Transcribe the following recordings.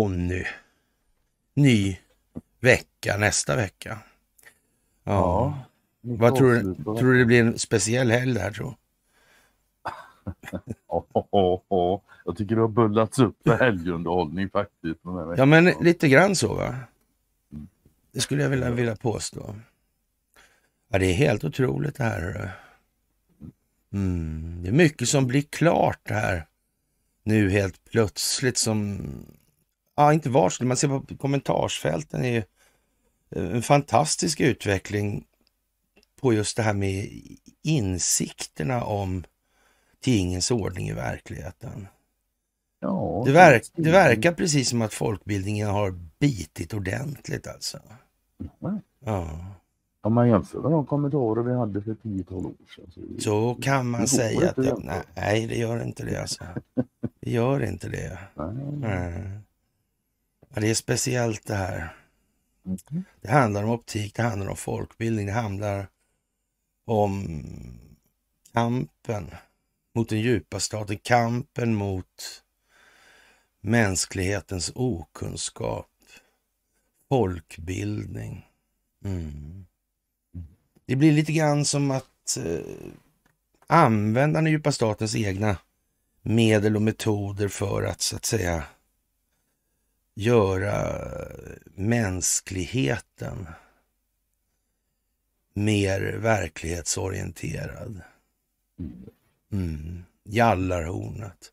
Conny. Ny vecka nästa vecka. Ja. Ja, Vad tror du? Tror du det blir en speciell helg där tror Oh, oh, oh. Jag tycker det har bullats upp för helgunderhållning faktiskt. Ja, men lite grann så va? Det skulle jag vilja, vilja påstå. Ja, det är helt otroligt det här. Mm. Det är mycket som blir klart det här nu helt plötsligt som, ja inte varsel, man ser på kommentarsfälten är ju en fantastisk utveckling på just det här med insikterna om tingens ordning i verkligheten. ja, Det, verk, det verkar precis som att folkbildningen har bitit ordentligt alltså. Ja, Om man jämför med de kommentarer vi hade för 10-12 år sedan. Så, så kan man säga att det, nej, det gör inte det alltså. Det gör inte det. nej. Nej. Ja, det är speciellt det här. Mhm. Det handlar om optik, det handlar om folkbildning, det handlar om kampen mot den djupa staten, kampen mot mänsklighetens okunskap, folkbildning. Mm. Det blir lite grann som att eh, använda den djupa statens egna medel och metoder för att så att säga göra mänskligheten mer verklighetsorienterad. Mm. Jallarhornet.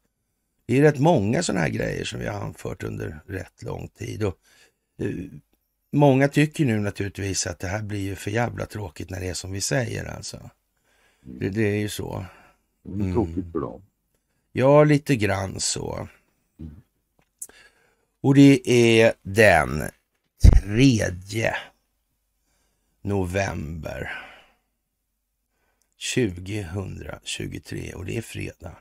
Det är rätt många sådana här grejer som vi har anfört under rätt lång tid. Och, eh, många tycker nu naturligtvis att det här blir ju för jävla tråkigt när det är som vi säger alltså. Det, det är ju så. Det är Mm. tråkigt för dem. Ja, lite grann så. Och det är den 3 november 2023 och det är fredag.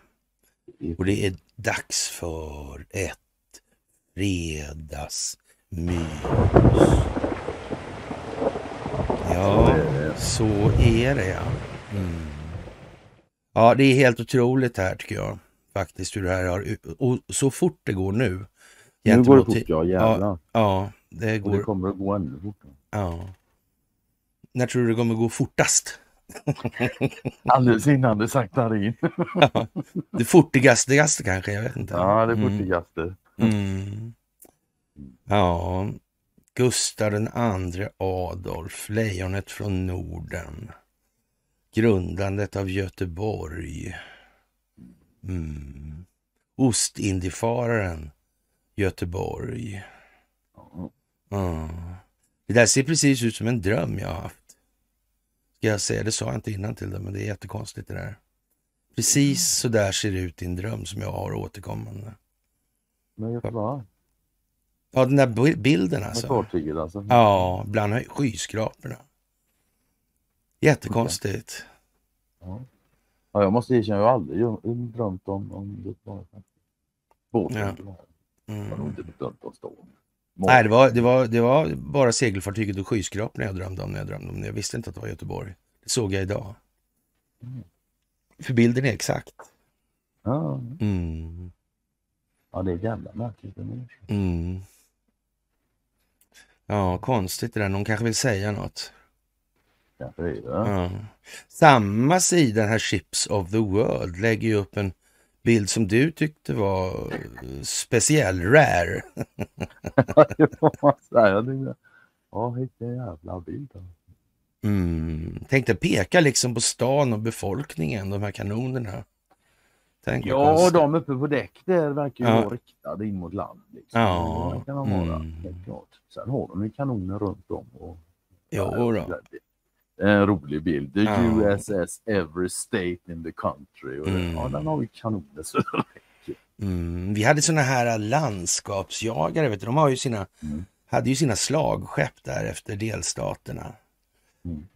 Och det är dags för ett fredagsmys. Ja, så är det ja. Mm. Ja, det är helt otroligt här tycker jag. Faktiskt hur det här har... Och så fort det går nu. Nu går det fort, ja jävlar. Ja, ja, det Och det går... kommer att gå ännu fortare. Ja. När tror du det kommer gå fortast? Alldeles innan det saktar in. Det furtigaste kanske, jag vet inte. Ja, det Mm. furtigaste. Mm. Ja, Gustav den andre Adolf, lejonet från Norden. Grundandet av Göteborg. Mm. Ostindiefararen Göteborg. Ja. Det där ser precis ut som en dröm jag har haft. Ska jag säga, det sa jag inte innan till det, men det är jättekonstigt det där. Precis så där ser det ut i en dröm som jag har återkommande. Men Göteborg, Ja, den där bi- bilden med alltså. fartyget alltså. Ja, bland skyskraporna. Jättekonstigt. Ja. ja, jag måste erkänna, jag har aldrig drömt om, om Göteborg. Båten. Ja. Jag har nog Mm. inte drömt om stan. Nej, det var, det, var, det var bara segelfartyget och skyskraporna jag drömde om när jag drömde om det. Jag visste inte att det var Göteborg. Det såg jag idag. Mm. För bilden är exakt. Ja, Mm. ja, det är jävla märkligt. det är. Mm. Ja, konstigt det där. Någon kanske vill säga något. Kanske det det. Ja. Samma sida, den här Ships of the World, lägger ju upp en bild som du tyckte var eh, speciell, rare. Det får man säga. Jag tänkte, Ja, vilken jävla bild. Mm. Tänkte peka liksom på stan och befolkningen, de här kanonerna. Tänk Ja, de uppe på däck där verkar ju Ja. vara riktade in mot land. Liksom. Ja, Det kan de vara, mm. helt klart. Sen har de ju kanoner runt om. Och, Jo då. Det är en rolig bild. The Ja. USS Every State in the country. Och Mm. Ja, den har ju kanoner så. Mm. Vi hade såna här landskapsjagare, vet du. de har ju sina, Mm. hade ju sina slagskepp där efter delstaterna. Mm.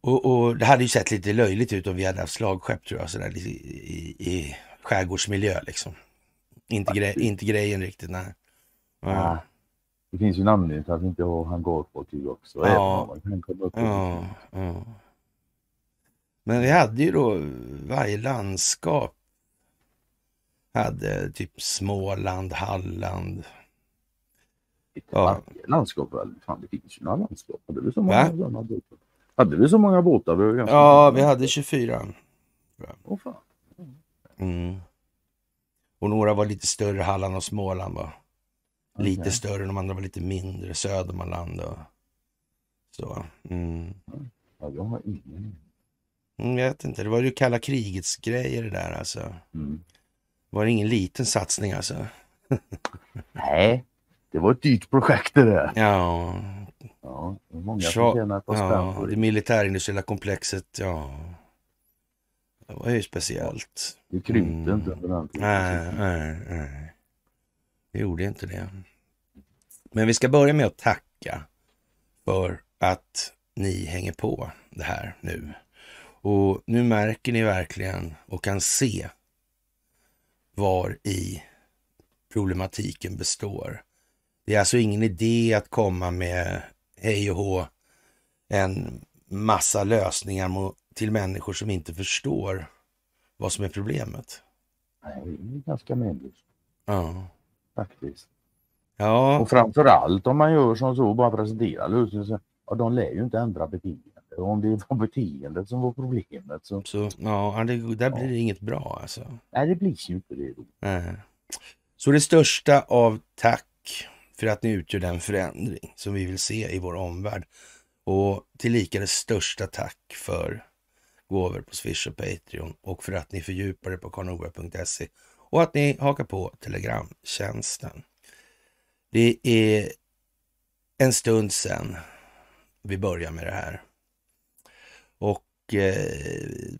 Och, och det hade ju sett lite löjligt ut om vi hade haft slagskepp tror jag, sådär i, i, i skärgårdsmiljö liksom. Inte, gre, inte grejen riktigt, nej. Ja. Det finns ju en anledning till att vi inte har hangarfartyg också. Ja. även man kan upp Ja, ja. Men vi hade ju då varje landskap hade typ Småland, Halland. Ja. Landskap, fan det finns ju några landskap. Hade vi så många båtar? Hade vi så många båtar? Vi ja, vi hade 24. Åh fan. Mm. Och några var lite större, Halland och Småland var lite okay. större, de andra var lite mindre, Södermanland och så. Mm. Ja, jag har ingen. Mm, jag vet inte, det var ju kalla krigets grejer det där alltså. Mm. Var det ingen liten satsning alltså? Nej, det var ett dyrt projekt det där. Ja. Ja, det många som tjänar på ja, det. det militärindustriella komplexet, ja. Det var ju speciellt. Det krympte mm. inte under den tiden. Nej, nej, nej. Det gjorde inte det. Men vi ska börja med att tacka för att ni hänger på det här nu. Och nu märker ni verkligen och kan se var i problematiken består. Det är alltså ingen idé att komma med hej och hå en massa lösningar till människor som inte förstår vad som är problemet. Nej, det är ganska meningslöst. Ja. Faktiskt. Ja. Och framförallt om man gör som så, bara presenterar lösningen, ja, de lär ju inte ändra beteende. Och om det var beteendet som var problemet så... så ja, det, där blir det inget bra alltså. Nej, det blir ju inte det. Då. Nej. Så det största av tack för att ni utgör den förändring som vi vill se i vår omvärld. Och tillika det största tack för gåvor på Swish och Patreon och för att ni fördjupar det på karnova.se och att ni hakar på Telegramtjänsten. Det är en stund sedan vi började med det här. Och eh,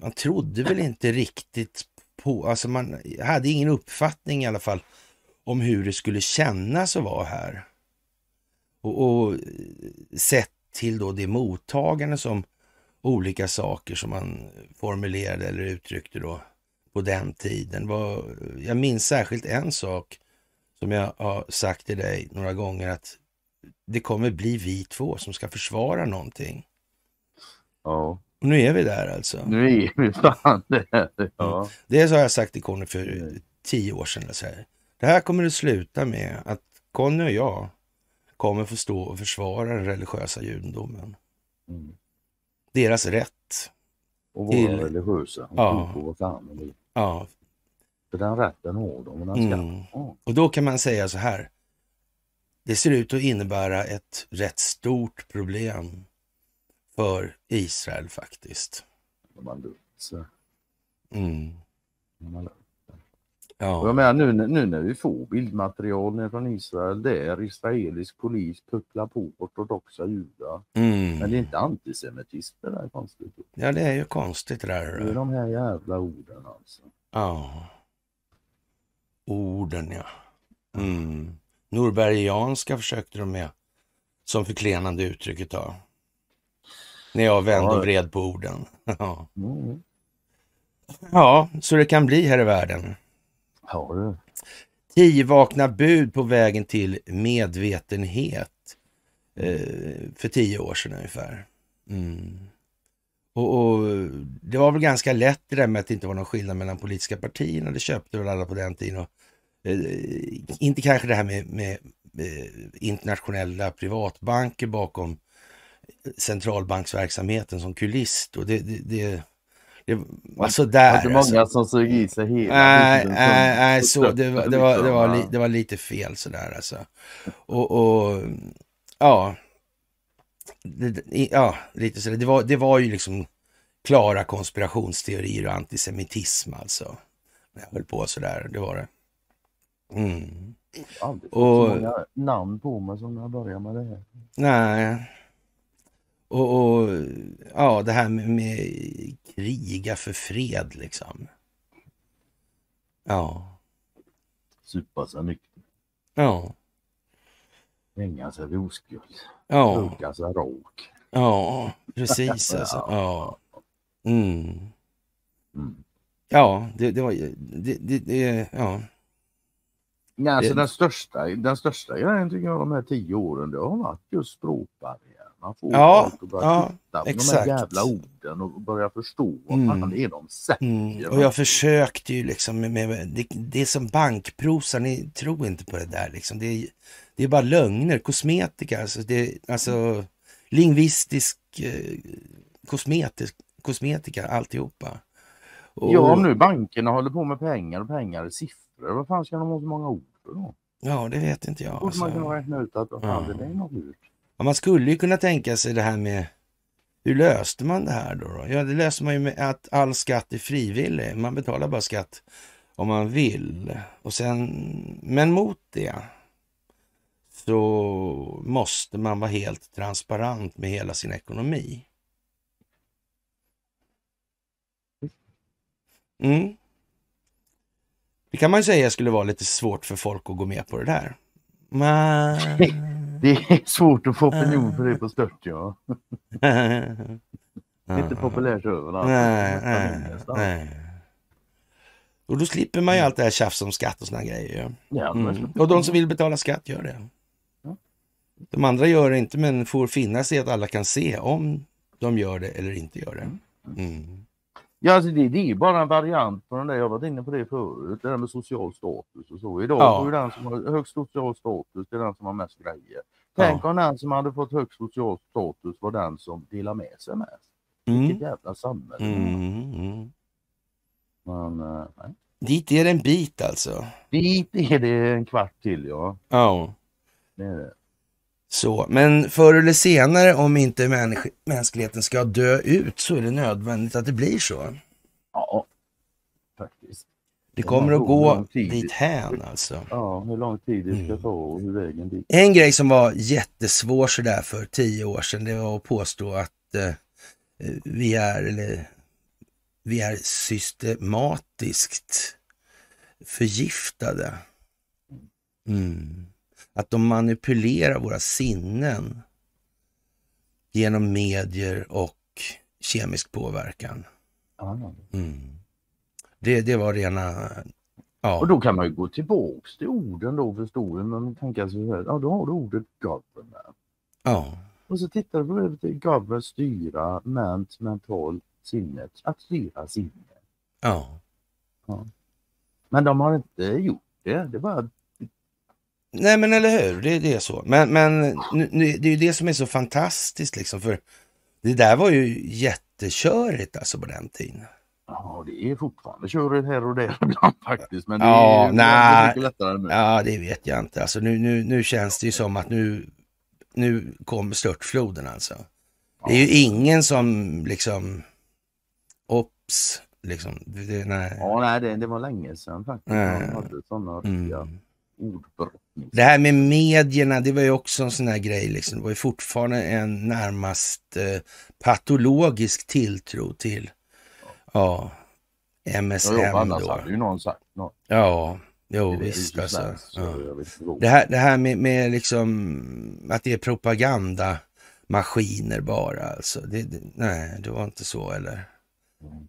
man trodde väl inte riktigt på, alltså man hade ingen uppfattning i alla fall om hur det skulle kännas att vara här. Och, och eh, sett till då det mottagande som olika saker som man formulerade eller uttryckte då på den tiden. Var, jag minns särskilt en sak som jag har sagt till dig några gånger att det kommer bli vi två som ska försvara någonting. Ja. Och nu är vi där alltså. Nu är vi fan där. Ja. Mm. Det har jag sagt till Conny för tio år sedan. Så här. Det här kommer att sluta med att Conny och jag kommer få stå och försvara den religiösa judendomen. Mm. Deras rätt. Och vara till... religiösa. Och ja. Ja. För den rätten har de. Och, den ska... Mm. och då kan man säga så här. Det ser ut att innebära ett rätt stort problem för Israel faktiskt. De har Mm. Ja. Och jag menar nu, nu när vi får bildmaterial från Israel där israelisk polis pucklar på ortodoxa judar. Mm. Men det är inte antisemitism det där är konstigt. Ja det är ju konstigt det där. Det är de här jävla orden alltså. Ja. Orden ja. Mm. Norbergianska försökte de med som förklenande uttrycket då. När jag vände och vred på orden. ja. Mm. ja, så det kan bli här i världen. Ja, du. Tio vakna bud på vägen till medvetenhet eh, för tio år sedan ungefär. Mm. Och, och, Det var väl ganska lätt det där med att det inte var någon skillnad mellan politiska partierna. Det köpte väl alla på den tiden. Och, eh, inte kanske det här med, med, eh, internationella privatbanker bakom eh, centralbanksverksamheten som kuliss. Det, Det, det, det, det var sådär. Var det många alltså. som såg i sig hela Nej, nej, nej så det, var, det, var, det, var, li, det var lite fel sådär alltså. Och, och ja, det, ja, lite sådär. Det var, det var ju liksom klara konspirationsteorier och antisemitism alltså. Jag höll på sådär, det var det. Mm. Fått och, så många namn på mig som när jag började med det här. Nej. Och, och ja, det här med, med kriga för fred liksom. Ja. Supa sig nykter. Ja. Hänga sig vid oskuld. Ja. Rugga sig råk. Ja, precis alltså. Ja. Mm. Mm. Ja, det, det var det, det, det ja. Ja, alltså den, största, den största grejen tycker jag de här tio åren det har varit just språkbarriären. Man får Ja, folk att börja ja, titta på exakt. de här jävla orden och börja förstå vad Mm. fan det är de säger. Mm. Och jag försökte ju liksom med, med det, det är som bankprosa, ni tror inte på det där liksom. Det är, det är bara lögner, kosmetika, alltså, det, alltså lingvistisk eh, kosmetisk, kosmetika, alltihopa. Och, Ja, om nu bankerna håller på med pengar och pengar är siffror, vad fan ska de ha så många ord för då? ja, det vet inte jag. Borde man kunna Alltså. räkna ut att fan, Ja. det är något lurt. Ja, man skulle ju kunna tänka sig det här med hur löste man det här då? då? Ja, det löser man ju med att all skatt är frivillig. Man betalar bara skatt om man vill. Och sen, men mot det så måste man vara helt transparent med hela sin ekonomi. Mm. Det kan man ju säga skulle vara lite svårt för folk att gå med på det där. Men... Det är svårt att få opinion för det på stört ja. Inte populärt överallt. Nej, nej. Och då slipper man ju allt det här tjafs om skatt och såna grejer. Ja, Mm. Och de som vill betala skatt gör det. De andra gör det inte men får finna sig att alla kan se om de gör det eller inte gör det. Mm. Ja, alltså det, det är bara en variant på den där, jag har varit inne på det förut, det där med social status och så. Idag Ja. ju den som har högst social status, det är den som har mest grejer. Tänk om den som hade fått högst social status var den som delar med sig mest. Vilket Mm. jävla samhälle. Mm. Mm. Men eh, nej. Dit är det en bit alltså. Dit är det en kvart till ja. Ja. Det är det. Så, men förr eller senare om inte människ- mänskligheten ska dö ut så är det nödvändigt att det blir så. Ja, faktiskt. Det kommer att gå dit hän alltså. Ja, hur lång tid det ska Mm. ta och hur vägen dit. En grej som var jättesvår sådär för tio år sedan, det var att påstå att eh, vi är, eller vi är systematiskt förgiftade. Mm. Att de manipulerar våra sinnen genom medier och kemisk påverkan. Ja. Mm. Det, det var rena... Ja. Och då kan man ju gå tillbaks till orden då för historien. Man tänker sig så här, ja då har du ordet government. ja. Och så tittar du på det government, styra, ment, mental, sinnet. Att styra sinnet. ja. Men de har inte gjort det. Det bara Nej men eller hur, det, det är så. Men, men nu, det är ju det som är så fantastiskt liksom. För det där var ju jättekörigt alltså på den tiden. Ja, det är fortfarande körigt här och där ibland faktiskt. Men det Ja, är, nej. det är mycket lättare nu. Ja det vet jag inte. Alltså nu, nu, nu känns det ju som att nu, nu kommer störtfloden alltså. Det är ju ingen som liksom, ops, liksom. Det, nej. Ja, nej, det, det var länge sedan faktiskt. Nej. Man hade sådana riktiga Mm. Ordbrottningar. Det här med medierna, det var ju också en sån här grej. Liksom. Det var ju fortfarande en närmast eh, patologisk tilltro till ja, MSM Ja, annars då. hade ju någon sagt något. Ja, jo visst alltså. så Ja. Det här, det här med, med liksom att det är propagandamaskiner bara alltså. Det, det, nej, det var inte så eller?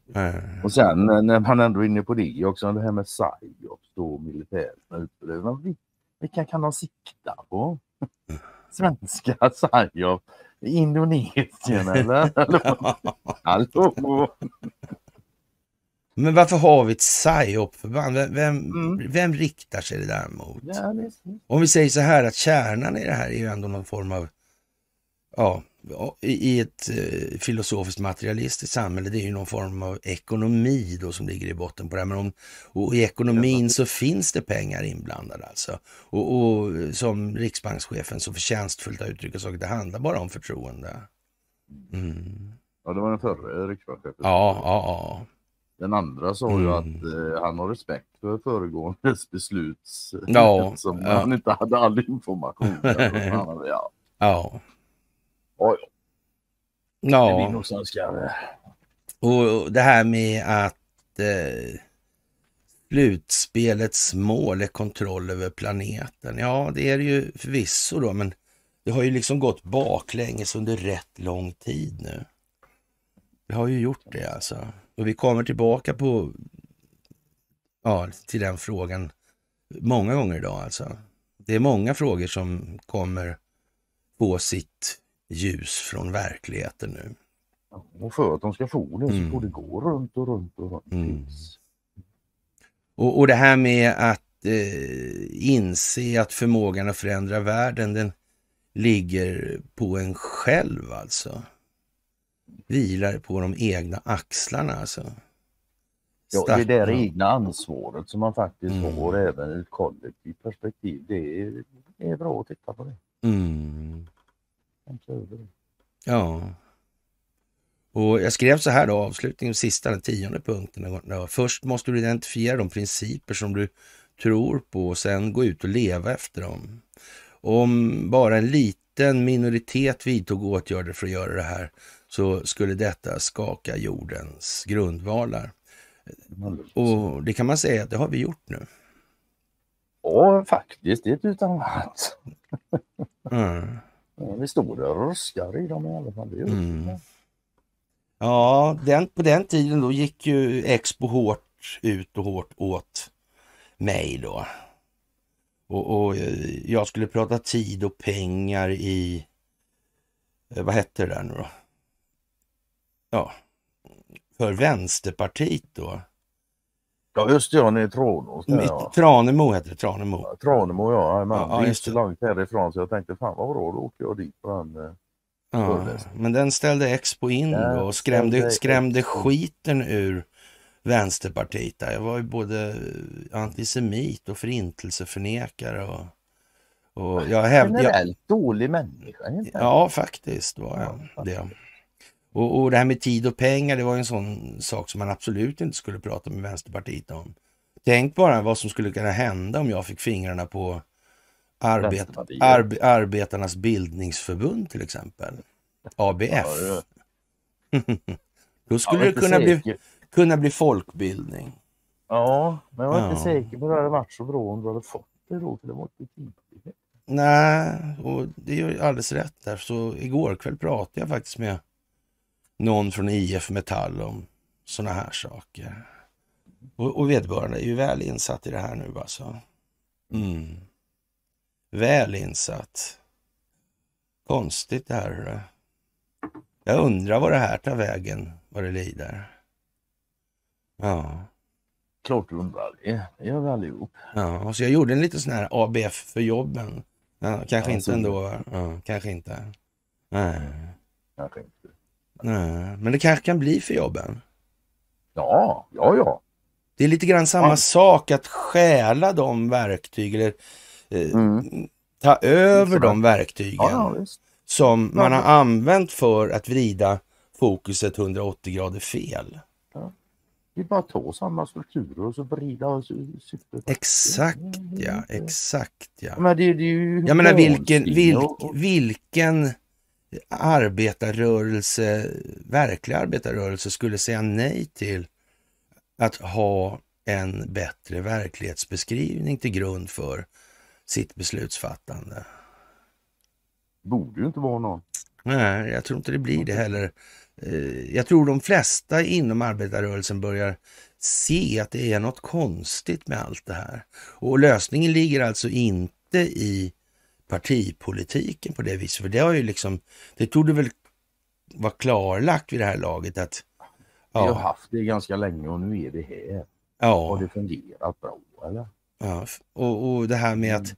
Nej. Och sen eh, när man ändå är inne på det också, det här med psyops då militärt. utbildning. Vil- Vilka kan de sikta på? Svenska psyops? Indonesien eller? Hallå? Men varför har vi ett psyop-förband? Vem, vem, Mm. vem riktar sig det där mot? Ja, Om vi säger så här att kärnan i det här är ju ändå någon form av, ja, i ett eh, filosofiskt materialistiskt samhälle, det är ju någon form av ekonomi då som ligger i botten på det här. Men om, och i ekonomin så finns det pengar inblandade alltså. Och, och som riksbankschefen så förtjänstfullt har uttryckt saker, det handlar bara om förtroende. Mm. Ja, det var den förre riksbankschefen. Ja, ja, ja. Den andra sa ju Mm. att eh, han har respekt för föregåendes beslut. Ja, Som ja. han inte hade all information. Hade- ja, Ja, Oj, det är vi ja. nog svenskar. Och det här med att eh, slutspelets mål är kontroll över planeten. Ja, det är det ju förvisso då, men det har ju liksom gått baklänges under rätt lång tid nu. Vi har ju gjort det alltså. Och vi kommer tillbaka på, ja, till den frågan många gånger idag alltså. Det är många frågor som kommer få sitt ljus från verkligheten nu. Och för att de ska få det så Mm. får det gå runt och runt och runt. Mm. Och, och det här med att eh, inse att förmågan att förändra världen, den ligger på en själv alltså. Vilar på de egna axlarna alltså. Ja, det där egna ansvaret som man faktiskt Mm. har även ur ett kollektivt perspektiv. Det är, det är bra att titta på det. Mm. Ja. Och jag skrev så här då, avslutningen, sista, den tionde punkten. Ja, Först måste du identifiera de principer som du tror på och sen gå ut och leva efter dem. Om bara en liten minoritet vidtog åtgärder för att göra det här så skulle detta skaka jordens grundvalar. Och det kan man säga att det har vi gjort nu. Ja, faktiskt. Det utan annat. Mm. Vi stod där och ruskar i dem i alla fall. Det. Mm. Ja, den, på den tiden då gick ju Expo hårt ut och hårt åt mig då. Och, och eh, jag skulle prata tid och pengar i, eh, vad hette det där nu då? Ja, för Vänsterpartiet då. Ja, just det. Ja, nere i Tranås. Ja. Tranemo heter det, Tranemo. Ja, Tranemo ja, jajamän. Ja, det är inte det. långt härifrån så jag tänkte fan vad bra, då åker jag dit på den. eh, Ja, men den ställde Expo in då och skrämde, skrämde skiten ur Vänsterpartiet. Där. Jag var ju både antisemit och förintelseförnekare. Och, och jag. Jag, Generellt dålig människa. ja, faktiskt var jag det. Och, och det här med tid och pengar, det var en sån sak som man absolut inte skulle prata med Vänsterpartiet om. Tänk bara vad som skulle kunna hända om jag fick fingrarna på arbet, arbe, Arbetarnas bildningsförbund till exempel. ABF. Då skulle det kunna bli, kunna bli folkbildning. Ja, men jag var Ja. inte säker på att det hade varit så bra om du hade fått det då. För det var inte tidigt. Nej, och det ju alldeles rätt där. Så igår kväll pratade jag faktiskt med någon från IF Metall om sådana här saker. Och, och vederbörande är ju väl insatt i det här nu alltså. Mm. Väl insatt. Konstigt det här. Jag undrar vad det här tar vägen, vad det lider. Ja. Klart du undrar det. Det gör vi allihop. Ja, så jag gjorde en liten sån här ABF för jobben. Ja, kanske Ja, inte ändå. Ja, kanske inte. Nej, Kanske inte. Nej, men det kanske kan bli för jobben. Ja, ja, ja. Det är lite grann samma Ja. sak att stjäla de verktyg eller eh, Mm. ta över de verktygen Ja, som man har använt för att vrida fokuset 180 grader fel. Vi bara tar samma strukturer och så vrida sy- syftet. Exakt ja, mm. exakt ja. Men det, det är ju Jag menar vilken, vilk, vilken arbetarrörelse, verklig arbetarrörelse skulle säga nej till att ha en bättre verklighetsbeskrivning till grund för sitt beslutsfattande. borde ju inte vara någon. Nej, jag tror inte det blir det heller. Eh, Jag tror de flesta inom arbetarrörelsen börjar se att det är något konstigt med allt det här. Och lösningen ligger alltså inte i partipolitiken på det viset. För det har ju liksom, det tog det väl vara klarlagt vid det här laget att Vi har ja, haft det ganska länge och nu är det här. Har ja, det fungerat bra eller? ja. Och, och det här med att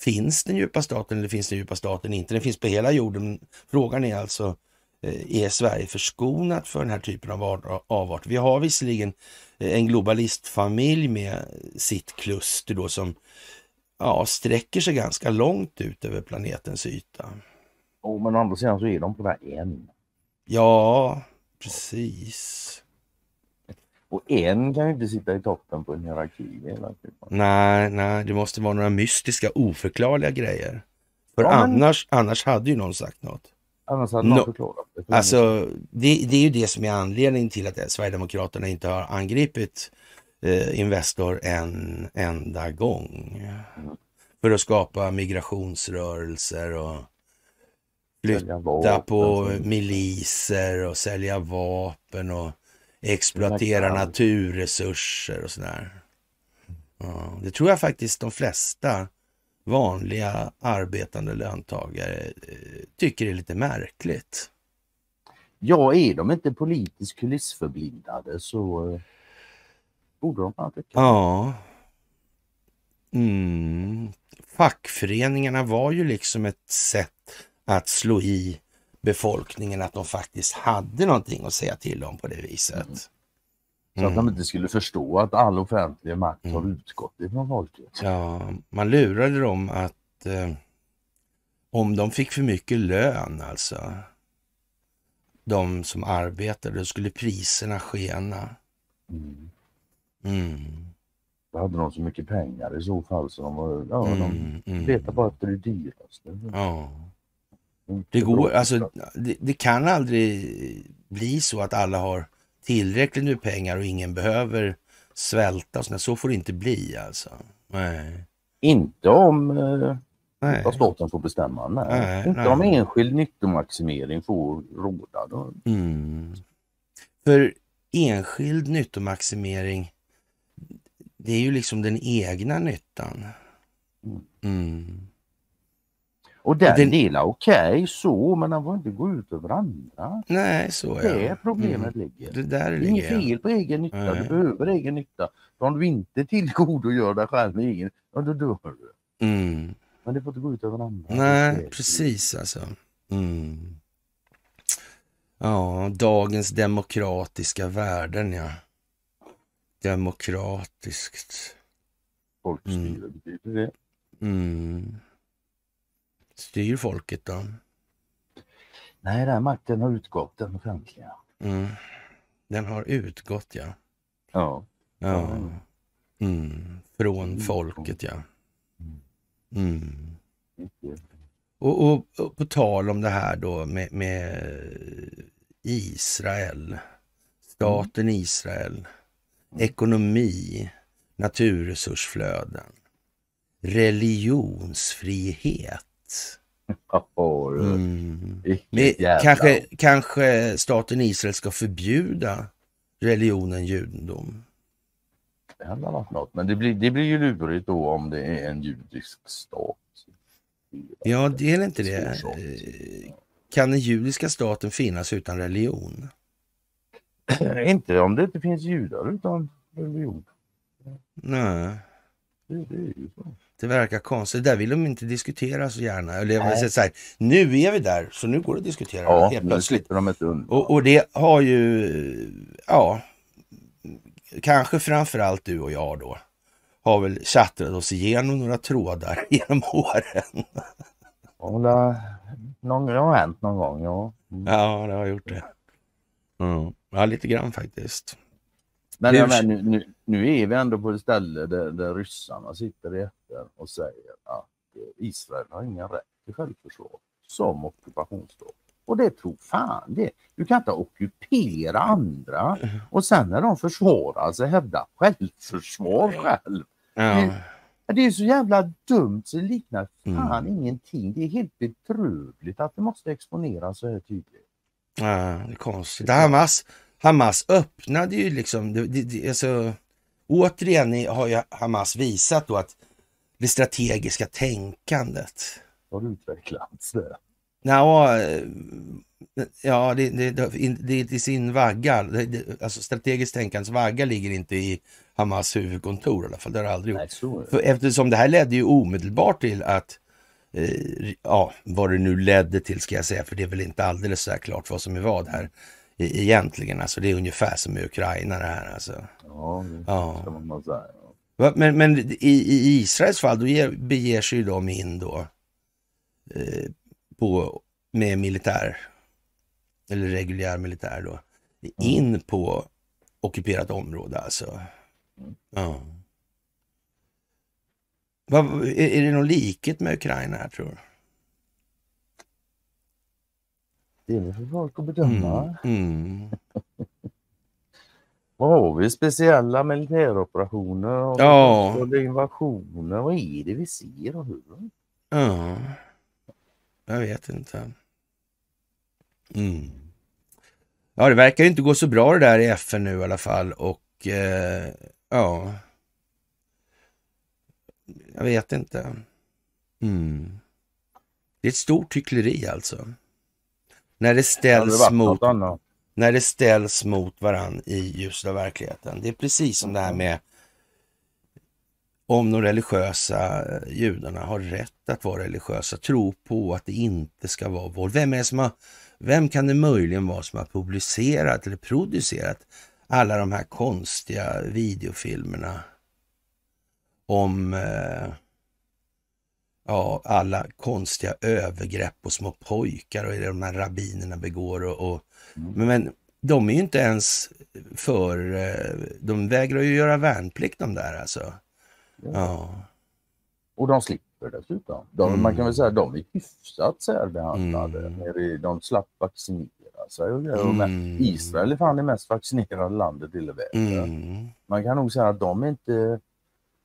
finns den djupa staten eller finns den djupa staten inte? Den finns på hela jorden. Frågan är alltså, eh, är Sverige förskonat för den här typen av av- avart? Vi har visserligen eh, en globalistfamilj med sitt kluster då som ja, sträcker sig ganska långt ut över planetens yta. Oh, men å andra sidan så är de här en. Ja, precis. Och en kan ju inte sitta i toppen på en hierarki hela tiden. Nej, nej, det måste vara några mystiska, oförklarliga grejer. För Ja, men- annars, annars hade ju någon sagt något. Annars hade No. någon förklarat det. Alltså, det, det är ju det som är anledningen till att Sverigedemokraterna inte har angripit eh, Investor en enda gång. Mm. För att skapa migrationsrörelser och flytta på miliser och sälja vapen och exploatera naturresurser och sådär. Ja, det tror jag faktiskt de flesta vanliga arbetande löntagare eh, tycker är lite märkligt. Ja, är de inte politiskt kulissförblindade så eh, borde de fan tycka. Ja. Mm. Fackföreningarna var ju liksom ett sätt att slå i befolkningen att de faktiskt hade någonting att säga till om på det viset. Mm. Så att de inte skulle förstå att all offentlig makt har utgått ifrån folket. Ja, man lurade dem att eh, om de fick för mycket lön alltså, de som arbetade, då skulle priserna skena. Mm. Mm. Då hade de så mycket pengar i så fall så de var, ja, de Mm, mm. letar bara efter det dyraste. Ja. Inte Det, går, alltså, det, det kan aldrig bli så att alla har tillräckligt med pengar och ingen behöver svälta. sånt. Så får det inte bli alltså. Nej. Inte om eh, Nej. staten får bestämma. Nej. Nej, inte nej. om enskild nyttomaximering får råda. Då. Mm. För enskild nyttomaximering, det är ju liksom den egna nyttan. Mm. Och den, Den- är okej så men den får inte gå ut över andra. Nej, så Det är ja. problemet Mm. ligger. Det där inget ligger jag. fel på egen nytta, Nej. du behöver egen nytta. Om du inte tillgodogör dig själv med egen, ja då dör du. Mm. Men det får inte gå ut över andra. Nej, precis alltså. Mm. Ja, dagens demokratiska värden ja. Demokratiskt. Folkstyre betyder det. Mm. Styr folket då? Nej, den makten har utgått, den offentliga. Mm. Den har utgått ja. Ja. ja. Mm. Mm. Från Mm. folket ja. Mm. Mm. Och, och, och på tal om det här då med, med Israel, staten Israel, ekonomi, naturresursflöden, religionsfrihet. Mm. Men kanske, kanske staten Israel ska förbjuda religionen judendom. Det hade varit något. Men det blir, det blir ju lurigt då om det är en judisk stat. Ja, det är inte det. Eh, Kan den judiska staten finnas utan religion? Inte om det inte finns judar utan religion. Nej. Det, det är ju så. Det verkar konstigt. Det där vill de inte diskutera så gärna. Eller jag vill så här, nu är vi där, så nu går det att diskutera Ja, helt plötsligt. de undan. Och, och det har ju, ja, kanske framförallt du och jag då, har väl tjattrat oss igenom några trådar genom åren. Någon, det har hänt någon gång, ja. Mm. Ja, det har gjort det. Mm. Ja, lite grann faktiskt. Men, Hur- menar, nu, nu, nu är vi ändå på ett ställe där, där ryssarna sitter i FN och säger att eh, Israel har ingen rätt till självförsvar som ockupationsstat. Och det tror fan det. Du kan inte ockupera andra och sen när de försvarar sig hävda självförsvar själv. Ja, Det är så jävla dumt så det liknar fan Mm. ingenting. Det är helt bedrövligt att det måste exponeras så här tydligt. Ja det är konstigt. Hamas, Hamas öppnade ju liksom, det, det, alltså, återigen har ju Hamas visat då att det strategiska tänkandet Har utvecklats det. Ja, eh, ja det, det, det, det sin vagga. Alltså strategiskt tänkandes vagga ligger inte i Hamas huvudkontor i alla fall. Det har aldrig gjort. För eftersom det här ledde ju omedelbart till att, ja, vad det nu ledde till ska jag säga, för det är väl inte alldeles så klart vad som är vad här e- egentligen. Alltså det är ungefär som i Ukraina det här alltså. Ja, det Ja. ska man säga. Men, men i, i Israels fall, då ger, beger sig ju de in då eh, på, med militär, eller reguljär militär då, in på ockuperat område alltså. Ja. Vad, är, det någon likhet med Ukraina här tror du? Det är för folk att bedöma. Mm. Mm. Vad har vi? Speciella militäroperationer? Vi Ja. invasioner? Vad är det vi ser och hur? Ja, jag vet inte. Mm. Ja, det verkar inte gå så bra det där i FN nu i alla fall och eh, ja. Jag vet inte. Mm. Det är ett stort hyckleri alltså. När det ställs varit mot när det ställs mot varann i ljuset av verkligheten. Det är precis som det här med om de religiösa judarna har rätt att vara religiösa, tro på att det inte ska vara våld. Vem, är det som har, vem kan det möjligen vara som har publicerat eller producerat alla de här konstiga videofilmerna om eh, ja, alla konstiga övergrepp på små pojkar och det de här rabbinerna begår. Och, och Mm. men, de är ju inte ens för, eh, de vägrar ju göra värnplikt de där alltså. Ja. Och de slipper dessutom. De, Mm. Man kan väl säga att de är hyfsat särbehandlade. Mm. De slapp vaccinera sig. Och grejer. Mm. Israel är fan det mest vaccinerade landet i hela världen. Mm. Man kan nog säga att de är inte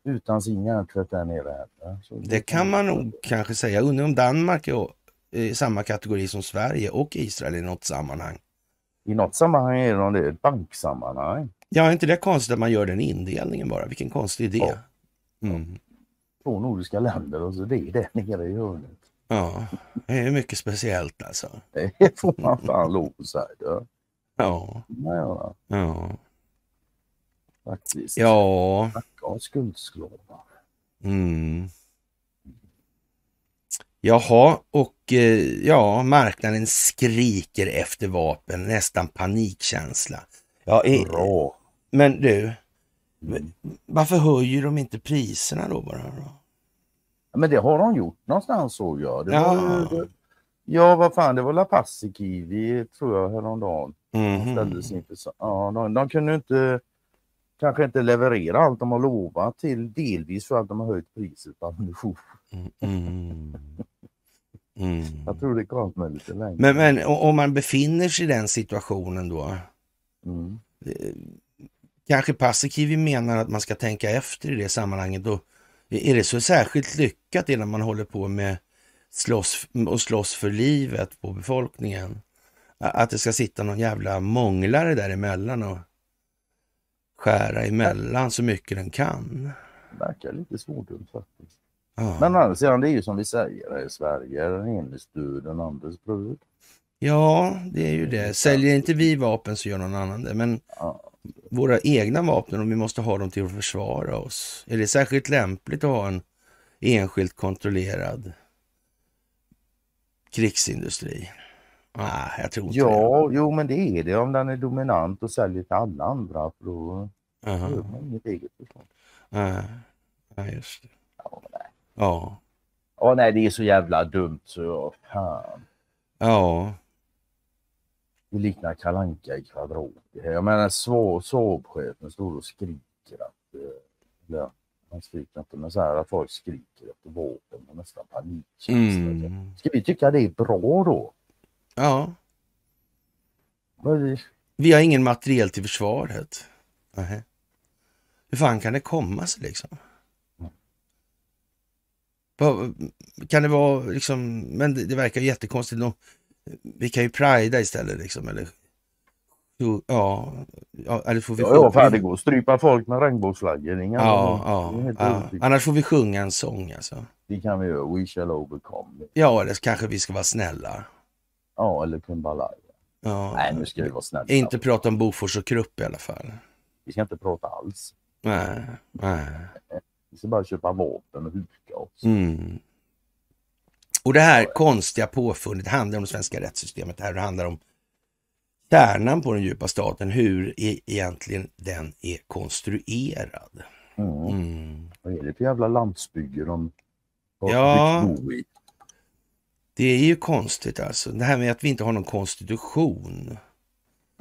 utan sin hjärntvätt där nere heller. Så Det kan man nog kanske säga. Undrar om Danmark är i samma kategori som Sverige och Israel i något sammanhang. I något sammanhang är de det, ett banksammanhang. Ja, är inte det konstigt att man gör den indelningen bara? Vilken konstig idé. Ja. Mm. Två nordiska länder och så det är det nere i hörnet. Ja, det är mycket speciellt alltså. Det får man fan lov att säga. Ja, göra, ja, faktiskt. ja. Snacka om skuldslavar. Mm. Jaha, och eh, ja, marknaden skriker efter vapen, nästan panikkänsla. Ja, Bra. men du, Mm. varför höjer de inte priserna då bara? Då? Men det har de gjort någonstans såg jag. Det Ja. var, ju- ja, vad fan, det var La Passikivi tror jag häromdagen. De Mhm. ställdes inför, ja, de, de kunde inte kanske inte leverera allt de har lovat till delvis för att de har höjt priset på ammunition. Mm, mm. Mm. Jag tror det kom med lite längre. Men, men om man befinner sig i den situationen då, Mm. kanske Paasikivi menar att man ska tänka efter i det sammanhanget. Då, är det så särskilt lyckat innan man håller på med slåss, och slåss för livet på befolkningen? Att det ska sitta någon jävla månglare däremellan och skära emellan så mycket den kan. Verkar lite svårdumt faktiskt. Ja, Men å andra sidan, det är ju som vi säger i Sverige, den enes död, den andres bröd. ja det är ju det. Säljer inte vi vapen så gör någon annan det. Men Ja. våra egna vapen, om vi måste ha dem till att försvara oss. Är det särskilt lämpligt att ha en enskilt kontrollerad krigsindustri? Nej, jag tror inte Ja, jo men det är det om den är dominant och säljer till alla andra. För då Aha. behöver man inget eget försvar. Nej, Nej, just det. Ja, nej. Ja, Ja, nej, det är så jävla dumt så fan. ja, Det liknar kalanka i kvadrat. Jag menar Saab- Saab-chefen står och skriker att, eh, eller han skriker inte, men så här att folk skriker efter vapen och nästan panikkänsla. mm. Ska vi tycka det är bra då? ja. Vi har ingen materiel till försvaret. Nej. Hur fan kan det komma sig liksom? Kan det vara liksom, men det, det verkar jättekonstigt. Nå- Vi kan ju prida istället liksom, eller? Jo, Ja, ja eller får vi Ja, ja, fan det går att strypa folk med regnbågsflaggor. Inga Ja, ja, ja. Annars får vi sjunga en sång alltså. Det kan vi göra. We shall overcome. Ja, eller kanske vi ska vara snälla. Ja, eller Kumbalaya. Ja. Nej, nu ska vi vara snälla. Inte prata om Bofors och Krupp i alla fall. Vi ska inte prata alls. Nej, nej. Vi ska bara köpa vapen och huka oss. Mm. Och det här konstiga påfundet handlar om det svenska rättssystemet. Det här handlar om kärnan på den djupa staten, hur e- egentligen den är konstruerad. Mm. Mm. Vad är det för jävla landsbygge de har Ja. bo i? Det är ju konstigt alltså. Det här med att vi inte har någon konstitution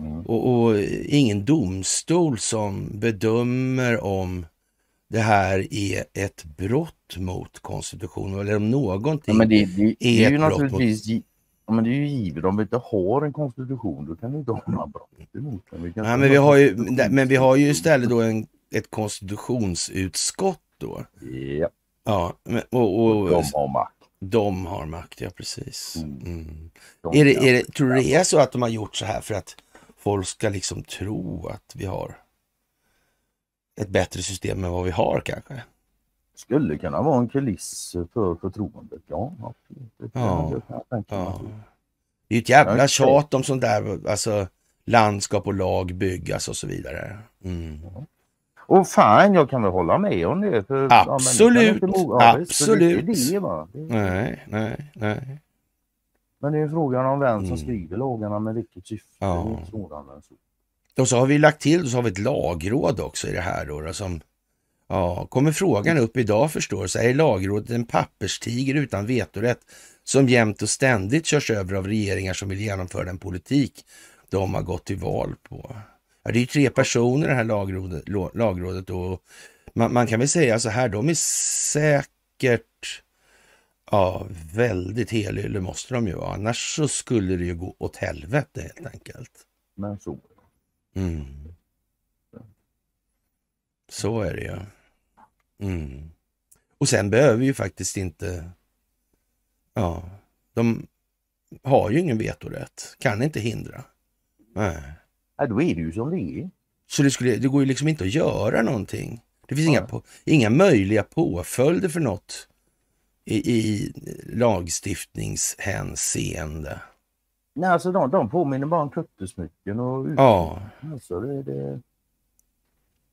Mm. och, och ingen domstol som bedömer om det här är ett brott mot konstitutionen eller om någonting. Ja, men det, det, det är är ju naturligtvis gi- ja, men det är ju givet. Om vi inte har en konstitution då kan vi inte ha några brott emot den. Ja, men, vi ha har ju, konstitution. men vi har ju istället då en, ett konstitutionsutskott då. Ja, Ja, men- och, och de har makt. de har makt, ja precis. Mm. Mm. De Är det, är det, tror du det är så att de har gjort så här för att folk ska liksom tro att vi har ett bättre system än vad vi har kanske? Skulle kunna vara en kuliss för förtroendet, ja. Det Ja. Ja. Det är ett jävla tjat om sånt där, alltså landskap och lag byggas och så vidare. Mm. Och fan, jag kan väl hålla med om det. För, ja, Absolut, ja, det absolut. Det, det, Nej, nej, nej. Men det är ju frågan om vem som Mm. skriver lagarna med vilket syfte. Ja. Det är inte svårare än så. Och så har vi lagt till, så har vi ett lagråd också i det här då. som, ja, kommer frågan upp idag förstår så är lagrådet en papperstiger utan vetorätt som jämt och ständigt körs över av regeringar som vill genomföra den politik de har gått till val på. Ja, det är ju tre personer det här lagrådet, lagrådet och man, man kan väl säga så här, de är säkert ja, väldigt helylle måste de ju vara, annars så skulle det ju gå åt helvete helt enkelt. Men så. Mm. Så är det ju. Mm. Och sen behöver ju faktiskt inte... Ja, de har ju ingen vetorätt. Kan inte hindra. Nej. Ja, då är det ju som det är. Så det, skulle, det går ju liksom inte att göra någonting. Det finns inga, Nej. på, inga möjliga påföljder för något i, i lagstiftningshänseende. Nej, alltså de, de påminner bara om kuttesmycken och Ja, Alltså, det, det,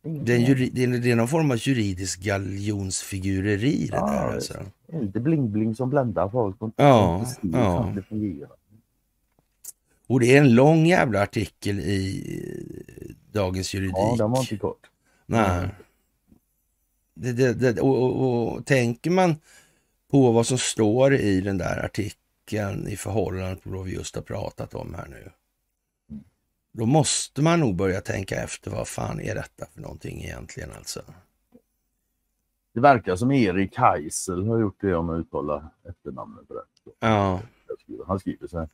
inget det är, en mer. juri, det, är, det är någon form av juridisk galjonsfigureri det Ja, där. Alltså. Lite bling-bling som bländar folk. Och Ja, ja. det fungerar. Och det är en lång jävla artikel i eh, Dagens Juridik. Ja, den var inte kort. Nej. Det, det, det, och, och, och tänker man på vad som står i den där artikeln i förhållande till vad vi just har pratat om här nu. Då måste man nog börja tänka efter vad fan är detta för någonting egentligen alltså. Det verkar som Erik Heisel har gjort det om jag uttalar efternamnet rätt. Ja, Han skriver så här.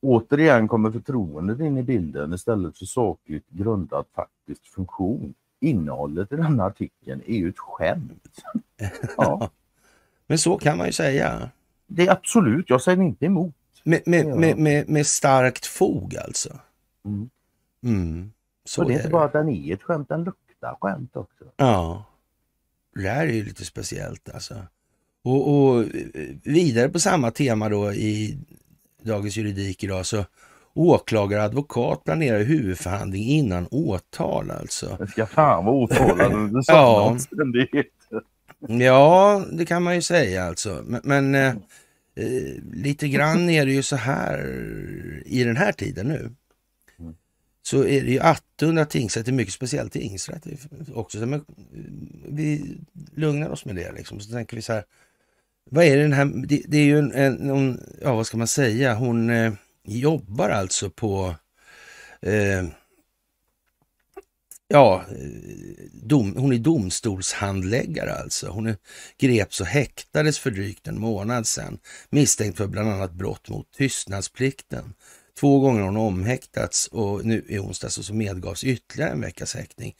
Återigen kommer förtroendet in i bilden istället för sakligt grundad faktisk funktion. Innehållet i denna artikeln är ju ett skämt. Ja, men så kan man ju säga. det är absolut, jag säger inte emot. Med, med, med, med, med starkt fog alltså. Mm. Mm, så Så det är är inte bara att den är ett skämt, den luktar skämt också. Ja, det här är ju lite speciellt alltså. Och, och vidare på samma tema då i Dagens Juridik idag så åklagare och advokat planerar huvudförhandling innan åtal alltså. Det ska fan vara åtalad Ja. Ja, det kan man ju säga alltså. Men, men eh, eh, lite grann är det ju så här i den här tiden nu. Mm. Så är det ju Attunda tingsrätt, en mycket speciell tingsrätt också. Men, vi lugnar oss med det liksom. Så tänker vi så här. Vad är det den här, det, det är ju en, en hon, ja vad ska man säga, hon eh, jobbar alltså på eh, Ja, eh, dom, hon är domstolshandläggare alltså. Hon är, greps och häktades för drygt en månad sedan misstänkt för bland annat brott mot tystnadsplikten. Två gånger har hon omhäktats och nu i onsdags så medgavs ytterligare en veckas häktning.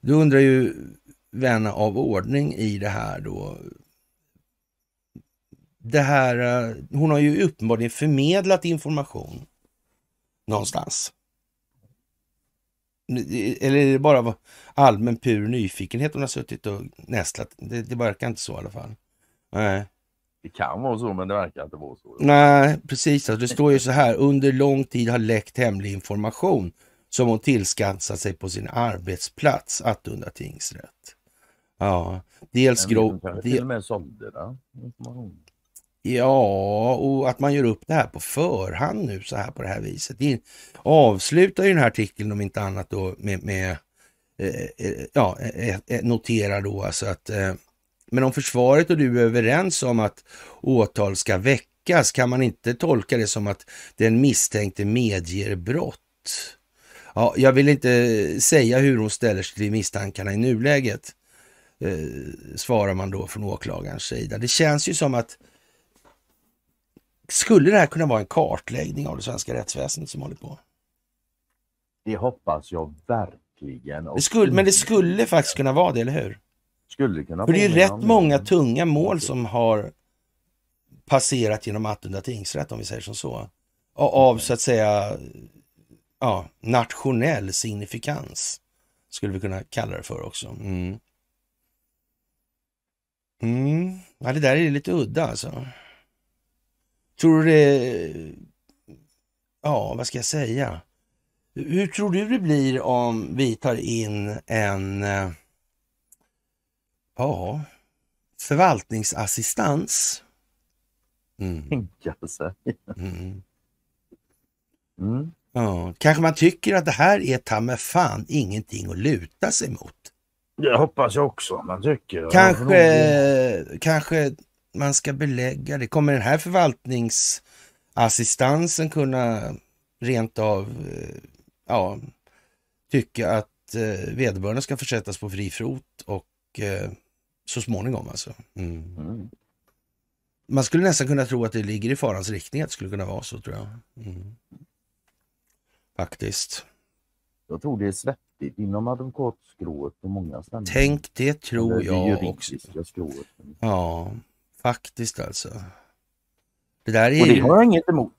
Då undrar ju vän av ordning i det här då. Det här, eh, hon har ju uppenbarligen förmedlat information någonstans. Eller är det bara allmän pur nyfikenhet hon har suttit och nästlat? Det, det verkar inte så i alla fall. Nej, Det kan vara så men det verkar inte vara så. Nej precis. Alltså, det står ju så här. Under lång tid har läckt hemlig information som hon tillskansat sig på sin arbetsplats, Attunda tingsrätt. Ja, dels grov... del- till och med sålde den informationen. Ja, och att man gör upp det här på förhand nu så här på det här viset. Det avslutar ju den här artikeln om inte annat då med, med eh, eh ja, eh, eh, notera då alltså att eh, men om försvaret och du är överens om att åtal ska väckas kan man inte tolka det som att den misstänkte medger brott. Ja, jag vill inte säga hur hon ställer sig till misstankarna i nuläget, eh, svarar man då från åklagarens sida. Det känns ju som att skulle det här kunna vara en kartläggning av det svenska rättsväsendet som håller på? Det hoppas jag verkligen. Det skulle, men det skulle faktiskt kunna vara det, eller hur? skulle kunna För det är ju rätt många det. tunga mål som har passerat genom Attunda tingsrätt, om vi säger som så. Och Av så att säga ja, nationell signifikans, skulle vi kunna kalla det för också. Mm. Mm. Ja, det där är lite udda alltså. Tror du det... Ja, vad ska jag säga? Hur tror du det blir om vi tar in en... eh, Ja, förvaltningsassistans? Mm. Tänka sig. Mm. Mm. Ja, kanske man tycker att det här är ta med fan ingenting att luta sig mot. Det hoppas jag också man tycker. Kanske, kanske man ska belägga det. Kommer den här förvaltningsassistansen kunna rent av eh, ja, tycka att eh, vederbörande ska försättas på fri fot och eh, så småningom alltså. Mm. Mm. Man skulle nästan kunna tro att det ligger i farans riktning att det skulle kunna vara så tror jag. Mm. Faktiskt. Jag tror det är svettigt inom advokatskrået på många ställen. Tänk det tror jag också. skrået. Ja, faktiskt alltså. Det där Och är det ju... har jag inget emot.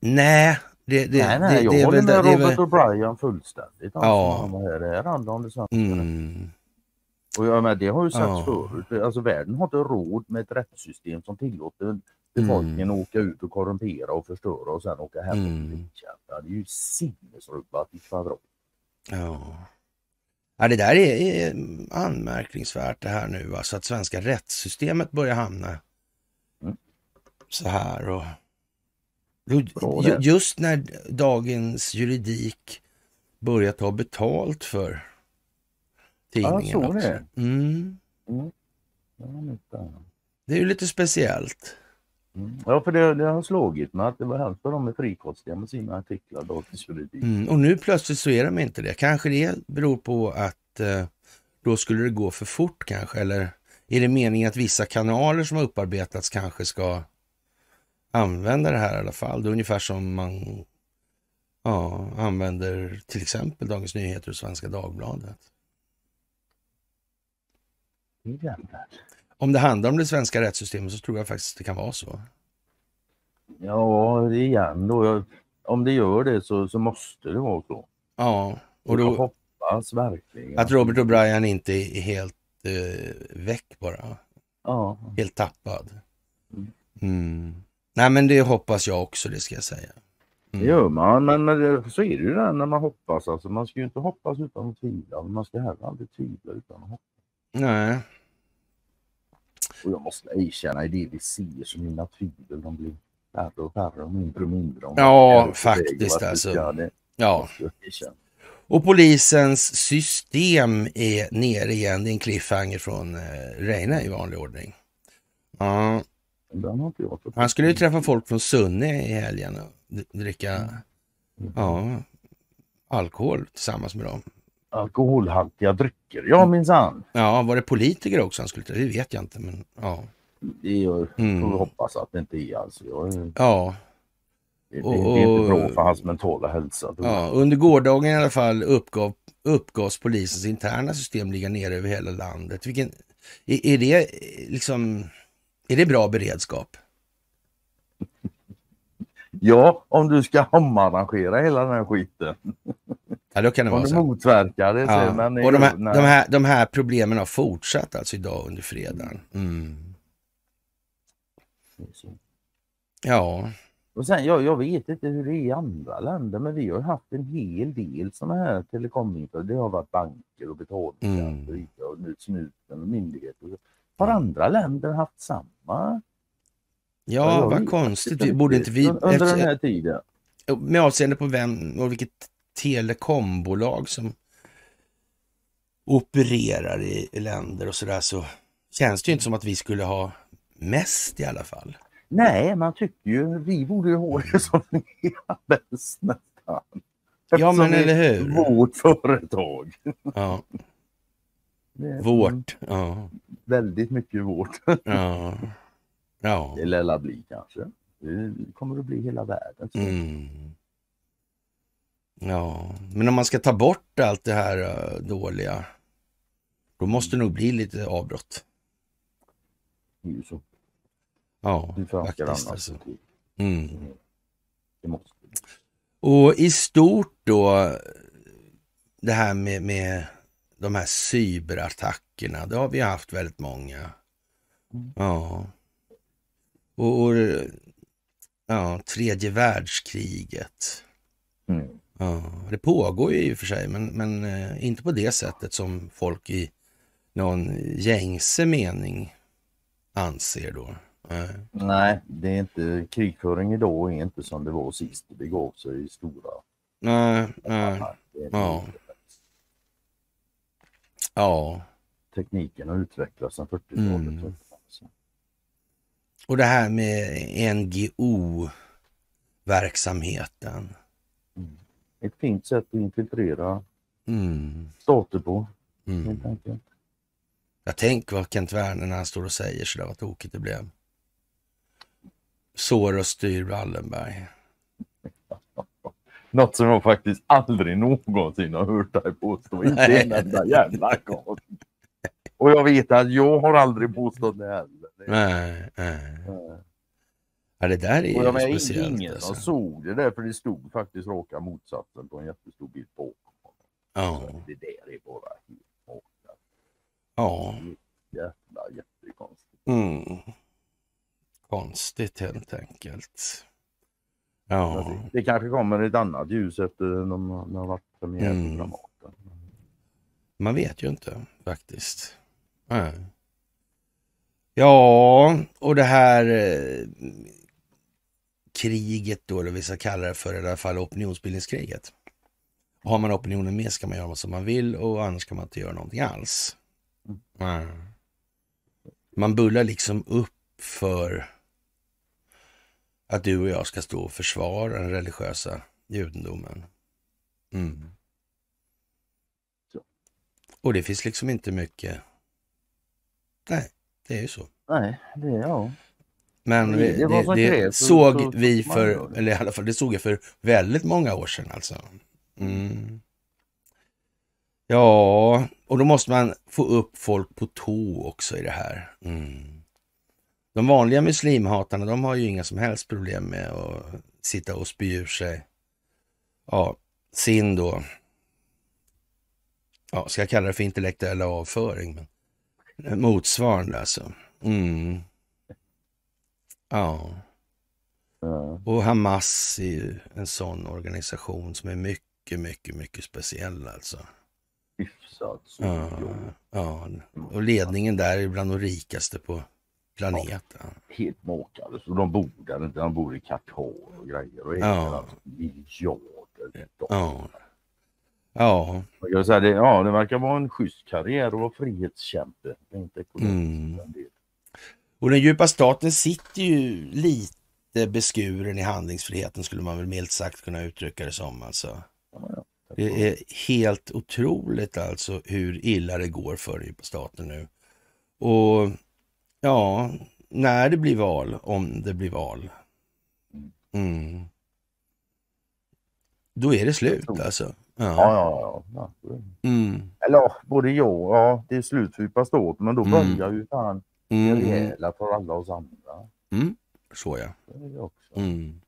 Nej, det, det, nej, nej, det, jag det är håller med Det Robert väl... O'Brien fullständigt. Alltså, Ja. här. Det här handlar om det svenska Mm. Och jag med, det har ju sagts Ja. förut. Alltså världen har inte råd med ett rättssystem som tillåter befolkningen att åka ut och korrumpera och förstöra och sen åka hem Mm. och. Det är ju sinnesrubbat i kvadrat. Ja. Ja, det där är, är anmärkningsvärt det här nu. Alltså att svenska rättssystemet börjar hamna Mm. så här. Och... Bra ju-. Just när dagens juridik börjar ta betalt för tidningen så också. det. Mm. Ja, nytta. Det är ju lite speciellt. Mm. Ja, för det, det har slagit mig att det var hälften av dem är frikostiga med sina artiklar. Dagens juridik. Mm. Och nu plötsligt så är de inte det. Kanske det beror på att eh, då skulle det gå för fort kanske. Eller är det meningen att vissa kanaler som har upparbetats kanske ska använda det här i alla fall? Det är ungefär som man ja, använder till exempel Dagens Nyheter och Svenska Dagbladet. Jävlar. Om det handlar om det svenska rättssystemet så tror jag faktiskt det kan vara så. Ja, det igen då. Om det gör det så, så måste det vara så. Ja, och Och jag då hoppas verkligen. att Robert O'Brien inte är helt eh, väck bara. Ja, Helt tappad. Mm. Mm. Nej men det hoppas jag också, det ska jag säga. det Mm. gör man. Men, men det, så är det ju där när man hoppas. Alltså, man ska ju inte hoppas utan att tvivla. Man ska heller aldrig tvivla utan att hoppas. Nej. Och jag måste erkänna, i det vi ser så mina tvivel de blir färre och färre och mindre och mindre. Om Ja, faktiskt, alltså. Ja, och polisens system är nere igen. Det är en cliffhanger från eh, Reine i vanlig ordning. Ja, han skulle ju träffa folk från Sunne i helgen och dricka Mm. ja, alkohol tillsammans med dem. Alkoholhaltiga drycker, ja minsann. Ja, var det politiker också han skulle? Det vet jag inte, men ja. Det ju, Mm. får vi hoppas att det inte är alltså. Jag, Ja, det, det, Och- det är inte bra för hans mentala hälsa. Ja, under gårdagen i alla fall uppgav, uppgavs polisens interna system ligga nere över hela landet. Vilken, är, är det liksom, är det bra beredskap? Ja, om du ska omarrangera hela den här skiten. Ja, då kan det Om vara du så. motverkar det. Ja. Men Och de här, de, här, de här problemen har fortsatt alltså idag under fredagen. Mm. Ja, Och sen, jag, jag vet inte hur det är i andra länder, men vi har haft en hel del sådana här telekominför. Det har varit banker och betalningar Mm. och nu snuten och myndigheter. Har andra länder haft samma? Ja jag vad konstigt. Vi borde inte vi, Under den här tiden. med avseende på vem och vilket telekombolag som opererar i, länder och sådär så känns det ju inte som att vi skulle ha mest i alla fall. Nej, man tycker ju vi borde ju ha det som fungerar bäst nästan. Ja, men eller hur? Vårt företag. Ja, vårt. Ja, Väldigt mycket vårt. ja, ja. Det lär bli kanske. Det kommer att bli hela världen. Mm. Ja, men om man ska ta bort allt det här eh, dåliga, då måste det nog bli lite avbrott. Det är ju så. Ja, faktiskt. Alltså. Mm. Och i stort då, det här med, med de här cyberattackerna, det har vi haft väldigt många. Mm. Ja. Och, och ja, tredje världskriget. Mm. Ja, det pågår ju i och för sig, men, men eh, inte på det sättet som folk i någon gängse mening anser då. Nej. Nej, det är inte krigföring idag är inte som det var sist det begav sig i stora. Nej, nej. Ja. Ja, Tekniken har utvecklats sedan 40-talet. Mm. Och det här med NGO-verksamheten. Ett fint sätt att infiltrera Mm. stater på helt Mm. enkelt. Jag tänker vad Kent Werner när han står och säger sådär vad tokigt det blev. Soros styr Wallenberg. Något som jag faktiskt aldrig någonsin har hört dig påstå. Inte en enda jävla gång. Och jag vet att jag har aldrig påstått det heller. Nej, nej. Ja, det där är Och jag ju speciellt. ingen som Alltså. såg det där för det stod faktiskt raka motsatsen på en jättestor bild på. Ja, Det där är bara helt makalöst. ja. Jävla jättekonstigt. Mm. Konstigt helt enkelt. Ja, Det kanske kommer ett annat ljus efter de de har varit premiär på Mm. Dramaten. man vet ju inte faktiskt. Nej. Ja, och det här eh, kriget då, eller vi ska kalla det för i alla fall opinionsbildningskriget. Har man opinionen med ska man göra vad som man vill och annars kan man inte göra någonting alls. Nej. Man bullar liksom upp för att du och jag ska stå och försvara den religiösa judendomen. Mm. Och det finns liksom inte mycket. Nej, det är ju så. Nej, det är ja. Men Det- det, det det, så- såg så- vi man för, eller i alla fall det såg jag för väldigt många år sedan alltså. Mm. Ja, och då måste man få upp folk på tå också i det här. Mm. De vanliga muslimhatarna, de har ju inga som helst problem med att sitta och spy ur sig, ja, sin då, ja, ska jag kalla det för intellektuella avföring, men motsvarande alltså. Mm. Ja. Ja. Och Hamas är ju en sån organisation som är mycket, mycket, mycket speciell alltså. Hyfsat så. Ja, ja. Och ledningen där är bland de rikaste på planeten. Helt makalöst. Och de bor där inte. De bor i Qatar och grejer. Och äger Ja. alltså miljarder. Ja. Ja, Jag säga det, ja, det verkar vara en schysst karriär att vara frihetskämpe. Inte ekonomiskt. Mm. och den djupa staten sitter ju lite beskuren i handlingsfriheten skulle man väl milt sagt kunna uttrycka det som alltså. Ja, ja. Det är helt otroligt alltså hur illa det går för den djupa staten nu. Och ja, när det blir val, om det blir val. Mm. Då är det slut alltså. Ja, Ja. ja, ja. ja. Mm. Eller ja, både jag ja, det är slut för staten men då Mm. börjar ju fan det Mm. rejäla för alla oss andra. Mm. Så ja. Det också. Mm.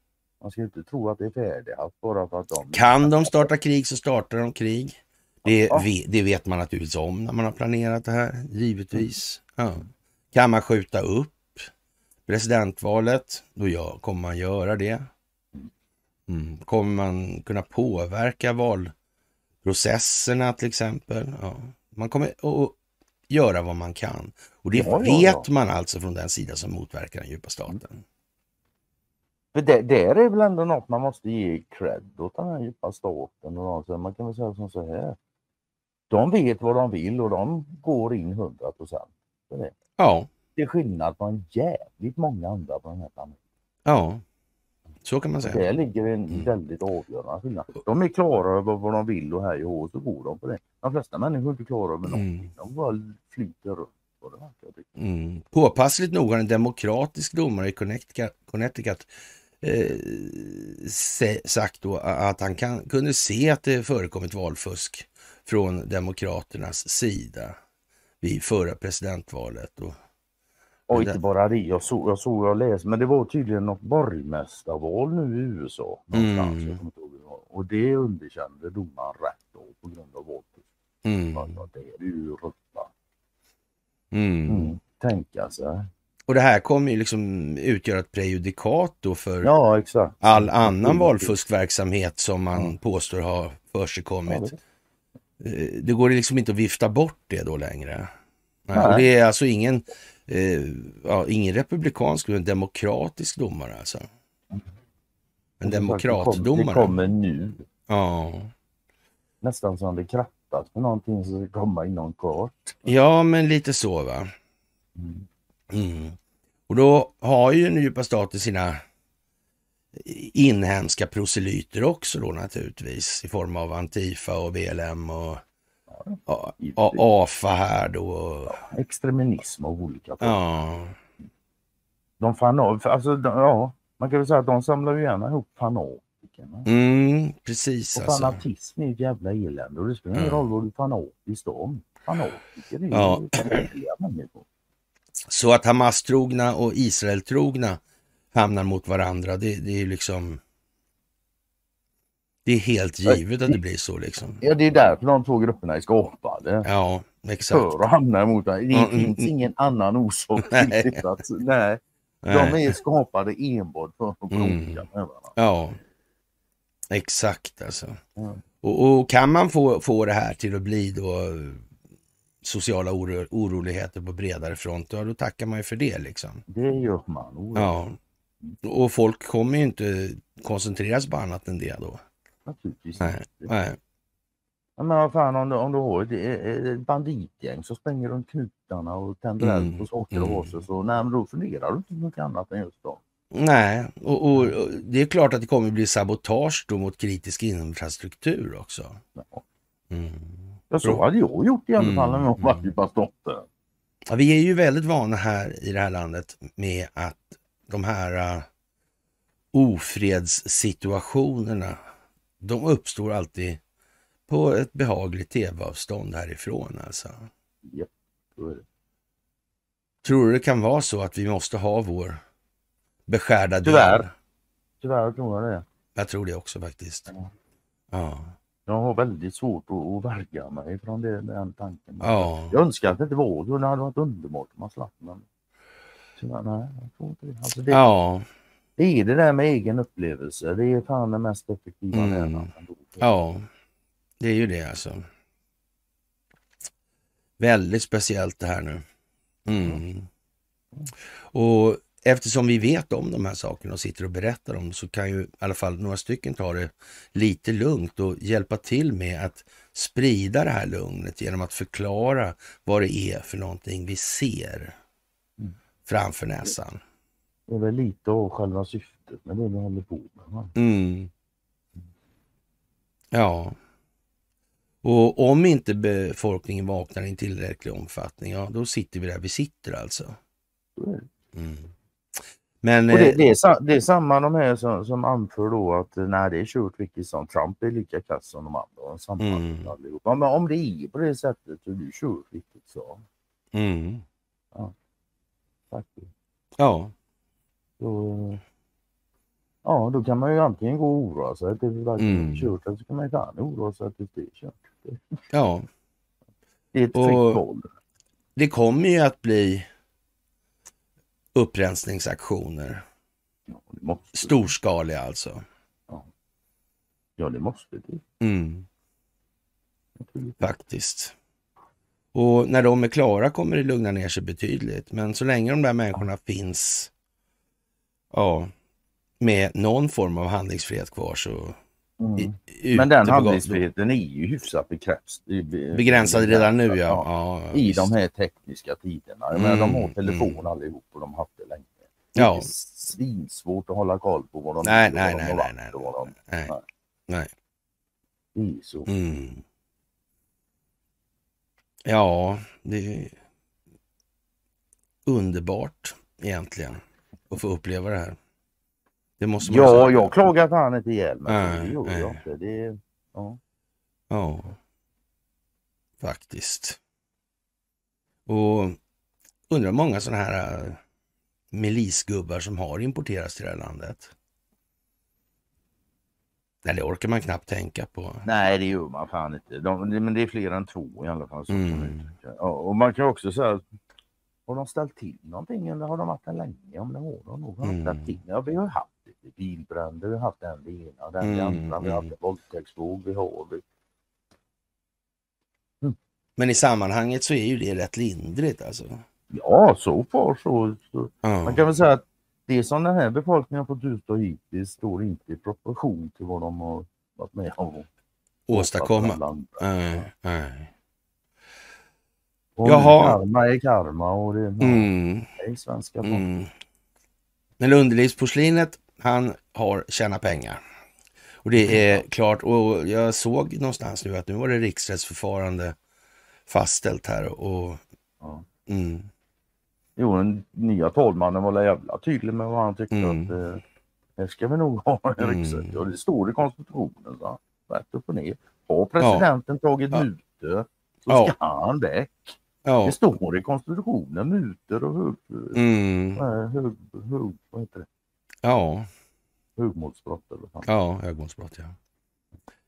Man ska inte tro att det är färdigt bara för att de... Kan de starta krig så startar de krig. Det, Ja. det vet man naturligtvis om när man har planerat det här, givetvis. Ja. Kan man skjuta upp presidentvalet, då gör, kommer man göra det. Mm. Kommer man kunna påverka valprocesserna till exempel? Ja. Man kommer att göra vad man kan. Och det Ja, vet ja. man alltså från den sida som motverkar den djupa staten. För det, där är väl ändå något man måste ge cred åt den här djupa staten. Och man kan väl säga som så här. De vet vad de vill och de går in 100 procent. Ja, Till skillnad från jävligt många andra på den här planeten. ja. Så kan man säga. där ligger en Mm. väldigt avgörande skillnad. De är klara över vad de vill och här och så går de på det. De flesta människor är inte klara över någonting. Mm. De bara flyter runt. Mm. Påpassligt nog har en demokratisk domare i Connecticut, Connecticut eh, se, sagt då att han kan, kunde se att det förekommit valfusk från Demokraternas sida vid förra presidentvalet. Och, Och inte bara det, jag såg, jag såg jag läste, men det var tydligen något borgmästarval nu i USA. Någonstans, Mm. Och det underkände domaren rätt av på grund av valfusk. Mm. Ja, det är ju rutta. Mm. Mm. Tänka sig. Och det här kommer ju liksom utgöra ett prejudikat då för Ja, all annan Mm. valfuskverksamhet som man Ja. påstår har Ja, försigkommit. det- Eh, Det går liksom inte att vifta bort det då längre. Nej. Och det är alltså ingen, eh, ja, ingen republikansk, utan en demokratisk domare alltså. En Det demokratdomare. kommer nu. Ja. Nästan som det krattas för någonting som ska komma inom kort. ja, men lite så va. Mm. Mm. Och då har ju den djupa staten sina inhemska proselyter också då naturligtvis i form av Antifa och BLM och ja, A- AFA här då. och- Extremism av olika former. Ja, De fan, alltså, de, ja, man kan väl säga att de samlar ju gärna ihop fanatikerna. mm, precis Och alltså. fanatism är ett jävla elände och det spelar ingen Mm. roll vad du är fanatisk om. Fanatiker är ju Ja. människor. Så att Hamas-trogna och Israel-trogna hamnar mot varandra, det, det är ju liksom... Det är helt givet att det blir så liksom. Ja, det är därför de två grupperna är skapade. Ja, exakt. För att hamna emot varandra. Det Mm, mm, finns mm. ingen annan orsak till det. Att, nej, de Nej. är skapade enbart för att bråka Mm. med varandra. Ja, exakt alltså. Och, och kan man få, få det här till att bli då sociala oro, oroligheter på bredare front, ja, då tackar man ju för det liksom. Det gör man. Oh, Ja. Och folk kommer ju inte koncentreras på annat än det då. Naturligtvis Nej, inte. nej. Men vad fan om du, om du har ett, ett banditgäng som springer runt knutarna och tänder Mm, eld på saker och mm. varelser så nej, men då funderar du inte på mycket annat än just dem. Nej, och, och, och det är klart att det kommer bli sabotage då mot kritisk infrastruktur också. Ja. Mm. Ja, så hade jag gjort i alla Mm, fall när jag mm. var i pastotten. Ja, vi är ju väldigt vana här i det här landet med att de här uh, ofredssituationerna, de uppstår alltid på ett behagligt tv-avstånd härifrån alltså. Så är det. Tror du det kan vara så att vi måste ha vår beskärda del? Tyvärr. Tyvärr tror jag det. Jag tror det också faktiskt. Ja. Ja. Jag har väldigt svårt att, att värja mig från det, den tanken. Ja. Jag önskar att det inte var så. Det hade varit underbart om man slapp. Men tyvärr, nej, jag tror inte det. Alltså det, Ja. Det är det där med egen upplevelse. Det är fan den mest effektiva Mm. ändå. Ja, det är ju det alltså. Väldigt speciellt det här nu. Mm. Och eftersom vi vet om de här sakerna och sitter och berättar om det så kan ju i alla fall några stycken ta det lite lugnt och hjälpa till med att sprida det här lugnet genom att förklara vad det är för någonting vi ser Mm. framför näsan. Det är väl lite av själva syftet med det vi håller på med. Mm. Ja. Och om inte befolkningen vaknar i en tillräcklig omfattning, ja då sitter vi där vi sitter alltså. Det. Mm. Men Och det, eh, det, är, det är samma de här som, som anför då att nej det är kört vilket som Trump är lika kass som de andra. och Samma Mm. allihopa. Men om det är på det sättet så är du kört vilket så. mm, Faktiskt. ja, Så, ja då kan man ju antingen gå och oroa sig tills det verkligen Mm. är kört eller så kan man ju fan oroa sig tills det är kört. ja, Det är ett Och- fritt val. det kommer ju att bli upprensningsaktioner. Ja, måste, Storskaliga alltså. ja det måste det. Mm, faktiskt. Och när de är klara kommer det lugna ner sig betydligt. Men så länge de där människorna finns ja, med någon form av handlingsfrihet kvar så... Mm. i- Men den handlingsfriheten är ju hyfsat begränsad. Begränsad redan nu, ja. ja I visst. de här tekniska tiderna. Jag menar, de har Mm, telefon mm. allihop och de har haft det länge. Det är Ja. svinsvårt att hålla koll på vad de Nej, nej, de nej, nej, nej, de- nej, Nej. nej. Det är så. Mm. Ja, det är underbart egentligen att få uppleva det här. Det måste man Ja, säga. jag klagar fan inte ihjäl mig. Nej, Det gör nej. jag inte. Det ja. Ja, faktiskt. Och undrar många sådana här äh, milisgubbar som har importerats till det här landet. Nej, det orkar man knappt tänka på. Nej, det gör man fan inte. De, men det är fler än två i alla fall. Mm. ja, och man kan också säga, har de ställt till någonting eller har de varit där länge? Om det har de nog Mm. ställt till. Ja, vi har haft lite bilbränder, vi har haft den det ena, den det Mm, andra, vi har mm. haft en våldtäktsvåg, vi har vi. Men i sammanhanget så är ju det rätt lindrigt alltså. Ja, så far så. så. Ja. Man kan väl säga att det som den här befolkningen har fått utstå hittills står inte i proportion till vad de har varit med om. Åstadkomma. Nej, nej. Och Jaha. Karma är karma och det är Mm, nej, svenska folk. mm. Men underlivsporslinet, han har tjänat pengar. Och det är klart, och jag såg någonstans nu att nu var det riksrättsförfarande fastställt här och Ja. mm, Jo, den nya tolvmannen var jävla tydlig med vad han tyckte Mm. att eh, här ska vi nog ha en Mm. riksrätt. Och det står i konstitutionen, rätt upp och ner. Har presidenten tagit Ja. mutor så Ja. ska han väck. Ja, Det står i konstitutionen, mutor och hög, mm, hög, hög, vad heter det? ja, högmålsbrott. Eller vad ja, ögonbrott ja.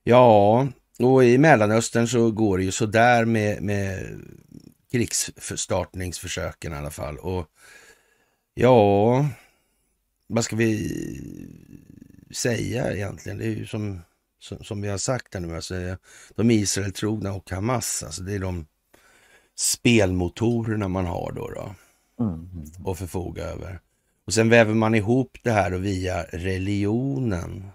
Ja, och i Mellanöstern så går det ju sådär med, med krigsstartningsförsöken i alla fall. Och ja, vad ska vi säga egentligen? Det är ju som, som, som vi har sagt här nu, alltså, de Israel-trogna och Hamas, alltså det är de spelmotorerna man har då, då Mm. mm. att förfoga över. Och sen väver man ihop det här och via religionen.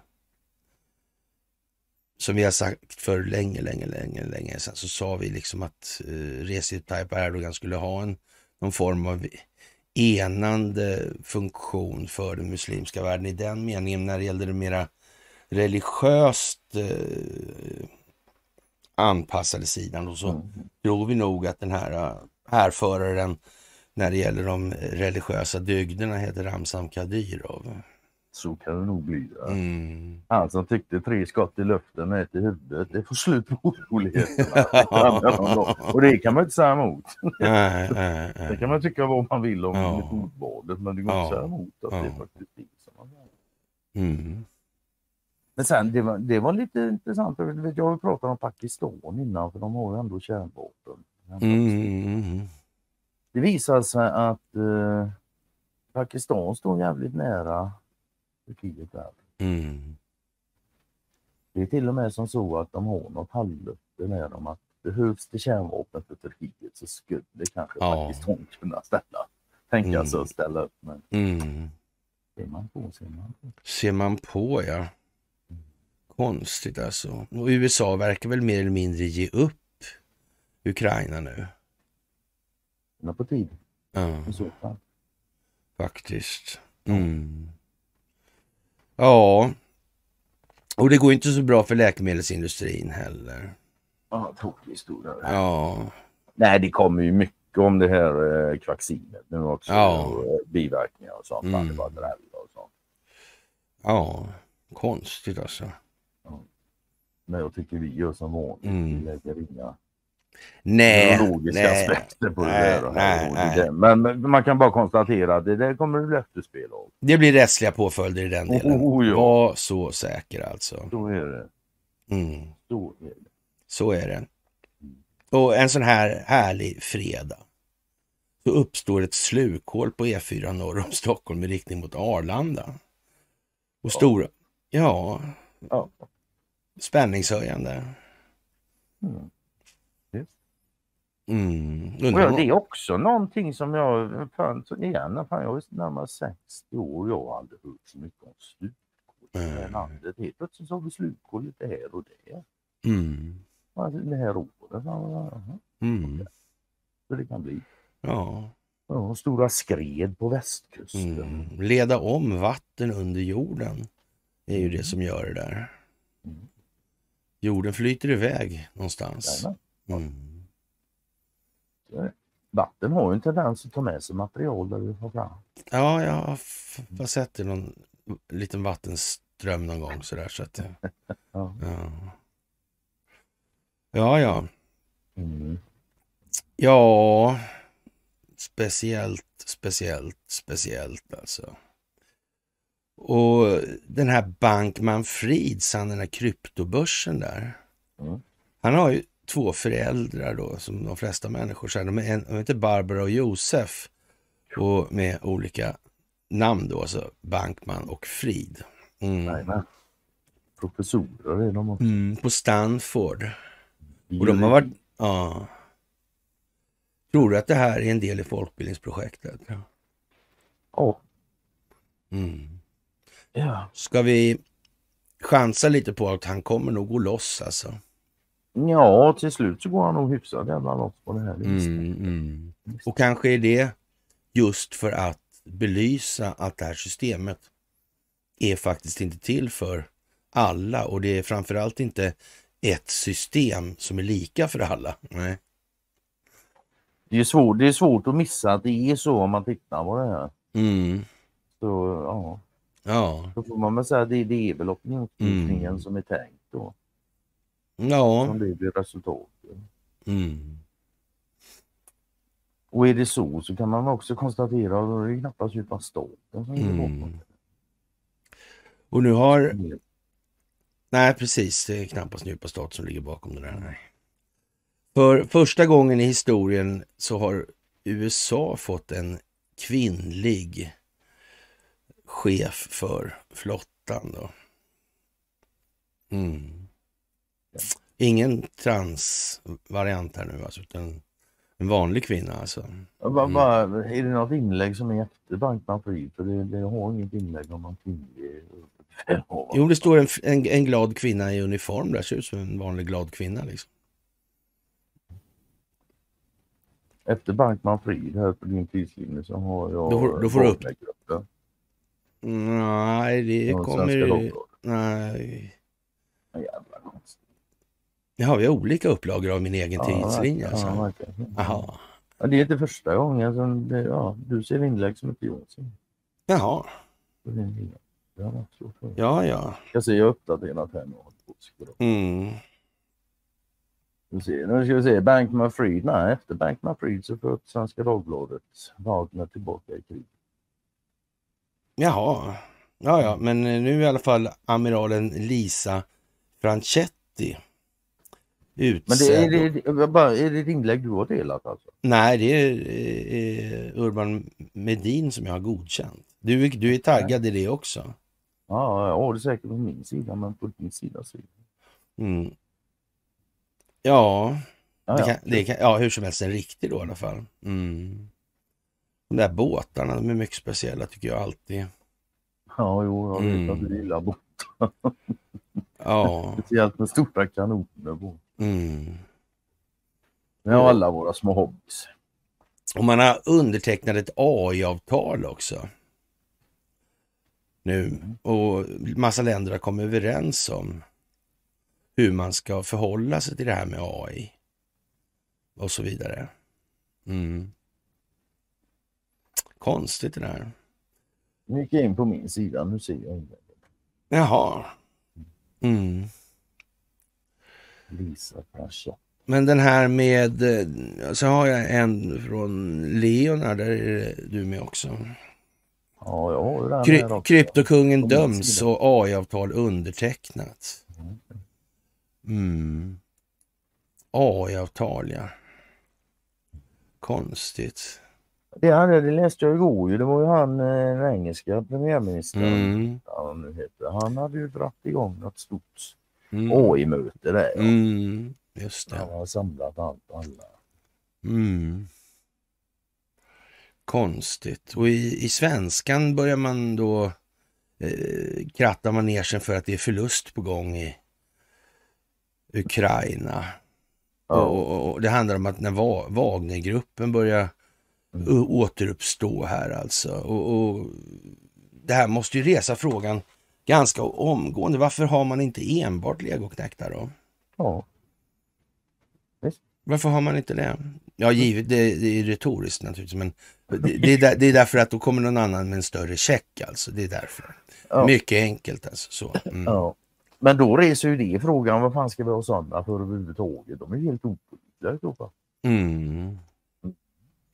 Som vi har sagt för länge, länge, länge, länge sedan så sa vi liksom att eh, Recep Tayyip Erdogan skulle ha en, någon form av enande funktion för den muslimska världen i den meningen när det gällde det mera religiöst eh, anpassade sidan. Och så Mm. tror vi nog att den här äh, härföraren när det gäller de religiösa dygderna heter Ramzan Kadyrov. Så kan det nog bli. Ja. Mm. Han som tyckte tre skott i luften och ett i huvudet, det får slut på oroligheterna. och det kan man inte säga emot. Nej, nej, Det nej. kan man tycka vad man vill om Ja. metodvalet men det går Ja. inte att säga emot att det är Ja. faktiskt det man gör. Mm. Men sen, det var, det var lite intressant. Jag vet, Jag har pratat om Pakistan innan för de har ju ändå kärnvapen. Mm. Det visar sig att eh, Pakistan står jävligt nära Turkiet där. Mm. Det är till och med som så att de har något halvlöfte med om att behövs det kärnvapen för Turkiet så skulle kanske Ja. Pakistan kunna ställa, tänka Mm. sig att ställa upp. Men Mm. ser man på ser man på. Ser man på ja. Konstigt alltså. Och USA verkar väl mer eller mindre ge upp Ukraina nu. Är på tid Ja. i så fall. Faktiskt. Mm. Ja. Och det går inte så bra för läkemedelsindustrin heller. Ja, tråkig historia. Ja. Nej, det kommer ju mycket om det här eh, vaccinet nu också. Ja. Och, eh, biverkningar och sånt. Mm. Och sånt. Ja. Konstigt alltså. Men jag tycker vi gör som vanligt. Mm. Vi lägger inga Nej. neurologiska nej. aspekter på nej, det där. och nej, och nej. det. Men, man kan bara konstatera att det där kommer det bli efterspel av. Det blir rättsliga påföljder i den delen. Oh, ja. Var så säker alltså. Så är det. Mm. Så är det. Så är det. Och en sån här härlig fredag. Så uppstår ett slukhål på E4 norr om Stockholm med riktning mot Arlanda. Och stora, ja, Ja. Spänningshöjande. Mm. Mm. Ja, det är också någonting som jag, fan, igen, fan, jag är närmare 60 år och jag har aldrig hört så mycket om slutkål i det här Mm. landet. Helt plötsligt så har vi slutkål lite här och där. Mm. Alltså, det här året. Mm. Så det kan bli. Ja. Ja, stora skred på västkusten. Mm. Leda om vatten under jorden är ju det som gör det där. Mm. Jorden flyter iväg någonstans. Mm. Vatten har ju en tendens att ta med sig material där vi får fram. Ja, jag har sett det någon liten vattenström någon gång sådär. Så att, Ja. ja. ja, ja. Mm. Ja, speciellt, speciellt, speciellt alltså. Och den här Bankman Frieds, han den här kryptobörsen där. Mm. Han har ju två föräldrar då, som de flesta människor säger. De, är en, de heter Barbara och Josef. Och med olika namn då, alltså Bankman och Frid. Mm. Nej, nej. Professorer är de också. Mm, på Stanford. Och de har varit... Ja. Tror du att det här är en del i folkbildningsprojektet? Ja. Mm. Ja. Ska vi chansa lite på att han kommer nog gå loss alltså? Ja, till slut så går han nog hyfsat jävla loss på det här. Mm, mm. Och kanske är det just för att belysa att det här systemet är faktiskt inte till för alla och det är framförallt inte ett system som är lika för alla. Nej. Det, är svårt, det är svårt att missa att det är så om man tittar på det här. Mm. Så ja, Ja. då får man väl säga att det, det är väl opinionsbildningen Mm. som är tänkt då. Ja. Som det blir resultatet. Mm. Och är det så så kan man också konstatera att det är knappast djupa staten som ligger Mm. Och nu har... Nej, precis. Det är knappast djupa stat som ligger bakom det där. Nej. För första gången i historien så har USA fått en kvinnlig chef för flottan. Då. Mm. Ingen transvariant här nu, alltså, utan en vanlig kvinna. Alltså. Va, va, är det något inlägg som är efter Bankman Fried? För det, det har inget inlägg om man kvinnlig. Jo, det står en, en, en glad kvinna i uniform där, ser ut som en vanlig glad kvinna. Liksom. Efter Bankman Fried här på din tidslinje så har jag Då får- då får du upp. Wagnergruppen Nej, det från kommer... Nej. Ja, Jävla konstigt. Jaha, vi har olika upplagor av min egen tidslinje. Ja, Alltså. verkligen. Jaha. Ja, det är inte första gången som det, ja, du ser inlägg som inte jag ser. Jaha, ja, ja. Jag ser jag uppdaterat här nu. Mm. Nu ska vi se, Bankman Fried, nej efter Bankman Fried så får Svenska Dagbladet Wagner tillbaka i krig. Jaha, ja, ja, men eh, nu är i alla fall amiralen Lisa Franchetti Men det utsedd. är, det, är, bara, är det inlägg du har delat alltså? Nej, det är eh, Urban Medin som jag har godkänt. Du, är- du är taggad i det också? Ja, jag har det säkert på min sida men på din sida så. Mm. Ja, det kan, det kan, ja, hur som helst en riktig då i alla fall. Mm. De där båtarna, de är mycket speciella tycker jag alltid. ja jo, jag vet Mm. att du gillar båt. Ja, Speciellt med stora kanoner på. mm. Vi har alla våra små hobbys. Och man har undertecknat ett AI-avtal också. Nu. Och massa länder har kommit överens om hur man ska förhålla sig till det här med AI. Och så vidare. Mm. Konstigt det där. Nu gick jag in på min sida, nu ser jag inlägget. Jaha. Mm. Lisa Prascha. Men den här med, eh, så har jag en från Leonard, där är du med också. Ja, jag har den Kry också. kryptokungen döms och AI-avtal undertecknat. Mm. AI-avtal, ja. Konstigt. Det, hade, det läste jag igår ju. Det var ju han, eh, den engelska premiärministern, Mm. han heter. Han hade ju dragit igång något stort Mm. AI-möte där. Mm. Just Han det. har samlat allt och alla. Mm. Konstigt. Och i, i svenskan börjar man då eh, kratta manegen för att det är förlust på gång i Ukraina. Ja. Och, och, och det handlar om att när Va- Wagnergruppen börjar Mm. återuppstå här alltså. Och, och det här måste ju resa frågan ganska omgående. Varför har man inte enbart legoknektar då? ja. Varför har man inte det? Ja, givet, det, det är retoriskt naturligtvis, men det, det, är där, det är därför att då kommer någon annan med en större check alltså. Det är därför. Ja. Mycket enkelt alltså. Så. Mm. ja. Men då reser ju det frågan, vad fan ska vi ha sådana för överhuvudtaget? De är ju helt opålitliga i så fall. Mm.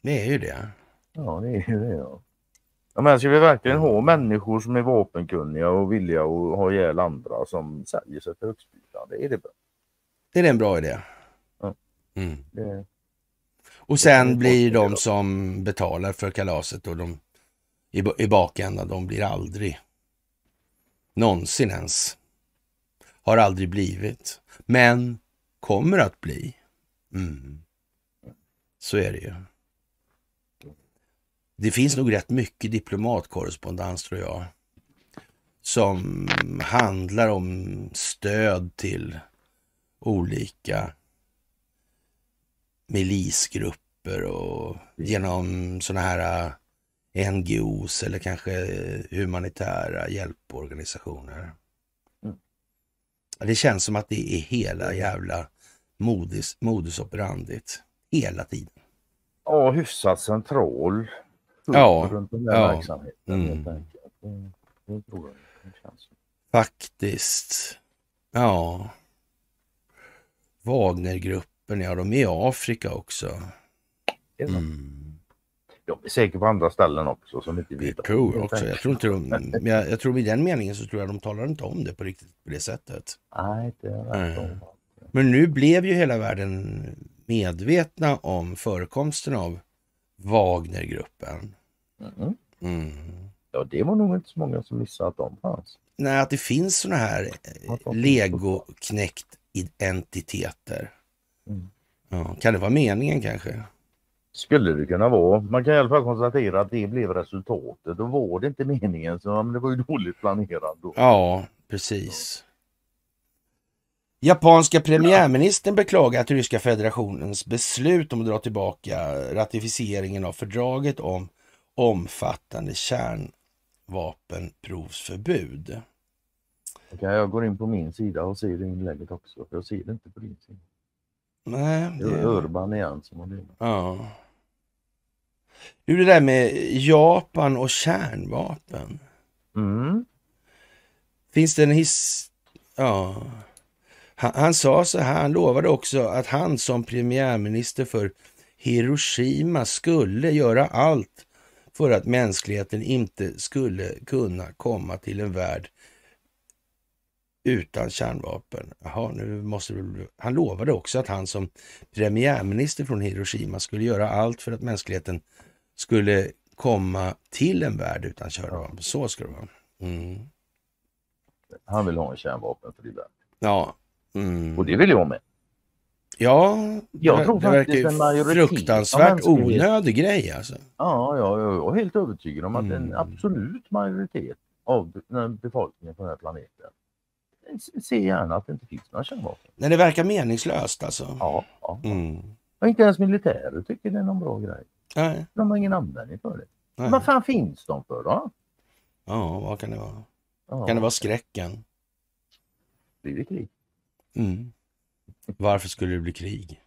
Det är ju det. Ja, det är ju det. Ja. Ja, men ska vi verkligen ha människor som är vapenkunniga och villiga att ha ihjäl andra som säljer sig för högstbjudande? Är det bra? Det är en bra idé. Ja. Mm. Det... Och sen blir de som betalar för kalaset och de i, i bakändan, de blir aldrig någonsin ens. Har aldrig blivit. Men kommer att bli. Mm. Så är det ju. Det finns nog rätt mycket diplomatkorrespondens tror jag. Som handlar om stöd till olika milisgrupper och genom sådana här äh, NGOs eller kanske humanitära hjälporganisationer. Mm. Det känns som att det är hela jävla modus, modus operandit. Hela tiden. Ja, hyfsat central. Ja, Runt den där ja. verksamheten Mm. Det, det tror jag. Faktiskt. Ja. Wagnergruppen, ja de är i Afrika också. Mm. De är säkert på andra ställen också som inte vi tror jag också. Jag tror, inte de, men jag, jag tror i den meningen så tror jag de talar inte om det på riktigt på det sättet. Nej, det är om. Men nu blev ju hela världen medvetna om förekomsten av Wagnergruppen. Mm. Mm. Ja, det var nog inte så många som missade att de fanns. Nej, att det finns såna här eh, legoknäckt identiteter. Mm. Ja, kan det vara meningen kanske? Skulle det kunna vara. Man kan i alla fall konstatera att det blev resultatet. Då var det inte meningen, så men det var ju dåligt planerat. Då. Ja, precis. Japanska premiärministern beklagar att ryska federationens beslut om att dra tillbaka ratificeringen av fördraget om omfattande kärnvapenprovsförbud. Okej, jag går in på min sida och ser det inlägget också. För jag ser det inte på din sida. Nej, Det är det... Urban igen som har det. Ja. Hur är det där med Japan och kärnvapen? Mm. Finns det en his... Ja. Han, han sa så här, han lovade också att han som premiärminister för Hiroshima skulle göra allt för att mänskligheten inte skulle kunna komma till en värld utan kärnvapen. Jaha, nu måste det... Han lovade också att han som premiärminister från Hiroshima skulle göra allt för att mänskligheten skulle komma till en värld utan kärnvapen. Så ska det vara. Mm. Han vill ha en kärnvapenfri värld. Ja. Mm. Och det vill jag med. Ja, Jag det, tror det verkar faktiskt en majoritet fruktansvärt onödig grej alltså. Ja, ja, jag är helt övertygad om att en Mm. absolut majoritet av befolkningen på den här planeten ser gärna att det inte finns några kärnvapen. Nej, det verkar meningslöst alltså. Ja, ja. Mm. Och inte ens militärer tycker det är någon bra grej. Nej, De har ingen användning för det. nej. Vad fan finns de för då? Ja, vad kan det vara? Ja, Kan det vara skräcken? Blir det krig? Mm. Varför skulle det bli krig?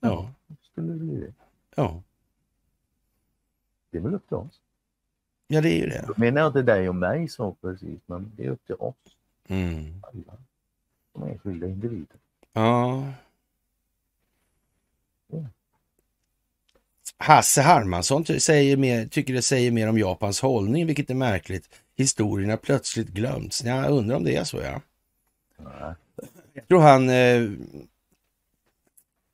Ja, Skulle det bli det? ja. Det är väl upp till oss. Ja, det är ju det. Då menar jag inte dig och mig så precis, men det är upp till oss Mm. alla. Som enskilda individer. Ja. Ja. Hasse Hermansson säger mer, tycker det säger mer om Japans hållning, vilket är märkligt. Historien har plötsligt glömts. Ja, Jag undrar om det är så, ja. Nej. Jag tror han... Eh,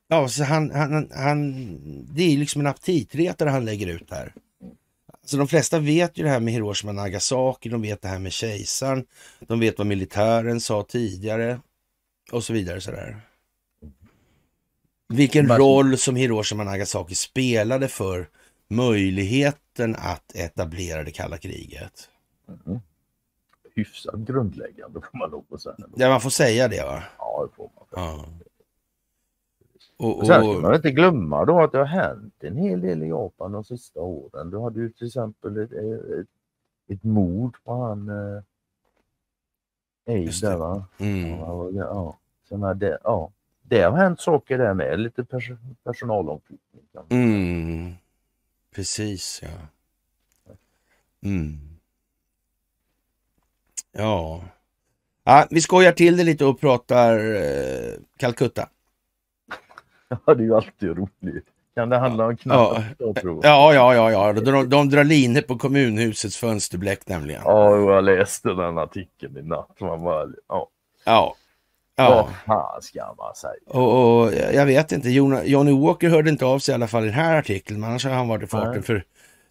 ja, så han, han, han... Det är liksom en aptitretare han lägger ut här. Alltså de flesta vet ju det här med Hiroshima Nagasaki, de vet det här med kejsaren, de vet vad militären sa tidigare och så vidare. Sådär. Vilken roll som Hiroshima Nagasaki spelade för möjligheten att etablera det kalla kriget. Mm. Hyfsat grundläggande får man lov att säga. Ja, man får säga det va? Ja, det får man. Ja. Och, Och sen ska man inte glömma då att det har hänt en hel del i Japan de sista åren. Du hade ju till exempel ett, ett, ett mord på han eh, där va? mm, Ja, ja. Har det, ja. det har hänt saker där med, lite pers personalomflyttning. mm, precis ja. Mm. Ja. ja. Vi skojar till det lite och pratar eh, Calcutta. Ja, det är ju alltid roligt. Kan det handla om knappen? Ja, ja, ja, ja, ja. De, de drar linor på kommunhusets fönsterbläck nämligen. Ja, jag läste den artikeln i natt. Man bara, ja. Ja. Ja. Vad fan ska man säga? Och, och, jag vet inte, Johnny Walker hörde inte av sig i alla fall i den här artikeln, men annars har han varit i farten. Nej. För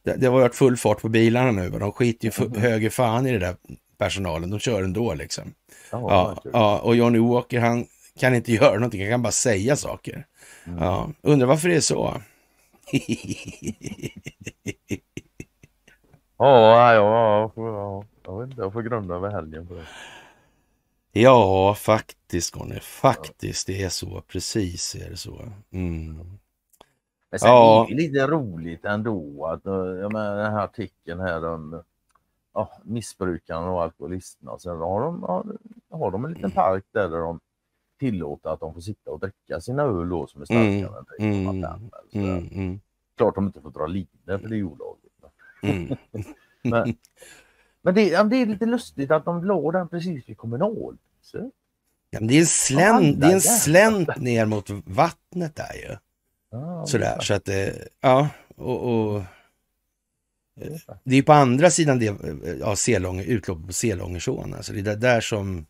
det, det har varit full fart på bilarna nu, de skiter ju mm. höger fan i det där personalen, de kör ändå liksom. Ja, ja, och Johnny Walker han kan inte göra någonting, han kan bara säga saker. Mm. Ja, undrar varför det är så. ja, ja, ja, jag vet inte, jag får grunda över helgen på det. Ja, faktiskt Conny, faktiskt det är så, precis är det så. Mm. Men sen ja. är det lite roligt ändå att jag menar, den här artikeln här om ja, missbrukarna och alkoholisterna. Sen har de, har de en liten park där de tillåter att de får sitta och dricka sina öl då som är starkare mm. än 3,5. Mm. Mm. mm. Klart de inte får dra linor för det är olagligt. Mm. men men det, det, är lite lustigt att de la den precis vid kommunalhuset. Ja, det är en slänt, det är en slänt ner mot vattnet där ju. Ah, Sådär, så att det, ja, och, och det är på andra sidan det, ja, Selång, utloppet på Selångersån. Alltså det är där, där som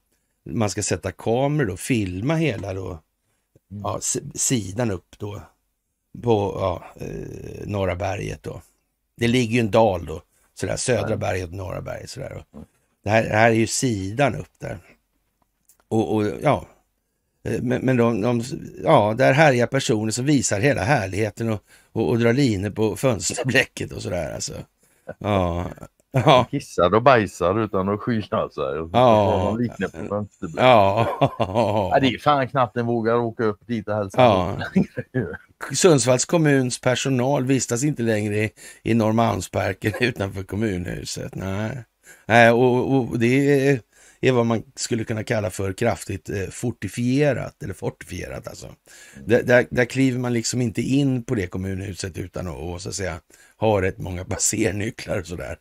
man ska sätta kameror och filma hela då, mm. ja, sidan upp då på ja, eh, Norra berget då. Det ligger ju en dal då, sådär, södra berget och norra berget sådär. Det här, det här är ju sidan upp där. Och, och ja, eh, men, men de, de, ja, där härjar personer som visar hela härligheten och, och, och drar linor på fönsterblecket och sådär alltså. Ja. Ja. Kissar och bajsar utan att skyla sig. Ja. Liknar på ja. ja. Det är fan knappt en vågar åka upp dit och hälsa ja. Sundsvalls kommuns personal vistas inte längre i, i Norrmalmsparken utanför kommunhuset. Nej, Nej och, och det är, är, vad man skulle kunna kalla för kraftigt eh, fortifierat eller fortifierat alltså. Mm. Där, där, där kliver man liksom inte in på det kommunhuset utan att, och, så att säga ha rätt många passernycklar och sådär.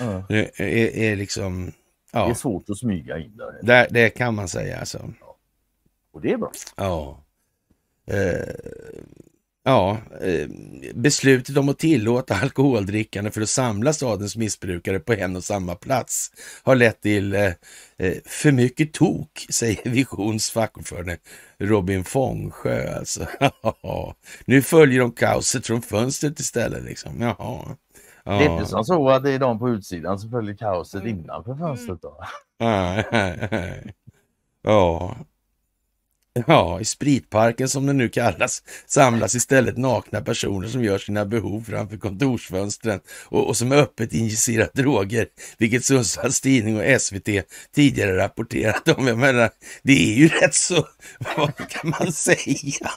Mm. Det är, är, liksom... Ja. Det är svårt att smyga in där. Det, det kan man säga alltså. Ja. Och det är bra. Ja. Eh, ja, eh, beslutet om att tillåta alkoholdrickande för att samla stadens missbrukare på en och samma plats har lett till eh, eh för mycket tok, säger Visions fackordförande Robin Fångsjö. Alltså. nu följer de kaoset från fönstret istället. Liksom. Jaha. Det är inte som så att det är de på utsidan som följer kaoset innanför fönstret då? Ja, Ja, i spritparken som det nu kallas samlas istället nakna personer som gör sina behov framför kontorsfönstren och, och som öppet injicerar droger, vilket Sundsvalls Tidning och SVT tidigare rapporterat om. Jag menar, det är ju rätt så, vad kan man säga?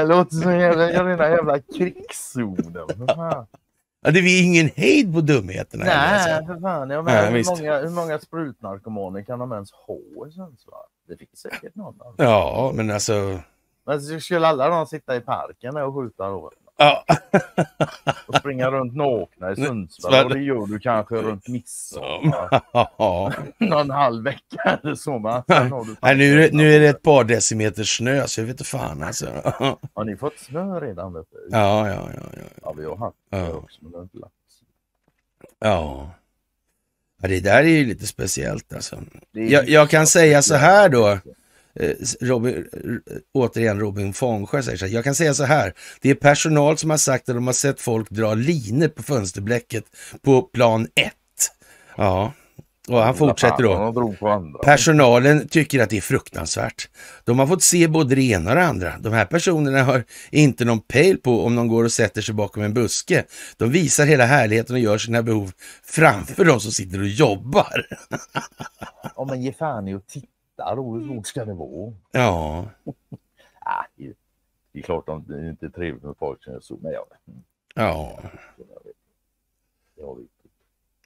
Det låter som rena jävla krigszonen. Ja, det är ingen hejd på dumheterna. Nej, alltså. för fan. Jag menar, ja, hur, många, hur många sprutnarkomaner kan de ens ha i Sundsvall? Det finns säkert någon. Ja, men alltså. Men skulle alla de sitta i parken och skjuta då? Ja. och springa runt nakna i Sundsvall. Och det gör du kanske runt midsommar. Ja. Någon halv vecka eller så. Men Nej, nu, nu är det ett par decimeter snö så jag vet inte fan alltså. Har ni fått snö redan? Vet du? Ja, ja, ja, ja. Ja, vi har haft det också men det har inte lagt Ja. ja. Det där är ju lite speciellt alltså. Jag, jag kan säga så här då. Eh, Robin, återigen Robin Fångsjö säger så här, jag kan säga så här, det är personal som har sagt att de har sett folk dra linor på fönsterblecket på plan 1. Ja, och han fortsätter då. Personalen tycker att det är fruktansvärt. De har fått se både det ena och det andra. De här personerna har inte någon pejl på om de går och sätter sig bakom en buske. De visar hela härligheten och gör sina behov framför de som sitter och jobbar. Ja, men ge fan i att titta hur svårt ska det vara? Ja. ah, det är klart att det inte är trevligt med folk som är så, men ja. Ja.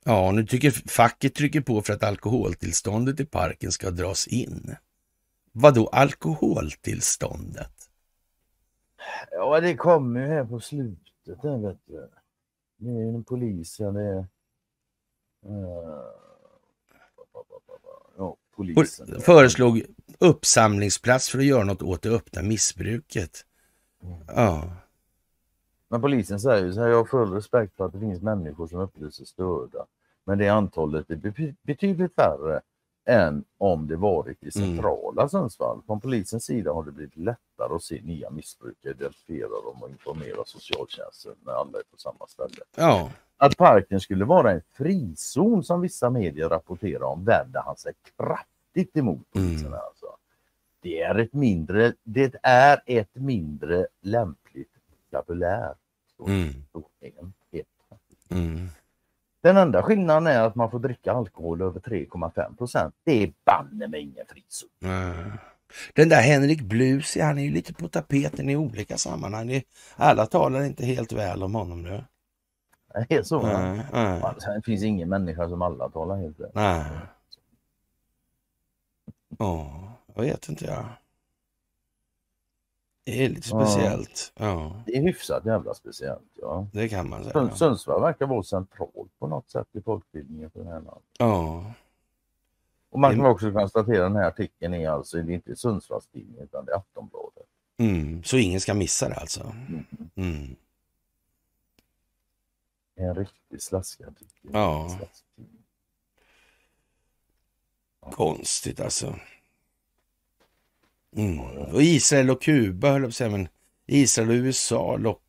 Ja, nu tycker facket trycker på för att alkoholtillståndet i parken ska dras in. Vad då alkoholtillståndet? Ja, det kommer ju här på slutet. Vet du. Det är polisen, det är... Uh, polisen. Föreslog uppsamlingsplats för att göra något åt det öppna missbruket. Ja. Men polisen säger så här, jag har full respekt för att det finns människor som upplever sig störda. Men det antalet är be- betydligt färre än om det varit i Mm. centrala Sundsvall. Från polisens sida har det blivit lättare att se nya missbrukare, identifiera dem och informera socialtjänsten när alla är på samma ställe. ja. Att parken skulle vara en frizon som vissa medier rapporterar om vände han sig kraftigt emot polisen. Mm. Alltså. Det, är ett mindre, det är ett mindre lämpligt vokabulär. Mm. Mm. Den enda skillnaden är att man får dricka alkohol över 3,5 procent. Det är banne mig ingen frizon. Ja. Den där Henrik Blusi, han är ju lite på tapeten i olika sammanhang. Alla talar inte helt väl om honom nu. Det är så. nej, Alltså, Det finns ingen människa som alla talar helt rätt. nej. Ja, jag vet inte jag. Det är lite Ja. speciellt. Ja, Det är hyfsat jävla speciellt. Ja. det kan man säga. Sundsvall verkar vara centralt på något sätt i folkbildningen för den här landet. Ja, Och man kan också konstatera den här artikeln är alltså det är inte Sundsvallstidningen utan det är Aftonbladet. mm. så ingen ska missa det alltså. Mm. Mm. En riktig slaskartikel. Ja. Slasktidning. Konstigt alltså. Mm. Och Israel och Kuba höll jag på att säga, men Israel och USA lock,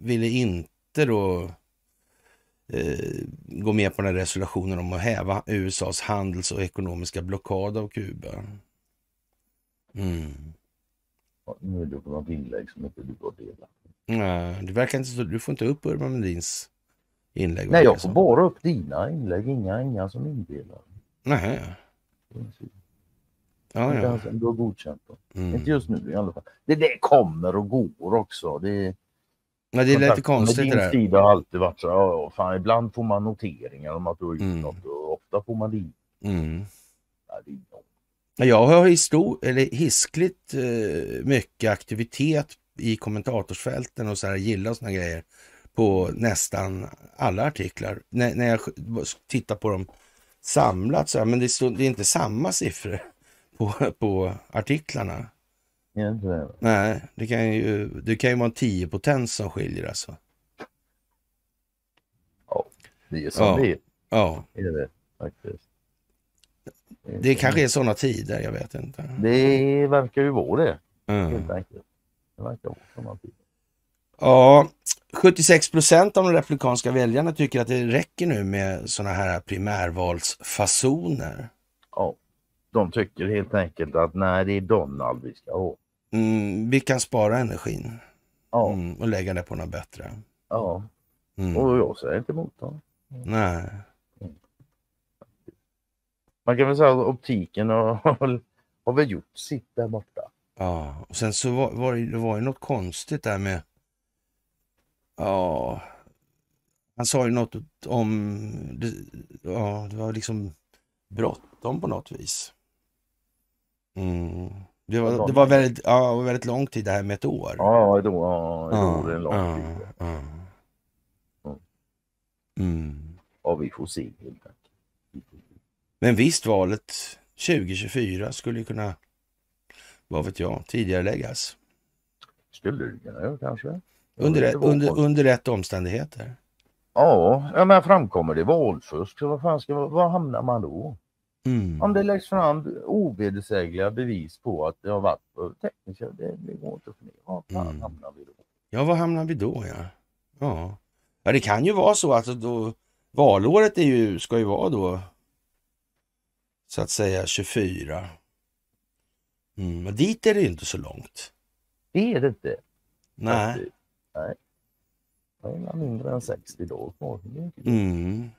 ville inte då eh, gå med på den här resolutionen om att häva USAs handels och ekonomiska blockad av Kuba. Mm. Ja, Nu är det på något inlägg som inte du har delat. Nej, det verkar inte så. Du får inte upp Urban Melins inlägg. Nej, jag får bara upp dina inlägg, inga, inga som indelar. Nej, ja, ja. du har godkänt dem. Mm. Inte just nu i alla fall. Det där kommer och går också. Det, ja, det är lite konstigt med det din där. sida har alltid varit så ja, fan, ibland får man noteringar om att du har gjort Mm. något och ofta får man inte. Mm. Ja, det är. Jag har histor- eller hiskligt eh, mycket aktivitet i kommentatorsfälten och så här, gillar såna grejer på nästan alla artiklar. När, när jag tittar på dem samlat så här, men det, står, det är inte samma siffror på, på artiklarna. Det det? Nej, det kan ju, det kan ju vara en 10 potens som skiljer alltså. Det är som Ja. det är. Ja, är det faktiskt. det kanske är sådana tider, jag vet inte. Det verkar ju vara det, Mm. helt enkelt. Det verkar vara sådana tider. Ja, 76 procent av de republikanska väljarna tycker att det räcker nu med sådana här primärvalsfasoner. De tycker helt enkelt att nej, det är Donald vi ska ha. Mm, vi kan spara energin Ja, mm, och lägga det på något bättre. ja. Mm. och jag säger inte emot dem. Nej. Man kan väl säga att optiken har, har väl gjort sitt där borta. Ja, och sen så var, var det, det var ju något konstigt där med... Ja, han sa ju något om... Det, ja, det var liksom bråttom på något vis. Mm. Det, var, det var väldigt, ja, väldigt lång tid det här med ett år. Ja, då, ja, då är det en lång ja, tid. ja. Mm. Mm. Ja, vi får se helt enkelt. Men visst, valet 2024 skulle kunna, vad vet jag, tidigare läggas. Skulle det kunna göra kanske. Under, under, under rätt omständigheter. Ja, ja, men framkommer det valfusk, så vad fan ska, var hamnar man då? Mm. Om det läggs fram ovedersägliga bevis på att det har varit på tekniska, det, det går inte att förneka. Var Mm. hamnar vi då? Ja, var hamnar vi då? Ja. ja, ja, det kan ju vara så att då, valåret är ju, ska ju vara då så att säga 24. Mm. Men dit är det ju inte så långt. Det är det inte. Nej. Nej. Det är mindre än 60 dagar kvar. Mm.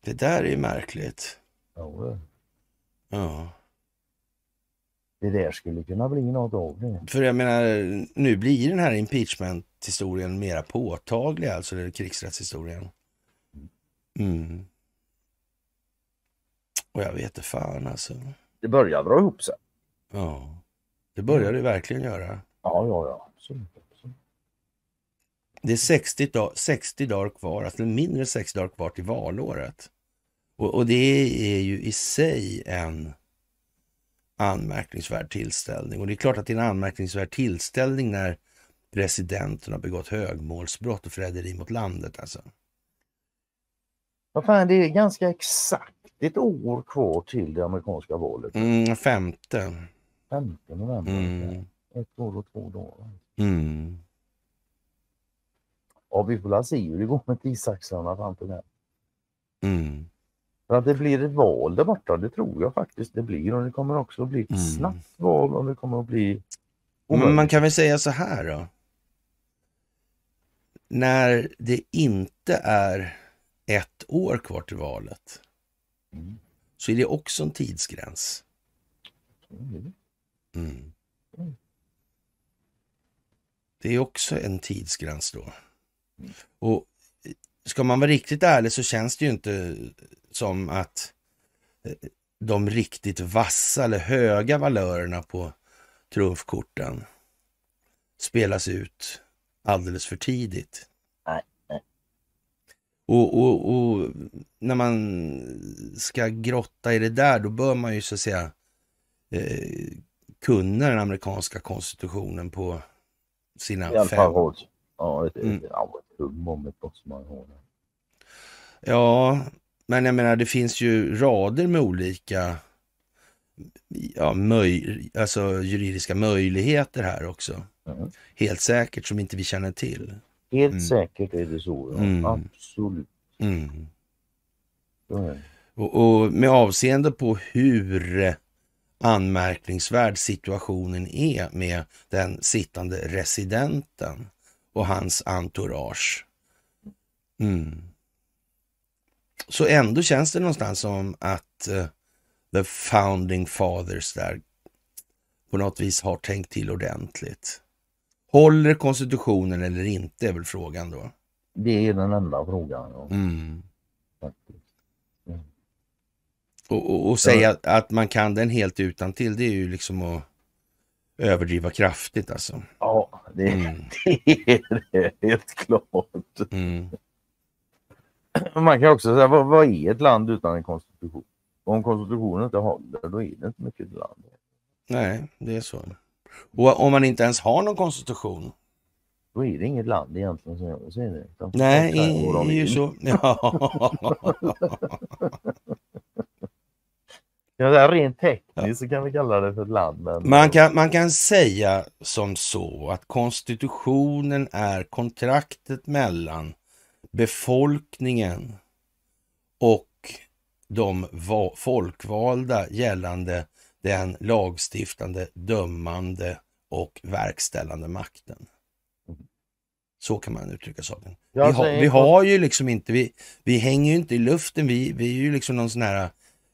Det där är ju märkligt. Ja, Ja. det där skulle kunna bli något av det. För jag menar, nu blir den här impeachment-historien mera påtaglig, alltså är krigsrättshistorien. Mm. Och jag vet inte fan alltså. Det börjar dra ihop sig. Ja, det börjar det verkligen göra. Ja, ja, ja. Absolut. Det är 60, dag, 60 dagar kvar, alltså mindre än 60 dagar kvar till valåret. Och, och det är ju i sig en anmärkningsvärd tillställning. Och det är klart att det är en anmärkningsvärd tillställning när presidenten har begått högmålsbrott och förräderi mot landet. Alltså. Vad fan, det är ganska exakt ett år kvar till det amerikanska valet. Mm, femte. 5 november. Mm. Ett år och två dagar. Mm. Ja, vi får se hur det går med tidsaxlarna fram till det. Mm. För att det blir ett val där borta, det tror jag faktiskt det blir. Och det kommer också att bli ett Mm. snabbt val och det kommer att bli Men man kan väl säga så här då. När det inte är ett år kvar till valet Mm. så är det också en tidsgräns. Mm. Mm. Mm. Det är också en tidsgräns då. Och ska man vara riktigt ärlig så känns det ju inte som att eh, de riktigt vassa eller höga valörerna på trumfkorten spelas ut alldeles för tidigt. Och, och, och när man ska grotta i det där, då bör man ju så att säga eh, kunna den amerikanska konstitutionen på sina I alla fem fall råd. Ja, ett, Mm. ja, ett hum om ett måste man ha. det. Ja, men jag menar det finns ju rader med olika ja, möj, alltså juridiska möjligheter här också. Mm. Helt säkert som inte vi känner till. Helt Mm. säkert är det så. Ja. Mm. Absolut. Mm. Det. Och, och med avseende på hur anmärkningsvärd situationen är med den sittande residenten och hans entourage. Mm. Så ändå känns det någonstans som att eh, the founding fathers där på något vis har tänkt till ordentligt. Håller konstitutionen eller inte är väl frågan då. Det är den enda frågan. Ja, Mm. faktiskt. Och, och, och säga att, att man kan den helt utan till det är ju liksom att överdriva kraftigt alltså. ja det, Mm. det är det helt klart. Mm. Man kan också säga, vad, vad är ett land utan en konstitution? Om konstitutionen inte håller, då är det inte mycket ett land. Nej, det är så. Och om man inte ens har någon konstitution. Då är det inget land egentligen som jag ser det. Utan Nej, de det är ju så. Ja. Ja, det är rent tekniskt så kan vi kalla det för ett land. Men Man kan, man kan säga som så att konstitutionen är kontraktet mellan befolkningen och de va- folkvalda gällande den lagstiftande, dömande och verkställande makten. Så kan man uttrycka saken. Jag vi, har, vi har ju liksom inte, vi, vi hänger ju inte i luften, vi, vi är ju liksom någon sån här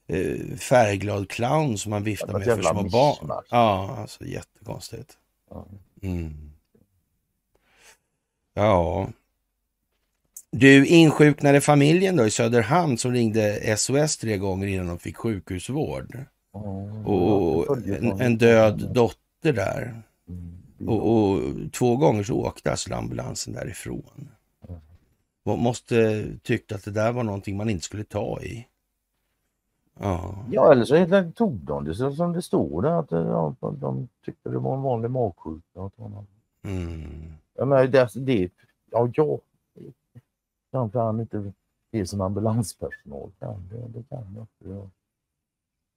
eh, färgglad clown som man viftar med för små barn. Ja, alltså jättekonstigt. Mm. Ja. Du insjuknade familjen då i Söderhamn som ringde SOS tre gånger innan de fick sjukhusvård. Och en, en död dotter där. Mm. Och, och två gånger så åkte alltså ambulansen därifrån. Och måste tyckt att det där var någonting man inte skulle ta i. Ja. Ja, eller så tog de det så som det står där att ja, de, de tyckte det var en vanlig magsjuka. Mm. Jag menar, det, det, ja, jag kan fan inte det som ambulanspersonal kan. Det, det kan jag inte. Ja.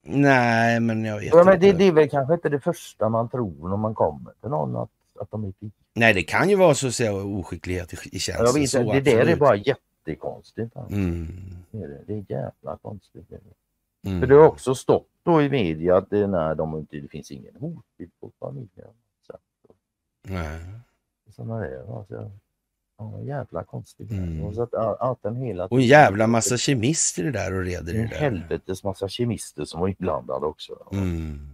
Nej, men jag vet Ja, men det, det är väl kanske inte det första man tror när man kommer till någon att, att de är pigga. Nej, det kan ju vara så att säga oskicklighet i, tjänsten. Jag vet, så, det där är absolut. bara jättekonstigt. alltså. Mm. Det, är det. är jävla konstigt. det är. Mm. För det har också stått då i media att det, nej, de, inte, det finns ingen hotbild på familjen. Så, Nej. sådana där. Alltså, ja, jävla konstigt. Mm. Och så att, att den hela Och en jävla massa kemister det där och reder det där. helvetes massa kemister som var inblandade också. Mm.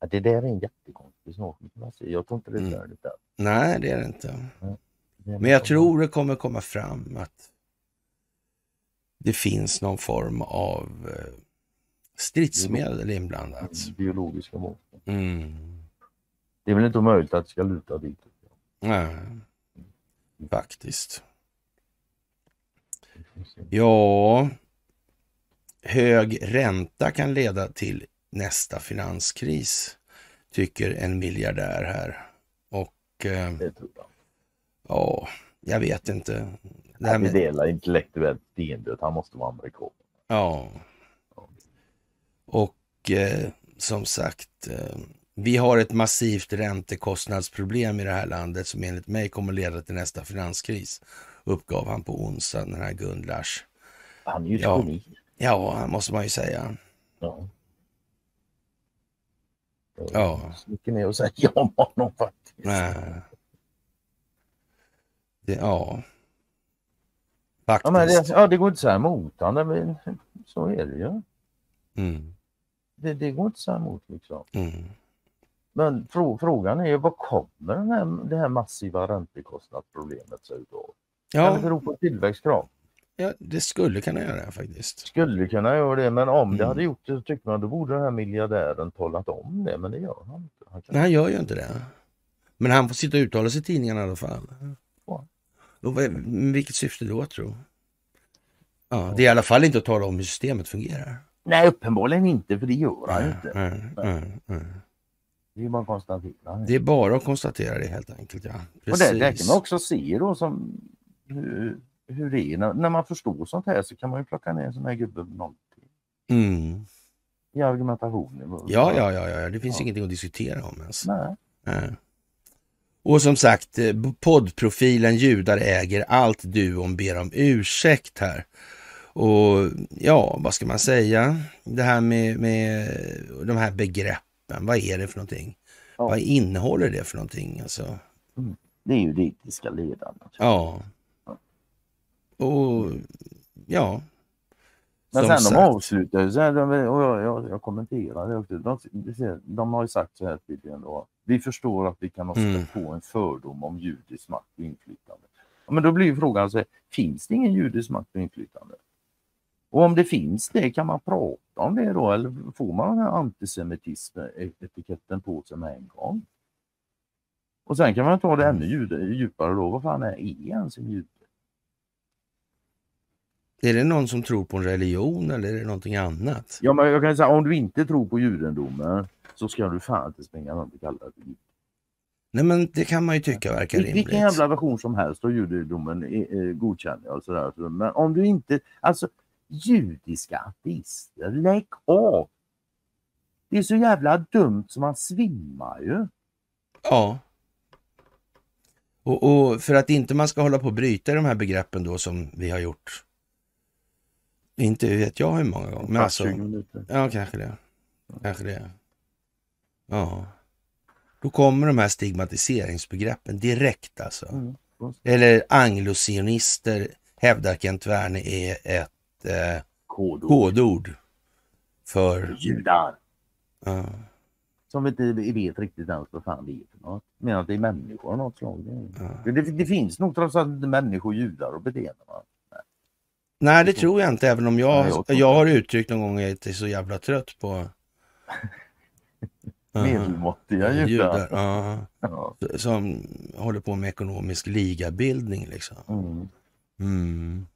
Ja, det där är en jättekonstig sak. Jag tror inte det är Mm. där. Nej, det är det inte. Det är Men jag liksom- tror det kommer komma fram att det finns någon form av eh, stridsmedel inblandat. Biologiska mått. Mm. Det är väl inte omöjligt att det ska luta dit. Nej, faktiskt. Ja, hög ränta kan leda till nästa finanskris, tycker en miljardär här. Och eh, Det tror jag. ja, jag vet inte. Det här Han med, delar intellektuellt stendött. Han måste vara amerikan. ja. Och eh, som sagt, eh, vi har ett massivt räntekostnadsproblem i det här landet som enligt mig kommer leda till nästa finanskris, uppgav han på onsdag, den här Gun Lars. Han är ju Ja. geni. Ja, måste man ju säga. Ja. Ja. Mycket mer att säga om honom faktiskt. Nej. Det, ja. Ja, Faktiskt. men det, ja, det går inte så här emot honom. Men så är det ju. Mm, Det, det går inte så emot liksom. mm. Men frå, frågan är vad kommer den här, det här massiva räntekostnadsproblemet sig utav? Kan det Ja, bero på tillväxtkrav? ja, det skulle kunna göra det faktiskt. Skulle kunna göra det, men om det Mm. hade gjort det så tycker man då borde den här miljardären talat om det, men det gör han inte. Han. Nej, han gör ju inte det. Men han får sitta och uttala sig i tidningarna i alla fall. Ja. Och vad, vilket syfte då, tro? Ja, det är i alla fall inte att tala om hur systemet fungerar. Nej, uppenbarligen inte, för det gör han inte. Det är bara att konstatera. Det är bara att konstatera det helt enkelt. Ja. Och det, det kan man också se då som hur, hur det är. När, när man förstår sånt här så kan man ju plocka ner en sån här gubbe med någonting Mm. i argumentationen. Ja, ja, ja, ja, det finns Ja. ingenting att diskutera om ens. Nej. Nej. Och som sagt, eh, poddprofilen Judar äger allt duon ber om ursäkt här. Och ja, vad ska man säga? Det här med, med de här begreppen, vad är det för någonting? Ja. Vad innehåller det för någonting? Alltså, Det är ju det etiska ledandet. ja. Och ja. Men sen sagt. de avslutar ju och jag, jag, jag kommenterar det också. De, de, har ju sagt så här tydligen då. Vi förstår att vi kan ha Mm. på en fördom om judisk makt och inflytande. Men då blir ju frågan, så här, finns det ingen judisk makt och inflytande? Och om det finns det, kan man prata om det då? Eller får man den här antisemitism-etiketten på sig med en gång? Och sen kan man ta det ännu djup- djupare då. Vad fan är ens en jude? Är det någon som tror på en religion eller är det någonting annat? Ja, men jag kan säga om du inte tror på judendomen så ska du fan inte springa runt och kalla dig jude. Nej men det kan man ju tycka verkar rimligt. Vilken jävla version som helst av judendomen eh, eh, godkänner jag. Sådär. Men om du inte, alltså judiska ateister, lägg av! Det är så jävla dumt som man svimmar ju. Ja. Och, och för att inte man ska hålla på och bryta de här begreppen då som vi har gjort. Inte vet jag hur många gånger. Men alltså, 20 minuter. ja kanske det. Kanske det. Ja. Då kommer de här stigmatiseringsbegreppen direkt alltså. Mm. Eller anglosionister hävdar Kent Werne är ett eh, Kodord. kodord för... Judar. Ja. Som inte vet riktigt ens vad fan det är för något. Men att det är människor av något slag. Det, Ja. det, det finns nog trots allt människor, judar och beteenden. va? Nej, det tror jag inte, även om jag, Nej, jag jag har uttryckt någon gång att jag är så jävla trött på. Medelmåttiga judar. judar. Ja. Som håller på med ekonomisk ligabildning liksom. Mm. Mm.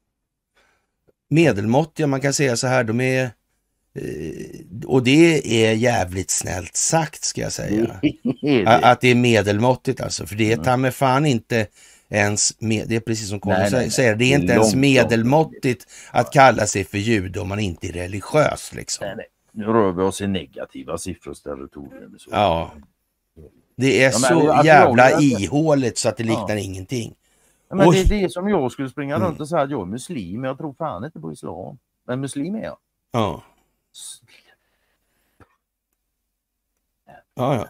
Medelmåttiga, man kan säga så här, de är eh, och det är jävligt snällt sagt ska jag säga. Att det är medelmåttigt alltså, för det är Mm. ta mig fan inte ens, med, det är precis som Conny säger, det är inte ens medelmåttigt att kalla sig för jude om man inte är religiös liksom. Nej, nej. Nu rör vi oss i negativa siffrors territorium. Ja. Det är så jävla ihåligt så att det liknar ingenting. Men Oj. det, det är som jag skulle springa Mm. runt och säga att jag är muslim, jag tror fan inte på islam. Men muslim är jag. Ja, ja, ja.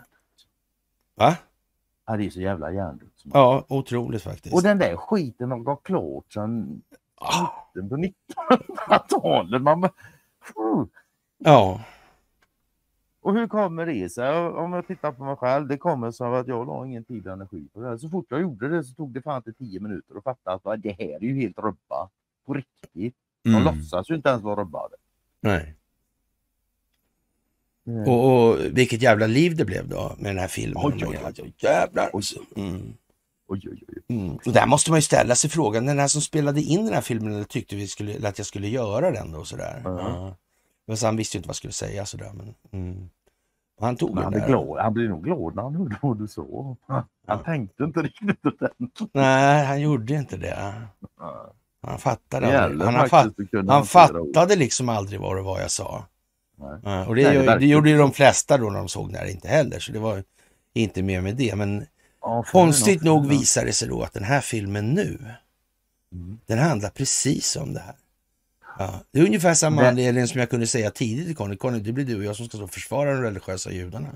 Va? Ja, det är så jävla hjärndött. Ja, otroligt faktiskt. Och den där skiten har gått klart sedan Ah, mitten på 1900-talet. Man bara, "Fuh." Ja, Och hur kommer det sig? Om jag tittar på mig själv, det kommer så av att jag la ingen tid och energi på det här. Så fort jag gjorde det så tog det fan inte tio minuter att fatta att det här är ju helt rubbat. På riktigt. De mm. låtsas ju inte ens vara rubbade. nej. Mm. Och, och vilket jävla liv det blev då med den här filmen. Oj, oj, oj. Jävlar. Oj. Mm. Oj, oj, oj. Mm. Och där måste man ju ställa sig frågan, den här som spelade in den här filmen eller tyckte vi skulle, att jag skulle göra den då sådär. Ja. Ja. Fast han visste ju inte vad skulle säga sådär. Men, mm. Han tog Men han, den glad, han blir nog glad när han hörde vad du sa. Han, han tänkte inte riktigt ordentligt. Nej, han gjorde inte det. Ja. Han fattade gäller Han, har fatt, han ord. fattade liksom aldrig vad det var jag sa. Nej. Ja, och det, Nej, det det gjorde ju de flesta då när de såg det här inte heller. Så det var inte mer med det. Men Ja, konstigt den nog visar det sig då att den här filmen nu, Mm. den handlar precis om det här. Ja, det är ungefär samma Men- anledning som jag kunde säga tidigt i Conny. Conny, det blir du och jag som ska stå och försvara de religiösa judarna.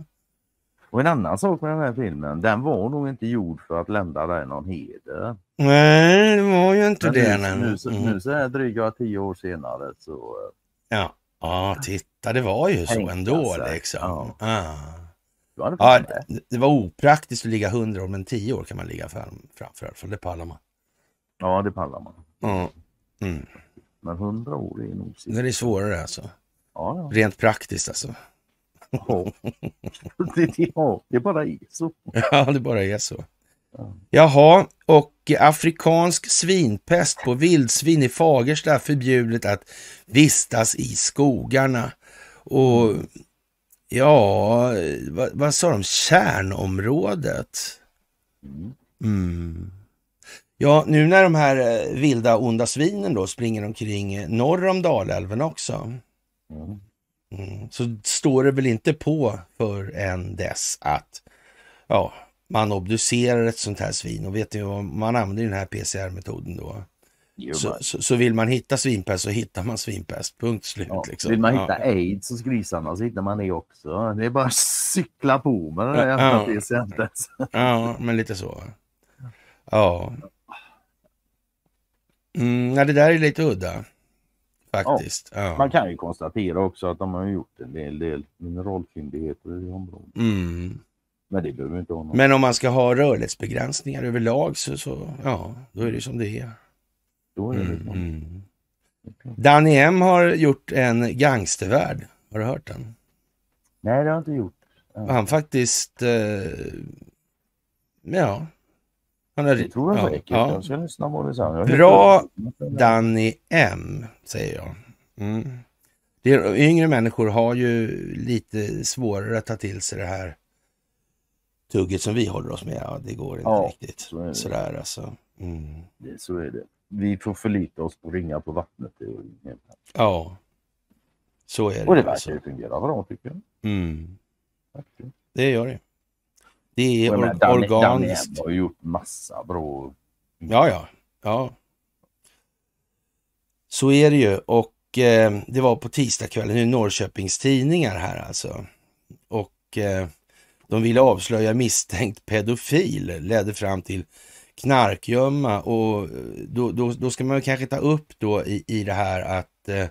Och en annan sak med den här filmen, den var nog inte gjord för att lämna dig någon heder. Nej, det var ju inte Men det. nu, nu, så- Mm. nu så här dryga tio år senare så... Ja. ja, titta, det var ju så ändå sig. liksom. Ja. Du hade Ja, det- det var opraktiskt att ligga 100 år, men 10 år kan man ligga fram, framför. Det pallar man. ja, det pallar man. Ja. Mm. Men hundra år är nog sist. Det är svårare alltså. Ja, Rent praktiskt alltså. ja. det, det, ja, det bara är så. Ja, det bara är så. Ja. Jaha, och afrikansk svinpest på vildsvin i Fagersta förbjudet att vistas i skogarna. Och ja, vad, vad sa de? Kärnområdet? Mm. Ja, nu när de här eh, vilda onda svinen då springer omkring eh, norr om Dalälven också. Mm. Mm. Så står det väl inte på för än dess att ja, man obducerar ett sånt här svin och vet ni vad man använder den här PCR-metoden då? Så, så, så vill man hitta svinpest så hittar man svinpest, punkt slut. Ja, liksom. Vill man Ja. hitta aids hos grisarna så hittar man det också. Det är bara att cykla på med den där Ja, jävla ja. Ja, men lite så. Ja. Mm, nej, det där är lite udda. Faktiskt. Ja. Man kan ju konstatera också att de har gjort en del, del mineralfyndigheter i området. Mm. Men det behöver inte ha någon. Men om man ska ha rörlighetsbegränsningar överlag så, så ja, då är det som det är. Då är det Mm, mm. Danny M har gjort en gangstervärld. Har du hört den? Nej, det har jag inte gjort. Ja. Han faktiskt, eh, ja. Han har, Det tror jag ja, säkert. ja. Jag ska lyssna på det sen. Jag Bra. Danny M, säger jag. Mm. Det är, yngre människor har ju lite svårare att ta till sig det här tugget som vi håller oss med. Ja, det går inte Ja, riktigt så sådär alltså. Mm. Det, så är det. Vi får förlita oss på ringa på vattnet. Ja, så är det. Och det alltså. verkar ju fungera bra tycker jag. Mm. Det gör det. Det är or menar, Danny- organiskt. Danny har gjort massa bra. Ja, ja, ja. Så är det ju. Och eh, det var på tisdagskvällen, nu är Norrköpings tidningar här alltså. Och eh, de ville avslöja misstänkt pedofil, ledde fram till knarkgömma och eh, då, då, då ska man kanske ta upp då i, i det här att eh,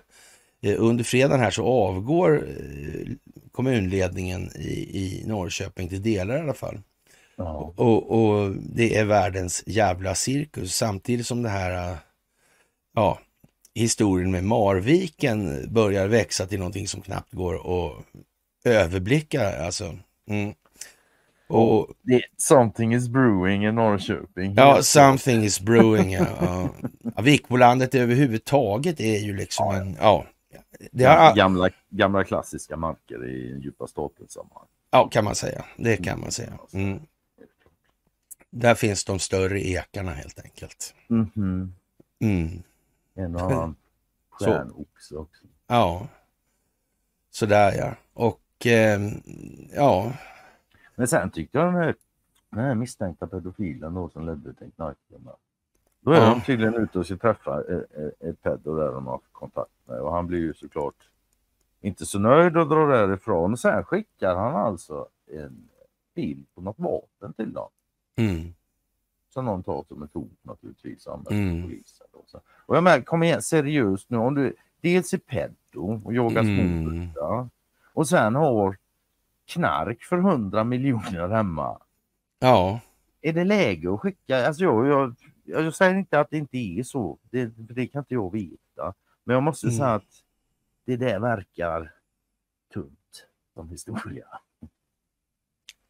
under fredagen här så avgår eh, kommunledningen i, i Norrköping till delar i alla fall. Ja. Och, och det är världens jävla cirkus samtidigt som det här, äh, ja, historien med Marviken börjar växa till någonting som knappt går att överblicka. Alltså. Mm. Och, Det, something is brewing i Norrköping. ja, something is brewing. Ja, ja. Vikbolandet överhuvudtaget är ju liksom ja. en, ja, det har, gamla, gamla klassiska marker i djupa statens sammanhang. ja, kan man säga. Det kan man säga. Mm. Där finns de större ekarna helt enkelt. Mhm. Mm. En och annan Så. stjärnoxe också. Ja, sådär ja. Och eh, ja, Men sen tyckte jag den här, den här misstänkta pedofilen då som ledde till knarkgömma. Då är Ja. de tydligen ute och ska träffa ett, ett, ett pedo där de har kontakt med och han blir ju såklart inte så nöjd och drar därifrån. Sen skickar han alltså en bild på något vapen till dem. mm, Som någon tar som ett hot naturligtvis. och använder Mm. polisen. Och så. Och jag menar, kom igen seriöst nu. Om du dels är pedo och jagar Mm. och sen har knark för 100 miljoner hemma. ja, Är det läge att skicka? Alltså jag, jag, jag säger inte att det inte är så. Det, det kan inte jag veta. Men jag måste Mm. säga att det där verkar tunt som historia.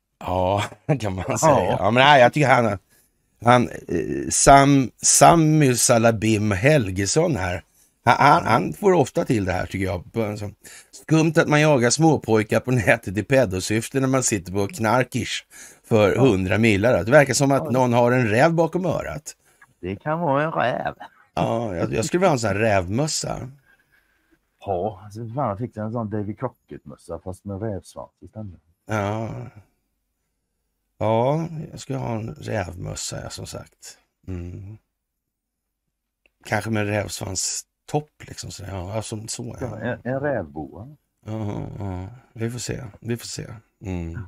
ja, kan man säga. Ja, men nej, jag tycker han, han eh, Sam, Samuel Salabim Helgesson här Han, han, han får ofta till det här tycker jag. Skumt att man jagar småpojkar på nätet i pedosyfte när man sitter på knarkish för hundra millar. Det verkar som att någon har en räv bakom örat. Det kan vara en räv. Ja, jag, jag skulle vilja ha en sån här rävmössa. Ja, alltså, fan, jag fick en sån David Crockett-mössa fast med rävsvans istället. Ja. Ja, jag ska ha en rävmössa ja, som sagt. Mm. Kanske med rävsvanstopp liksom. Så, ja, som, så, ja. En, en rävboa. Ja, ja, vi får se. Vi får se. Mm.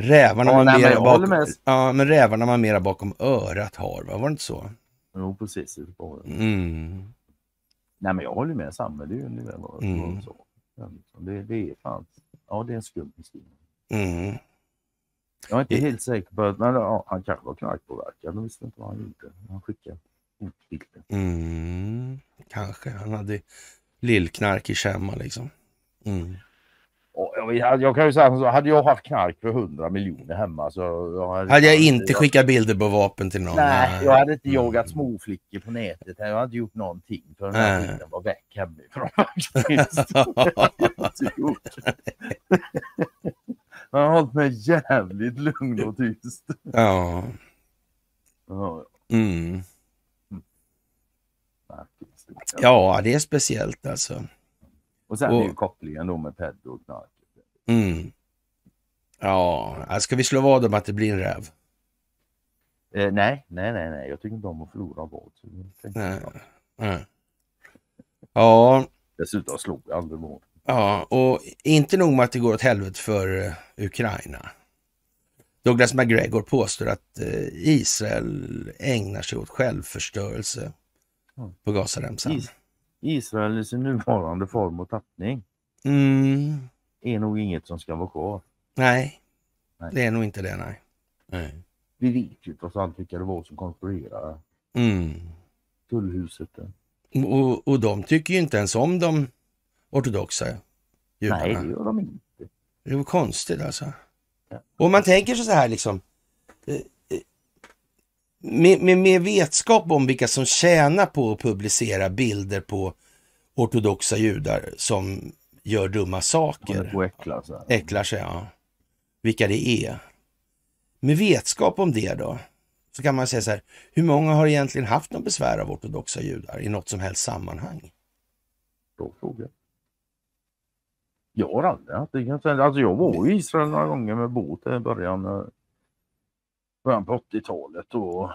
Rävarna Ja, man men mera bakom, med. ja, men rävarna man mera bakom örat har, va? var det inte så? Jo, precis. Mm. Nej, men jag håller med Samme. Det är ju ungefär vad Mm. så. Liksom, Det, det är fan. Ja, det är en skum historia. Mm. Jag är inte Det- helt säker på att men, ja, han kanske var knarkpåverkad. Jag visste inte vad han gjorde. Han skickade hotbilder. Mm. Kanske. Han hade lillknark i kämma liksom. Mm. Och jag, jag kan ju säga så, hade jag haft knark för 100 miljoner hemma så... Jag hade, Hade jag inte skickat bilder på vapen till någon? Nej, jag hade inte Mm. jagat småflickor på nätet. Jag hade inte gjort någonting för den här skiten var väck hemifrån faktiskt. Jag har hållit mig jävligt lugn och tyst. ja. Ja, Mm. faktiskt. ja, det är speciellt alltså. Och sen Och- är ju kopplingen då med pedo och knark. Mm. Ja, ska vi slå vad om att det blir en räv? Eh, nej, nej, nej, nej. Jag tycker inte om att förlora vad. Nej. Nej. Ja, Dessutom slog jag aldrig mål. ja, och inte nog med att det går åt helvete för eh, Ukraina. Douglas McGregor påstår att eh, Israel ägnar sig åt självförstörelse på Gazaremsan. Is- Israel i sin nuvarande form och tappning Mm. är nog inget som ska vara kvar. Nej, Nej. det är nog inte det, nej. nej. Vi vet ju trots allt vilka det var som konstruerade Mm. tullhuset. Och, och de tycker ju inte ens om de ortodoxa judarna. Nej, det gör de inte. Det var konstigt alltså. Ja. Och man tänker så här liksom. Med, med, med vetskap om vilka som tjänar på att publicera bilder på ortodoxa judar som gör dumma saker. på äckla så här. Äcklar sig, ja. Vilka det är. Med vetskap om det då, så kan man säga så här. Hur många har egentligen haft någon besvär av ortodoxa judar i något som helst sammanhang? Bra fråga. Jag har aldrig haft det. Alltså jag var i Israel några gånger med båt i början, eh, början på 80-talet. Och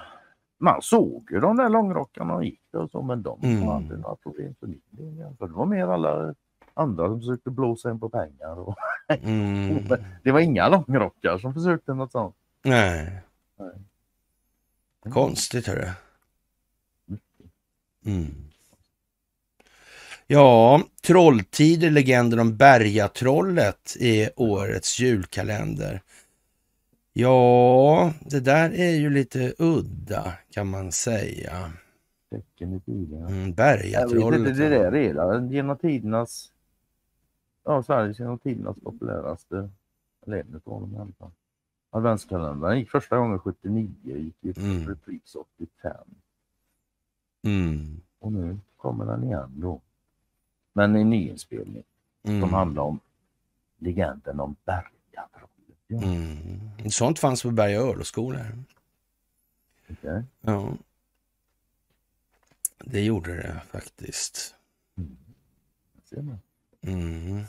man såg ju de där långrockarna och gick och så, men de Mm. aldrig några problem för min del. För det var mer alla andra som försökte blåsa in på pengar. Och Mm. det var inga långrockar som försökte något sånt. Nej. Nej. Konstigt hörru. Mm. Ja, Trolltider, legenden om Bergatrollet är årets julkalender. Ja, det där är ju lite udda kan man säga. Tecken i bilen. Mm, Bergatrollet. det där är la- genom tidernas, ja Sveriges genom tidernas populäraste, dem i alla fall. Adventskalendern gick första gången 79, gick i Mm. repris 85 Mm, och nu kommer den igen då. Men en nyinspelning som mm, handlar om legenden om Bergatrollet. Mm. Sånt fanns på Berga örlogsskolor. okej. Ja. Det gjorde det faktiskt. Mm.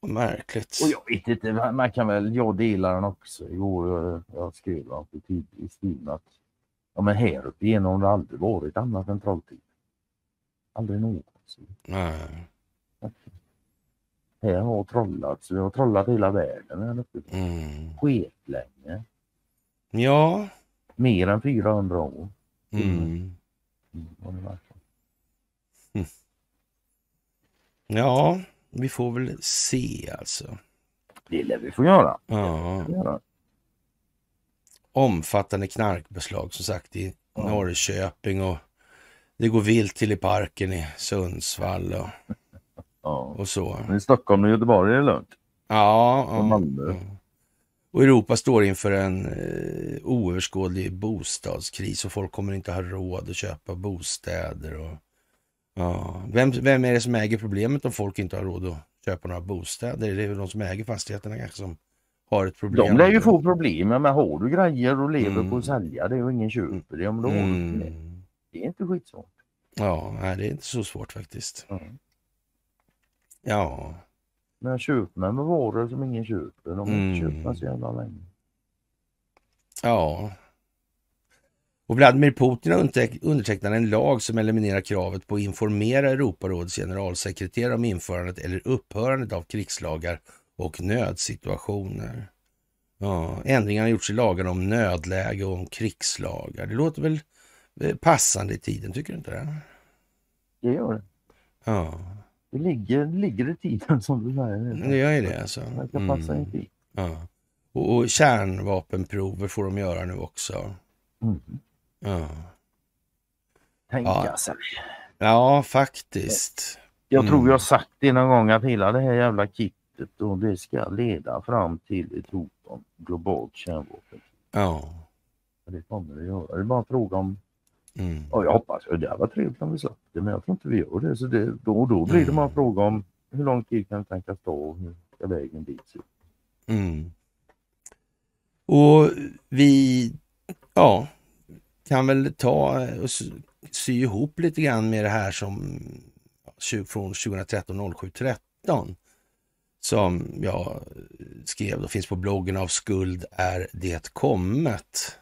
Vad Märkligt. Och jag vet inte, man kan väl, jag delar den också. Igår jag, jag skrev va, på tid, i stilen att ja, men här uppe igenom har det aldrig varit annat än trolltid. Aldrig någonsin. Nej. Här har trollats, vi har trollat hela världen här uppe. Mm. Skitlänge. Ja. Mer än 400 år. Mm. Mm. Ja, vi får väl se alltså. Det lär vi få göra. Ja. Göra. Omfattande knarkbeslag som sagt i Ja. Norrköping och det går vilt till i parken i Sundsvall och, Ja. och så. Men i Stockholm och Göteborg är det lugnt. Ja, Och ja. Och Europa står inför en eh, oöverskådlig bostadskris och folk kommer inte ha råd att köpa bostäder. Och, ja. vem, vem är det som äger problemet om folk inte har råd att köpa några bostäder? Det är väl de som äger fastigheterna kanske som har ett problem. De lär ju få problem, men har du grejer och lever Mm. på att sälja det och ingen köper det, om då du det. Mm. Det är inte skitsvårt. Ja, nej, det är inte så svårt faktiskt. Mm. Ja, Men köpmän med varor som ingen köper, de har inte Mm. köpt dem så jävla länge. ja. Och Vladimir Putin har underteck- undertecknat en lag som eliminerar kravet på att informera Europarådets generalsekreterare om införandet eller upphörandet av krigslagar och nödsituationer. Ja, ändringar har gjorts i lagarna om nödläge och om krigslagar. Det låter väl eh, passande i tiden, tycker du inte det? Det gör det. Ja, Det ligger, ligger i tiden som du säger. det gör ju det alltså. Det kan passa Mm. tid. Ja. Och, och kärnvapenprover får de göra nu också. Mm. Ja, Tänka Ja. sig. ja faktiskt. Jag Mm. tror jag sagt det någon gång att hela det här jävla kittet och det ska leda fram till ett hot om globalt kärnvapen. Ja. Det kommer det göra. Det är bara en fråga om, Mm. ja, jag hoppas, det hade varit trevligt om vi slapp det men jag tror inte vi gör det. Så det, då och då blir det bara en Mm. fråga om hur lång tid kan det tänkas ta och hur ska vägen dit se. Mm. Och vi ja, kan väl ta och sy- ihop lite grann med det här som från 2013 0713 som jag skrev och finns på bloggen av skuld är det kommet.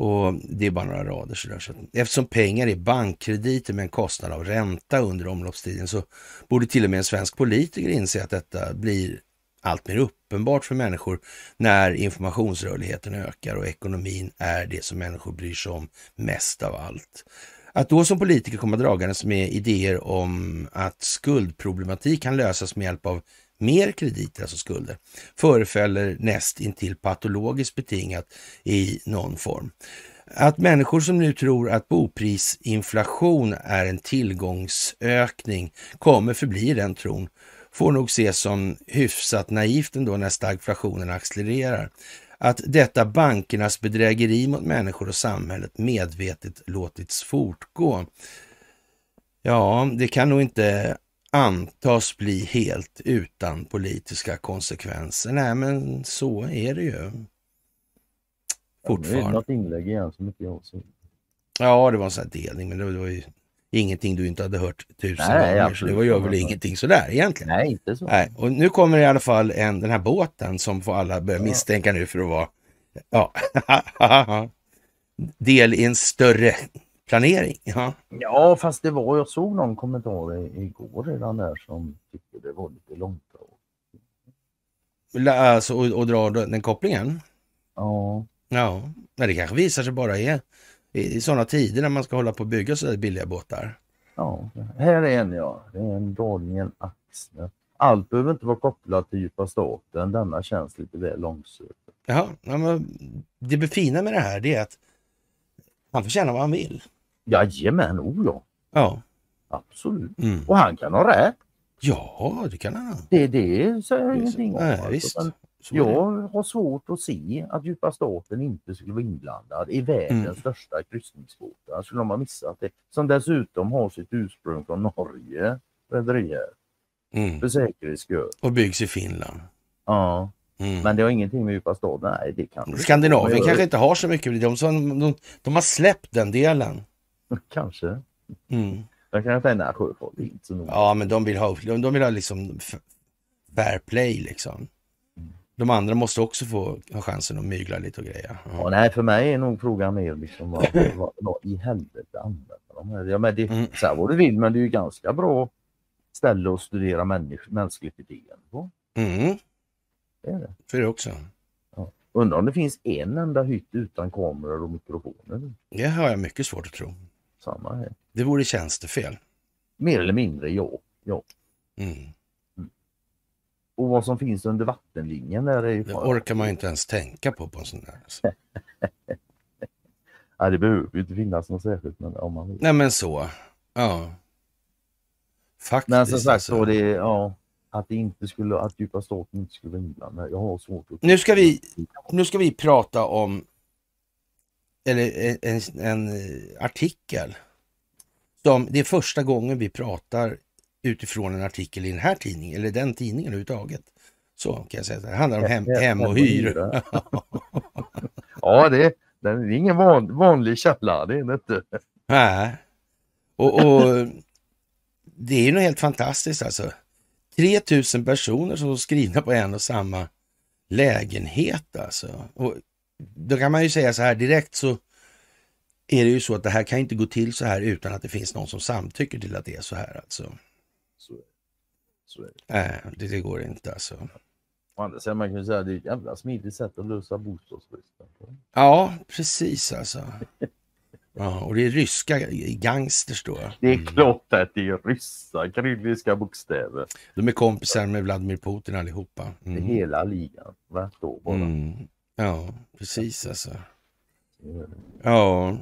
Och det är bara några rader sådär. Så att eftersom pengar är bankkrediter med en kostnad av ränta under omloppstiden så borde till och med en svensk politiker inse att detta blir allt mer uppenbart för människor när informationsrörligheten ökar och ekonomin är det som människor bryr sig om mest av allt. Att då som politiker komma dragandes med idéer om att skuldproblematik kan lösas med hjälp av mer krediter, alltså skulder, förefaller näst intill patologiskt betingat i någon form. Att människor som nu tror att boprisinflation är en tillgångsökning kommer förbli den tron får nog ses som hyfsat naivt ändå när stagflationen accelererar. Att detta bankernas bedrägeri mot människor och samhället medvetet låtits fortgå. Ja, det kan nog inte antas bli helt utan politiska konsekvenser. Nej, men så är det ju. Ja, nu är det Fortfarande. något inlägg igen som inte jag såg. Ja, det var en sån här delning, men det var, ju ingenting du inte hade hört tusen Nej, gånger. Så det var ju väl ingenting sådär egentligen. Nej, inte så. Nej, och nu kommer i alla fall en, den här båten som får alla börja Ja. misstänka nu för att vara ja, del i en större planering. Ja. Ja, fast det var, jag såg någon kommentar igår redan där som tyckte det var lite långt. Alltså, och, och dra den kopplingen. Ja, Ja, Nej, det kanske visar sig bara är i, i sådana tider när man ska hålla på och bygga så billiga båtar. ja. Här är en ja. Det är en Daniel Axner. Allt behöver inte vara kopplat till djupa staten. Denna känns lite väl långsökt. Jaha, ja, men det fina med det här det är att han får känna vad han vill. Jajamän, oh ja. Ja, Absolut. mm. Och han kan ha rätt. ja det kan han ha. Det, det säger jag ingenting om. Nej, alltså. Jag har svårt att se att djupa staten inte skulle vara inblandad i världens Mm. största kryssningsbåtar. Skulle de ha missat det? Som dessutom har sitt ursprung från Norge, rederier, Mm. för säkerhets skull. Och byggs i Finland. Ja, Mm. men det har ingenting med djupa staten. Nej, det kan Skandinavien kanske inte har så mycket. De, som, de, de har släppt den delen. Kanske. Mm. Jag kan tänka, nej, sjöfart är inte så noga. Ja, men de vill ha, de, de vill ha liksom fair play liksom. Mm. De andra måste också få ha chansen att mygla lite och grejer. Ja, Ja. nej, för mig är nog frågan mer liksom vad, vad, vad i helvete använder de här? Ja, men det, Mm. Säg vad du vill, men det är ju ganska bra ställe att studera människ, mänskligt beteende på. Mm, Det är det. för det också. Undrar om det finns en enda hytt utan kameror och mikrofoner. Det har jag mycket svårt att tro. Samma här. Det vore tjänstefel. Mer eller mindre ja. ja. Mm. Och vad som finns under vattenlinjen där är ju... Det orkar man ju inte ens tänka på på en sån där. Alltså. Nej, det behöver ju inte finnas något särskilt men om man vill. Nej men så. Ja. Faktiskt. Men som sagt alltså. så det är, ja. att det inte skulle, att djupa staten inte skulle vara inblandad. Jag har svårt att... Nu ska vi, nu ska vi prata om eller en, en, artikel. Som, det är första gången vi pratar utifrån en artikel i den här tidningen, eller den tidningen överhuvudtaget. Så kan jag säga. Det handlar om hem, hem och hyra. ja, det, det är ingen van, vanlig källa, det är det inte. Nej. Och, och det är ju något helt fantastiskt alltså. 3000 personer som är skrivna på en och samma lägenhet alltså. Och då kan man ju säga så här direkt så är det ju så att det här kan inte gå till så här utan att det finns någon som samtycker till att det är så här alltså. Så, så det. Nej, det, det går inte alltså. Å andra sidan man kan ju säga att det är ett jävla smidigt sätt att lösa bostadsbristen. Ja, precis alltså. Ja, och det är ryska gangsters då. Det är klart att det är ryssa kyrilliska bokstäver. De är kompisar med Vladimir Putin allihopa. Mm. Hela ligan, va? Då bara. Mm. Ja, precis alltså. Ja.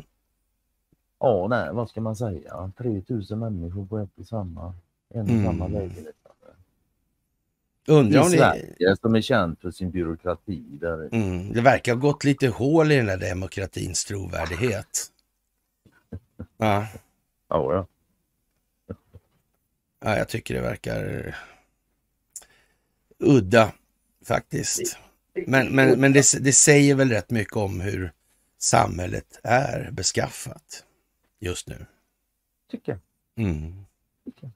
Ja, nej, vad ska man säga? 3000 människor på ett och samma, en och mm. samma lägenhet. Undrar om I Sverige det... som är känt för sin byråkrati. Där... Mm, det verkar ha gått lite hål i den där demokratins trovärdighet. Ja. Ja, ja. Ja, jag tycker det verkar udda faktiskt. Men, men, men det, det säger väl rätt mycket om hur samhället är beskaffat just nu. Tycker mm. Tycker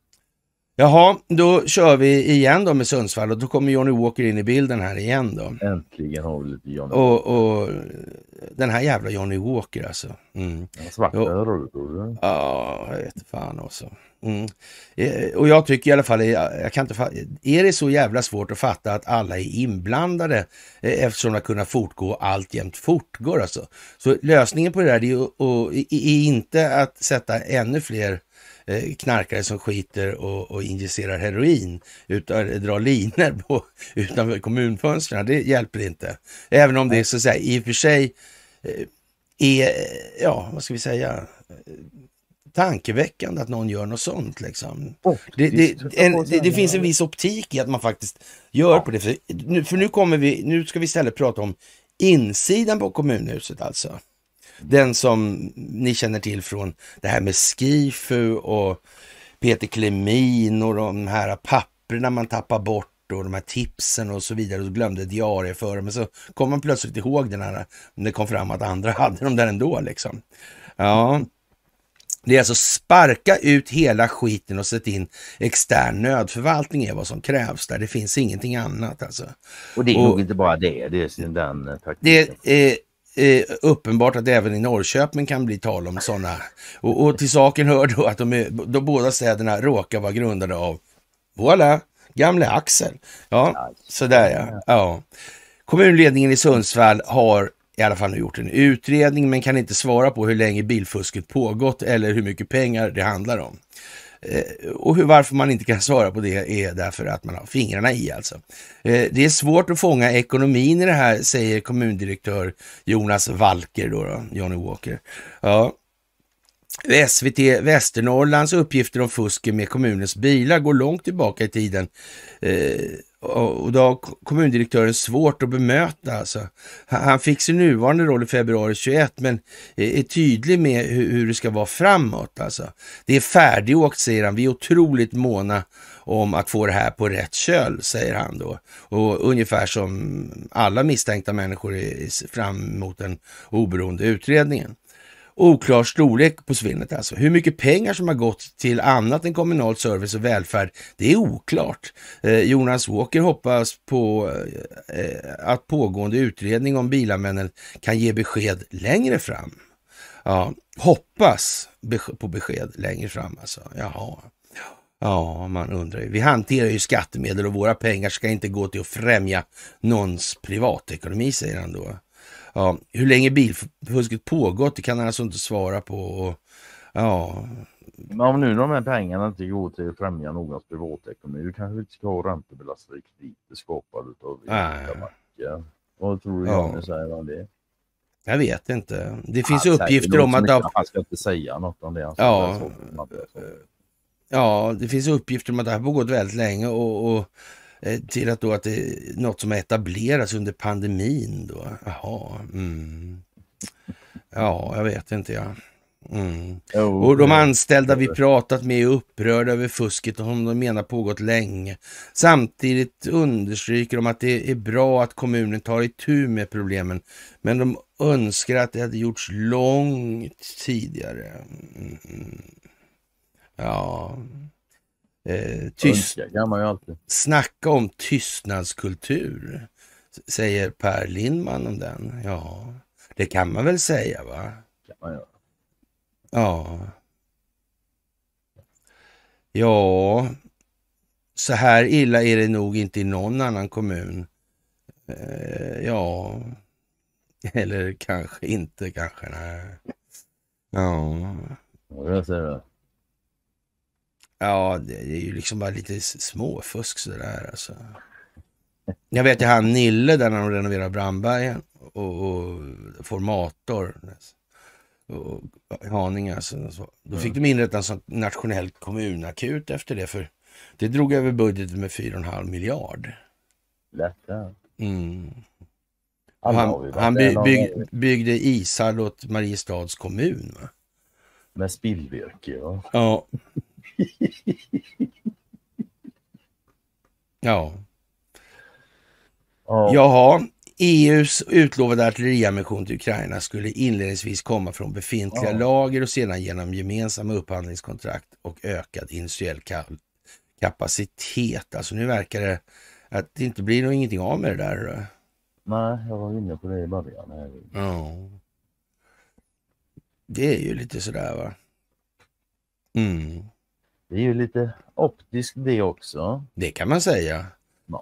Jaha, då kör vi igen då med Sundsvall och då kommer Johnny Walker in i bilden här igen då. Äntligen har vi lite Johnny och, och den här jävla Johnny Walker alltså. Mm. Svart eller röd? Ja, jag vet fan också. Mm. Eh, och jag tycker i alla fall, jag kan inte är det så jävla svårt att fatta att alla är inblandade eh, eftersom det har kunnat fortgå alltjämt fortgår alltså. Så lösningen på det där är, och, är inte att sätta ännu fler eh, knarkare som skiter och, och injicerar heroin utan drar linor på, utanför kommunfönstren. Det hjälper inte. Även om det så att säga i och för sig är, ja vad ska vi säga, tankeväckande att någon gör något sånt. Liksom. Oh, det, det, en, det, det, finns en viss optik i att man faktiskt gör ja. på det. För nu, för nu, kommer vi, nu ska vi istället prata om insidan på kommunhuset alltså. Den som ni känner till från det här med Skifu och Peter Klemin och de här papperna man tappar bort och de här tipsen och så vidare och glömde diarieföra. Men så kom man plötsligt ihåg den här, det kom fram att andra hade dem där ändå liksom. Ja, det är alltså sparka ut hela skiten och sätta in extern nödförvaltning är vad som krävs där. Det finns ingenting annat alltså. Och det är och, nog inte bara det, det är den taktiken. Det är eh, uppenbart att även i Norrköping kan bli tal om sådana. Och, och till saken hör då att de, är, de båda städerna råkar vara grundade av, voilà, gamle Axel. Ja, sådär ja. ja. Kommunledningen i Sundsvall har i alla fall nu gjort en utredning men kan inte svara på hur länge bilfusket pågått eller hur mycket pengar det handlar om. Eh, och hur, varför man inte kan svara på det är därför att man har fingrarna i alltså. Eh, det är svårt att fånga ekonomin i det här, säger kommundirektör Jonas Walker, då, då Johnny Walker. Ja. SVT Västernorrlands uppgifter om fusket med kommunens bilar går långt tillbaka i tiden. Eh, och då har kommundirektören svårt att bemöta. Alltså. Han fick sin nuvarande roll i februari 21 men är tydlig med hur, det ska vara framåt. Alltså. Det är färdigåkt säger han. Vi är otroligt måna om att få det här på rätt köl, säger han då. Och ungefär som alla misstänkta människor är fram mot den oberoende utredningen. Oklar storlek på svinnet alltså. Hur mycket pengar som har gått till annat än kommunal service och välfärd, det är oklart. Eh, Jonas Walker hoppas på eh, att pågående utredning om bilanvändningen kan ge besked längre fram. Ja, hoppas på besked längre fram alltså. Jaha. Ja, man undrar ju. Vi hanterar ju skattemedel och våra pengar ska inte gå till att främja någons privatekonomi, säger han då. Ja, hur länge bilfusket pågått, det kan han alltså inte svara på. Ja. Men om nu de här pengarna inte går till att främja någons privatekonomi, då kanske vi inte ska ha räntebelastade krediter skapade av banker. Vad tror du ja. Janne säger om det? Jag vet inte. Det finns han uppgifter om att... Han ska inte säga något om det. ja, ja, det finns uppgifter om att det har pågått väldigt länge och, och till att då att det är något som har etablerats under pandemin då. Jaha, mm. Ja, jag vet inte ja. Mm. Och de anställda vi pratat med är upprörda över fusket och som de menar pågått länge. Samtidigt understryker de att det är bra att kommunen tar itu med problemen, men de önskar att det hade gjorts långt tidigare. Mm. Ja, eh, tyst, snacka om tystnadskultur, säger Per Lindman om den. Ja, det kan man väl säga va? Göra. Ja. Ja, så här illa är det nog inte i någon annan kommun. Eh, ja, eller kanske inte kanske. Nej. Ja. Ja, jag säger det. Ja, det är ju liksom bara lite småfusk sådär alltså. Jag vet ju han Nille där när de renoverar Brandbergen och, och Formator. Och Haninge alltså. Så. Då fick de inrätta en sån nationell kommunakut efter det för det drog över budgeten med 4,5 miljard. Lätt ja. Mm. Han han där by, bygg, byggde ishall åt Mariestads kommun. Va? Med spillvirke. Ja. Ja. ja. Ja. Jaha, EUs utlovade artilleriammunition till Ukraina skulle inledningsvis komma från befintliga Ja. lager och sedan genom gemensamma upphandlingskontrakt och ökad industriell ka- kapacitet. Alltså nu verkar det att det inte blir nog ingenting av med det där. Nej, jag var inne på det i början. Här. Ja. Det är ju lite sådär va. Mm. Det är ju lite optiskt det också. Det kan man säga.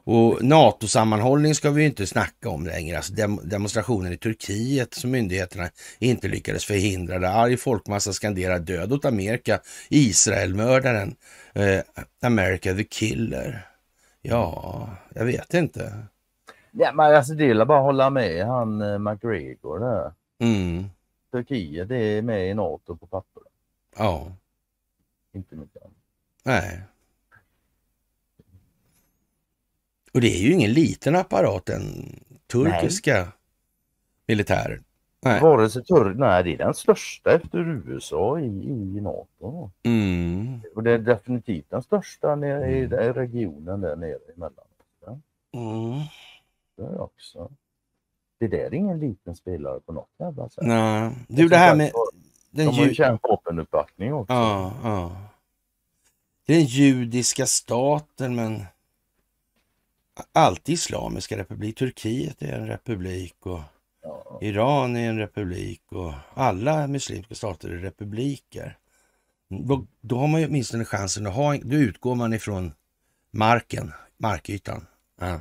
Och NATO-sammanhållning ska vi ju inte snacka om längre. Alltså dem demonstrationen i Turkiet som myndigheterna inte lyckades förhindra. Där arg folkmassa skanderar död åt Amerika, Israelmördaren, eh, America the killer. Ja, jag vet inte. Ja, men alltså det är bara att hålla med han eh, McGregor där. Mm. Turkiet är med i NATO på papper. Ja, Inte mycket annat. Nej. Och det är ju ingen liten apparat den turkiska militären. Nej. Vare sig tur... Nej, det är den största efter USA i, i NATO. Mm. Och det är definitivt den största nere i Mm. den regionen där nere emellan. Mm. Det är också. Det där är ingen liten spelare på något jävla sätt. Nej. Du, det här med De den, har ju... kärnvapenuppbackning också. ja, ja. Den judiska staten, men alltid islamiska republik. Turkiet är en republik och Ja. Iran är en republik och alla muslimska stater är republiker. Då, då har man ju åtminstone chansen att ha, då utgår man ifrån marken, markytan. Ja.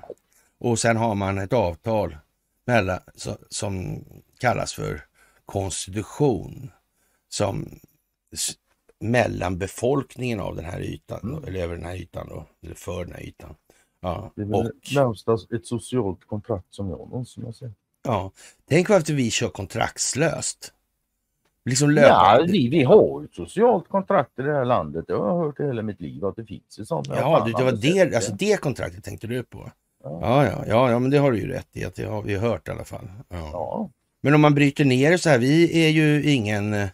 Och sen har man ett avtal mellan, så, som kallas för konstitution, som mellan befolkningen av den här ytan, Mm. eller över den här ytan då, eller för den här ytan. Ja, Det är och väl närmsta ett socialt kontrakt som jag någonsin har sett. Ja, tänk varför vi kör kontraktslöst. Liksom Ja, vi, vi har ju ett socialt kontrakt i det här landet. Jag har hört det hela mitt liv att det finns ett sånt. Ja, du, det var det, alltså det kontraktet tänkte du på. Ja. Ja, ja, ja, ja, men det har du ju rätt i att det har vi hört i alla fall. Ja. Ja, Men om man bryter ner det så här, vi är ju ingen, eh,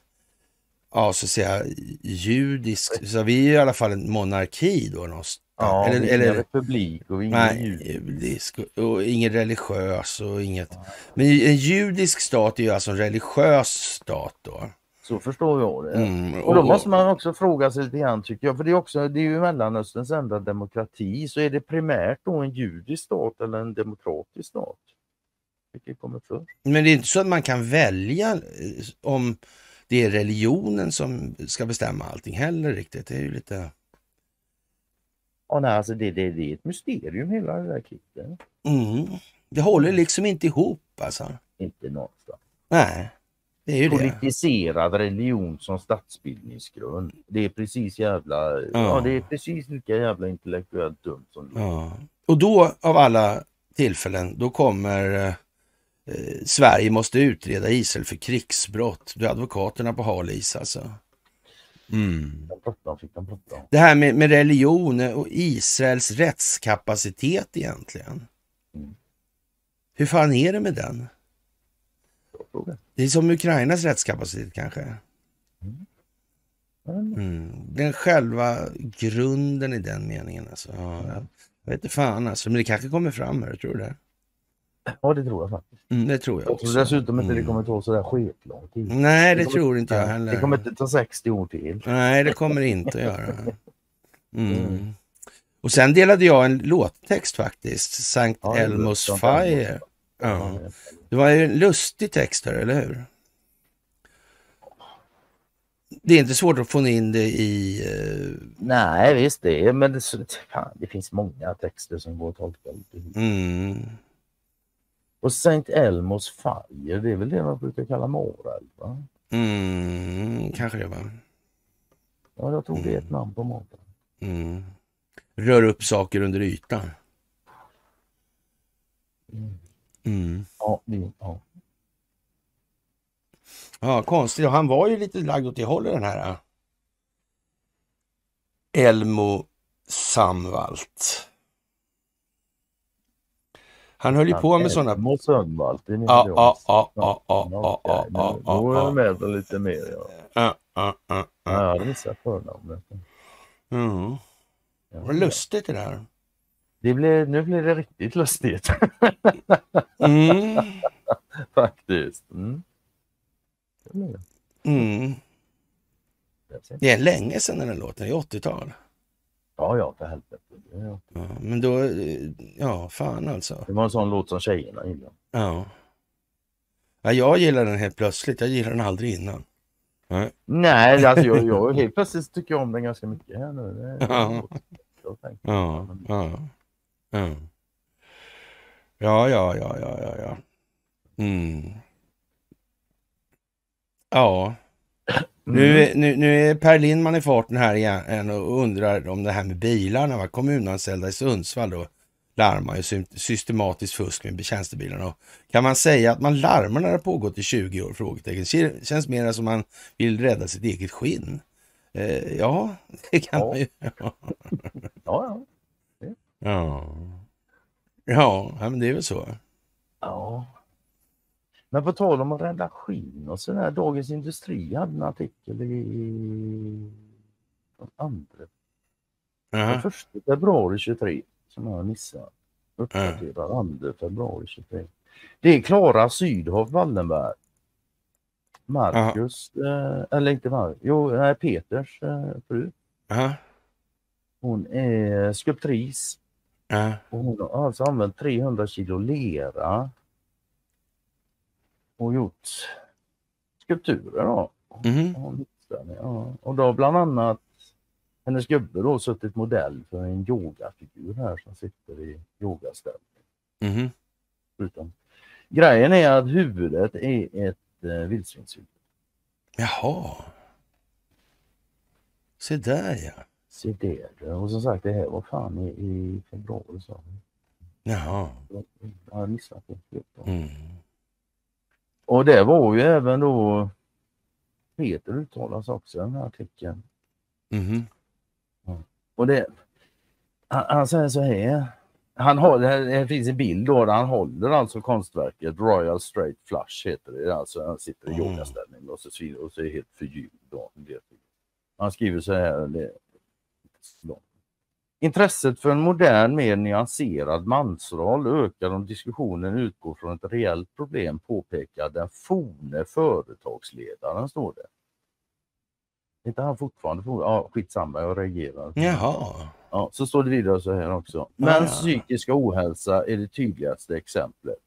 ja så att säga, judisk, så vi är i alla fall en monarki då någonstans. ja eller, eller republik och ingen nej, jud. judisk och ingen religiös och inget. Men en judisk stat är ju alltså en religiös stat då. Så förstår jag det. Mm, Och då måste man också fråga sig lite grann tycker jag, för det är också, det är ju Mellanösterns enda demokrati, så är det primärt då en judisk stat eller en demokratisk stat? Vilket kommer först? Men det är inte så att man kan välja eh, om det är religionen som ska bestämma allting heller riktigt. Det är ju lite... Ja, nej, alltså det, det, det är ett mysterium hela det där kriget. Mm. Det håller liksom inte ihop alltså. Inte någonstans. Nej, det är ju det. Politiserad religion som statsbildningsgrund. Det är precis jävla, ja. det är precis lika jävla intellektuellt dumt som det. Ja. Och då av alla tillfällen, då kommer eh, Sverige måste utreda Israel för krigsbrott. Du är advokaterna på hal is alltså. Mm. Det här med, med religion och Israels rättskapacitet egentligen. Mm. Hur fan är det med den? Det är som Ukrainas rättskapacitet kanske. Mm. Mm. Den själva grunden i den meningen. Alltså. Ja, jag vet inte fan alltså, men det kanske kommer fram här, tror du det? Ja, det tror jag faktiskt. Mm, det tror jag också. dessutom inte det Mm. kommer ta sådär skitlång tid. Nej, det, Det tror inte jag heller. Det kommer inte ta 60 år till. Nej, det kommer det inte att göra. Mm. Och sen delade jag en låttext faktiskt, Sankt Ja, det Elmos Fire. Ja. Det var ju en lustig text här, eller hur? Det är inte svårt att få in det i... eh, Nej, visst det är, men det, så- fan, det finns många texter som går att tolka lite. Mm, Och Saint Elmos Fire, det är väl det man brukar kalla moreld? Va? mm, kanske det var. Ja, jag tror det är ett namn på moreld. Mm. Rör upp saker under ytan. Mm. Mm. Ja, det, ja. Ja, konstigt. Han var ju lite lagd åt det hållet den här. äh, Elmo Samvalt. Han höll ju på med sådana... Elmo Sundvall, det är Ja, det ja, ja, ja, ja, ja, ja, Då är ja. jag med lite mer. Ja. Ja, ja, ja, Ja, ja. jag hade missat förnamnet. Mm. Vad lustigt det där. Det blev, nu blir det riktigt lustigt Mm. faktiskt. Mm. Det det. Mm. Det Det är länge sedan den låten, i 80-tal. Ja, ja, för helvete. Det, är- Ja, men då, ja, fan alltså. det var en sån låt som tjejerna gillade. Ja. ja. Jag gillar den helt plötsligt, jag gillar den aldrig innan. Nej, alltså jag, jag helt plötsligt tycker jag om den ganska mycket här nu. Ja. Ja, ja, ja. Ja, ja, ja, ja, ja, ja. Mm. Ja, Mm. är- nu, nu är Per Lindman i farten här igen och undrar om det här med bilarna. Va? Kommunanställda i Sundsvall då larmar ju sy- systematiskt fusk med tjänstebilarna. Och kan man säga att man larmar när det pågått i 20 år? Frågetecken. Kä- Känns mer som man vill rädda sitt eget skinn. Eh, ja, det kan Ja. man ju. Ja. Ja. Ja, ja, men det är väl så. ja. Men på tal om att rädda skinn och sådär. Dagens Industri hade en artikel i den andra Jaha. första februari 23 som jag missade. Uppdaterad 2 februari 23. Det är Klara Sydhoff Wallenberg. Marcus, eh, eller inte Marcus, jo nej, Peters eh, fru. Jaha. Hon är skulptris och hon har alltså använt 300 kilo lera och gjort skulpturer då. Ja. Och då bland annat hennes gubbe då suttit modell för en yogafigur här som sitter i yogaställning. Utan. Grejen är att huvudet är ett eh, vildsvinshuvud. Jaha. Se där ja. Se det. Och som sagt det här var fan i, i februari. Så. Jaha. Jag har missat det. Mm. Och det var ju även då Peter uttalas också i den här artikeln. Mhm. Och det, han, han säger så här. Han har, det, finns en bild då där han håller alltså konstverket Royal Straight Flush heter det. Alltså han sitter i Mm. yogaställning och så, och så är helt förgylld. Han skriver så här. Det. Intresset för en modern, mer nyanserad mansroll ökar om diskussionen utgår från ett reellt problem, påpekar den forne företagsledaren, står det. Är inte han fortfarande for- Ja, skitsamma, jag reagerar. Jaha. Ja, så står det vidare så här också. Men ja. psykiska ohälsa är det tydligaste exemplet.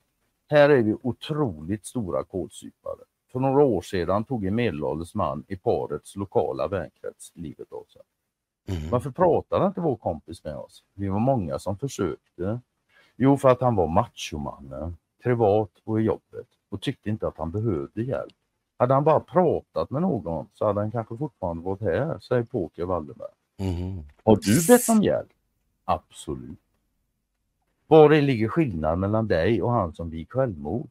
Här är vi otroligt stora kålsupare. För några år sedan tog en medelålders man i parets lokala vänkrets livet av sig. Mm. Varför pratade inte vår kompis med oss? Vi var många som försökte. Jo, för att han var machomannen, privat och i jobbet och tyckte inte att han behövde hjälp. Hade han bara pratat med någon så hade han kanske fortfarande varit här, säger Poker Wallenberg. Mhm. Har du bett om hjälp? Absolut. Var ligger skillnaden mellan dig och han som begick självmord?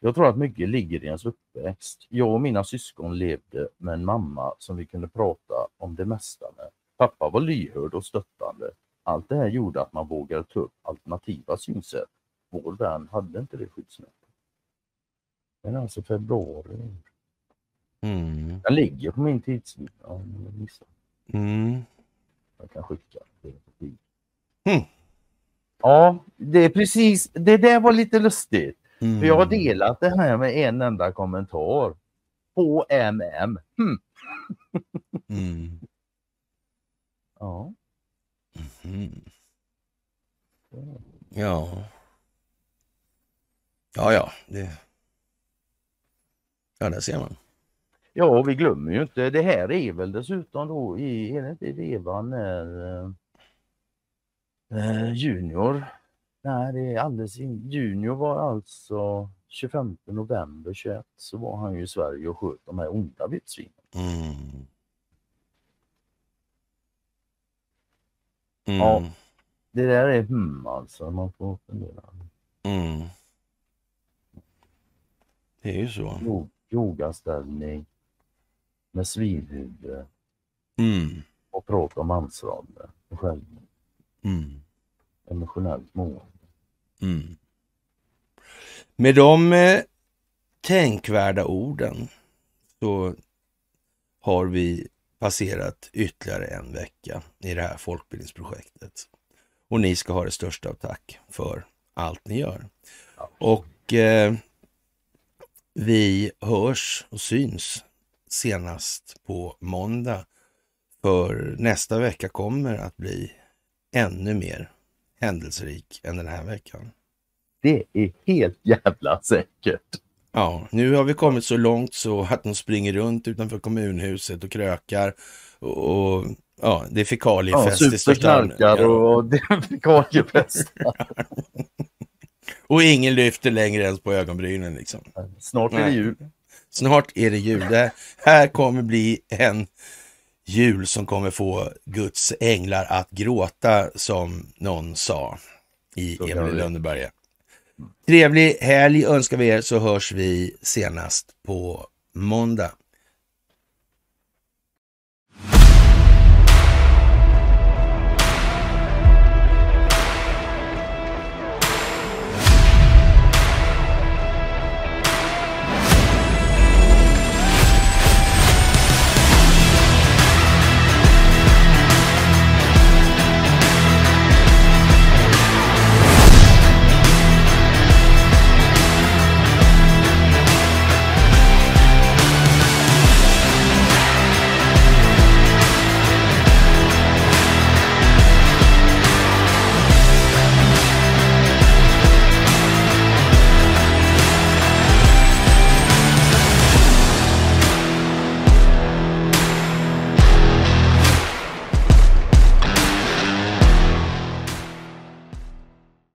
Jag tror att mycket ligger i ens uppväxt. Jag och mina syskon levde med en mamma som vi kunde prata om det mesta med. Pappa var lyhörd och stöttande. Allt det här gjorde att man vågade ta upp alternativa synsätt. Vår vän hade inte det skyddsnätet. Men alltså februari. Mm. Den ligger på min tidslinje. Ja, Mm. Jag kan skicka. Mm. Ja, det är precis. Det där var lite lustigt. Mm. För jag har delat det här med en enda kommentar. På MM. Hmm. Mm. Ja. Mm. Ja. Ja, ja. Det... Ja, där ser man. Ja, och vi glömmer ju inte. Det här är väl dessutom då i, är det inte i vevan när eh, eh, Junior, nej det är alldeles in, Junior var alltså 25 november 21 så var han ju i Sverige och sköt de här onda vildsvinen. Mm. Mm. Ja. Det där är hmm alltså, man får fundera. Mm. Det är ju så. Jo- Yogaställning med svinhuvud Mm. och prata om ansvarande och självmord. Mm. Emotionellt mående. Mm. Med de eh, tänkvärda orden så har vi passerat ytterligare en vecka i det här folkbildningsprojektet. Och ni ska ha det största av tack för allt ni gör. Och eh, vi hörs och syns senast på måndag. För nästa vecka kommer att bli ännu mer händelserik än den här veckan. Det är helt jävla säkert. Ja, nu har vi kommit så långt så att de springer runt utanför kommunhuset och krökar. Och, och ja, det är Ja, fekaliefest i största allmänhet. och defekaliefestar. Och ingen lyfter längre ens på ögonbrynen liksom. Snart är det jul. Snart är det jul. Det här kommer bli en jul som kommer få Guds änglar att gråta som någon sa i Emil det. Lönneberga. Trevlig helg önskar vi er så hörs vi senast på måndag.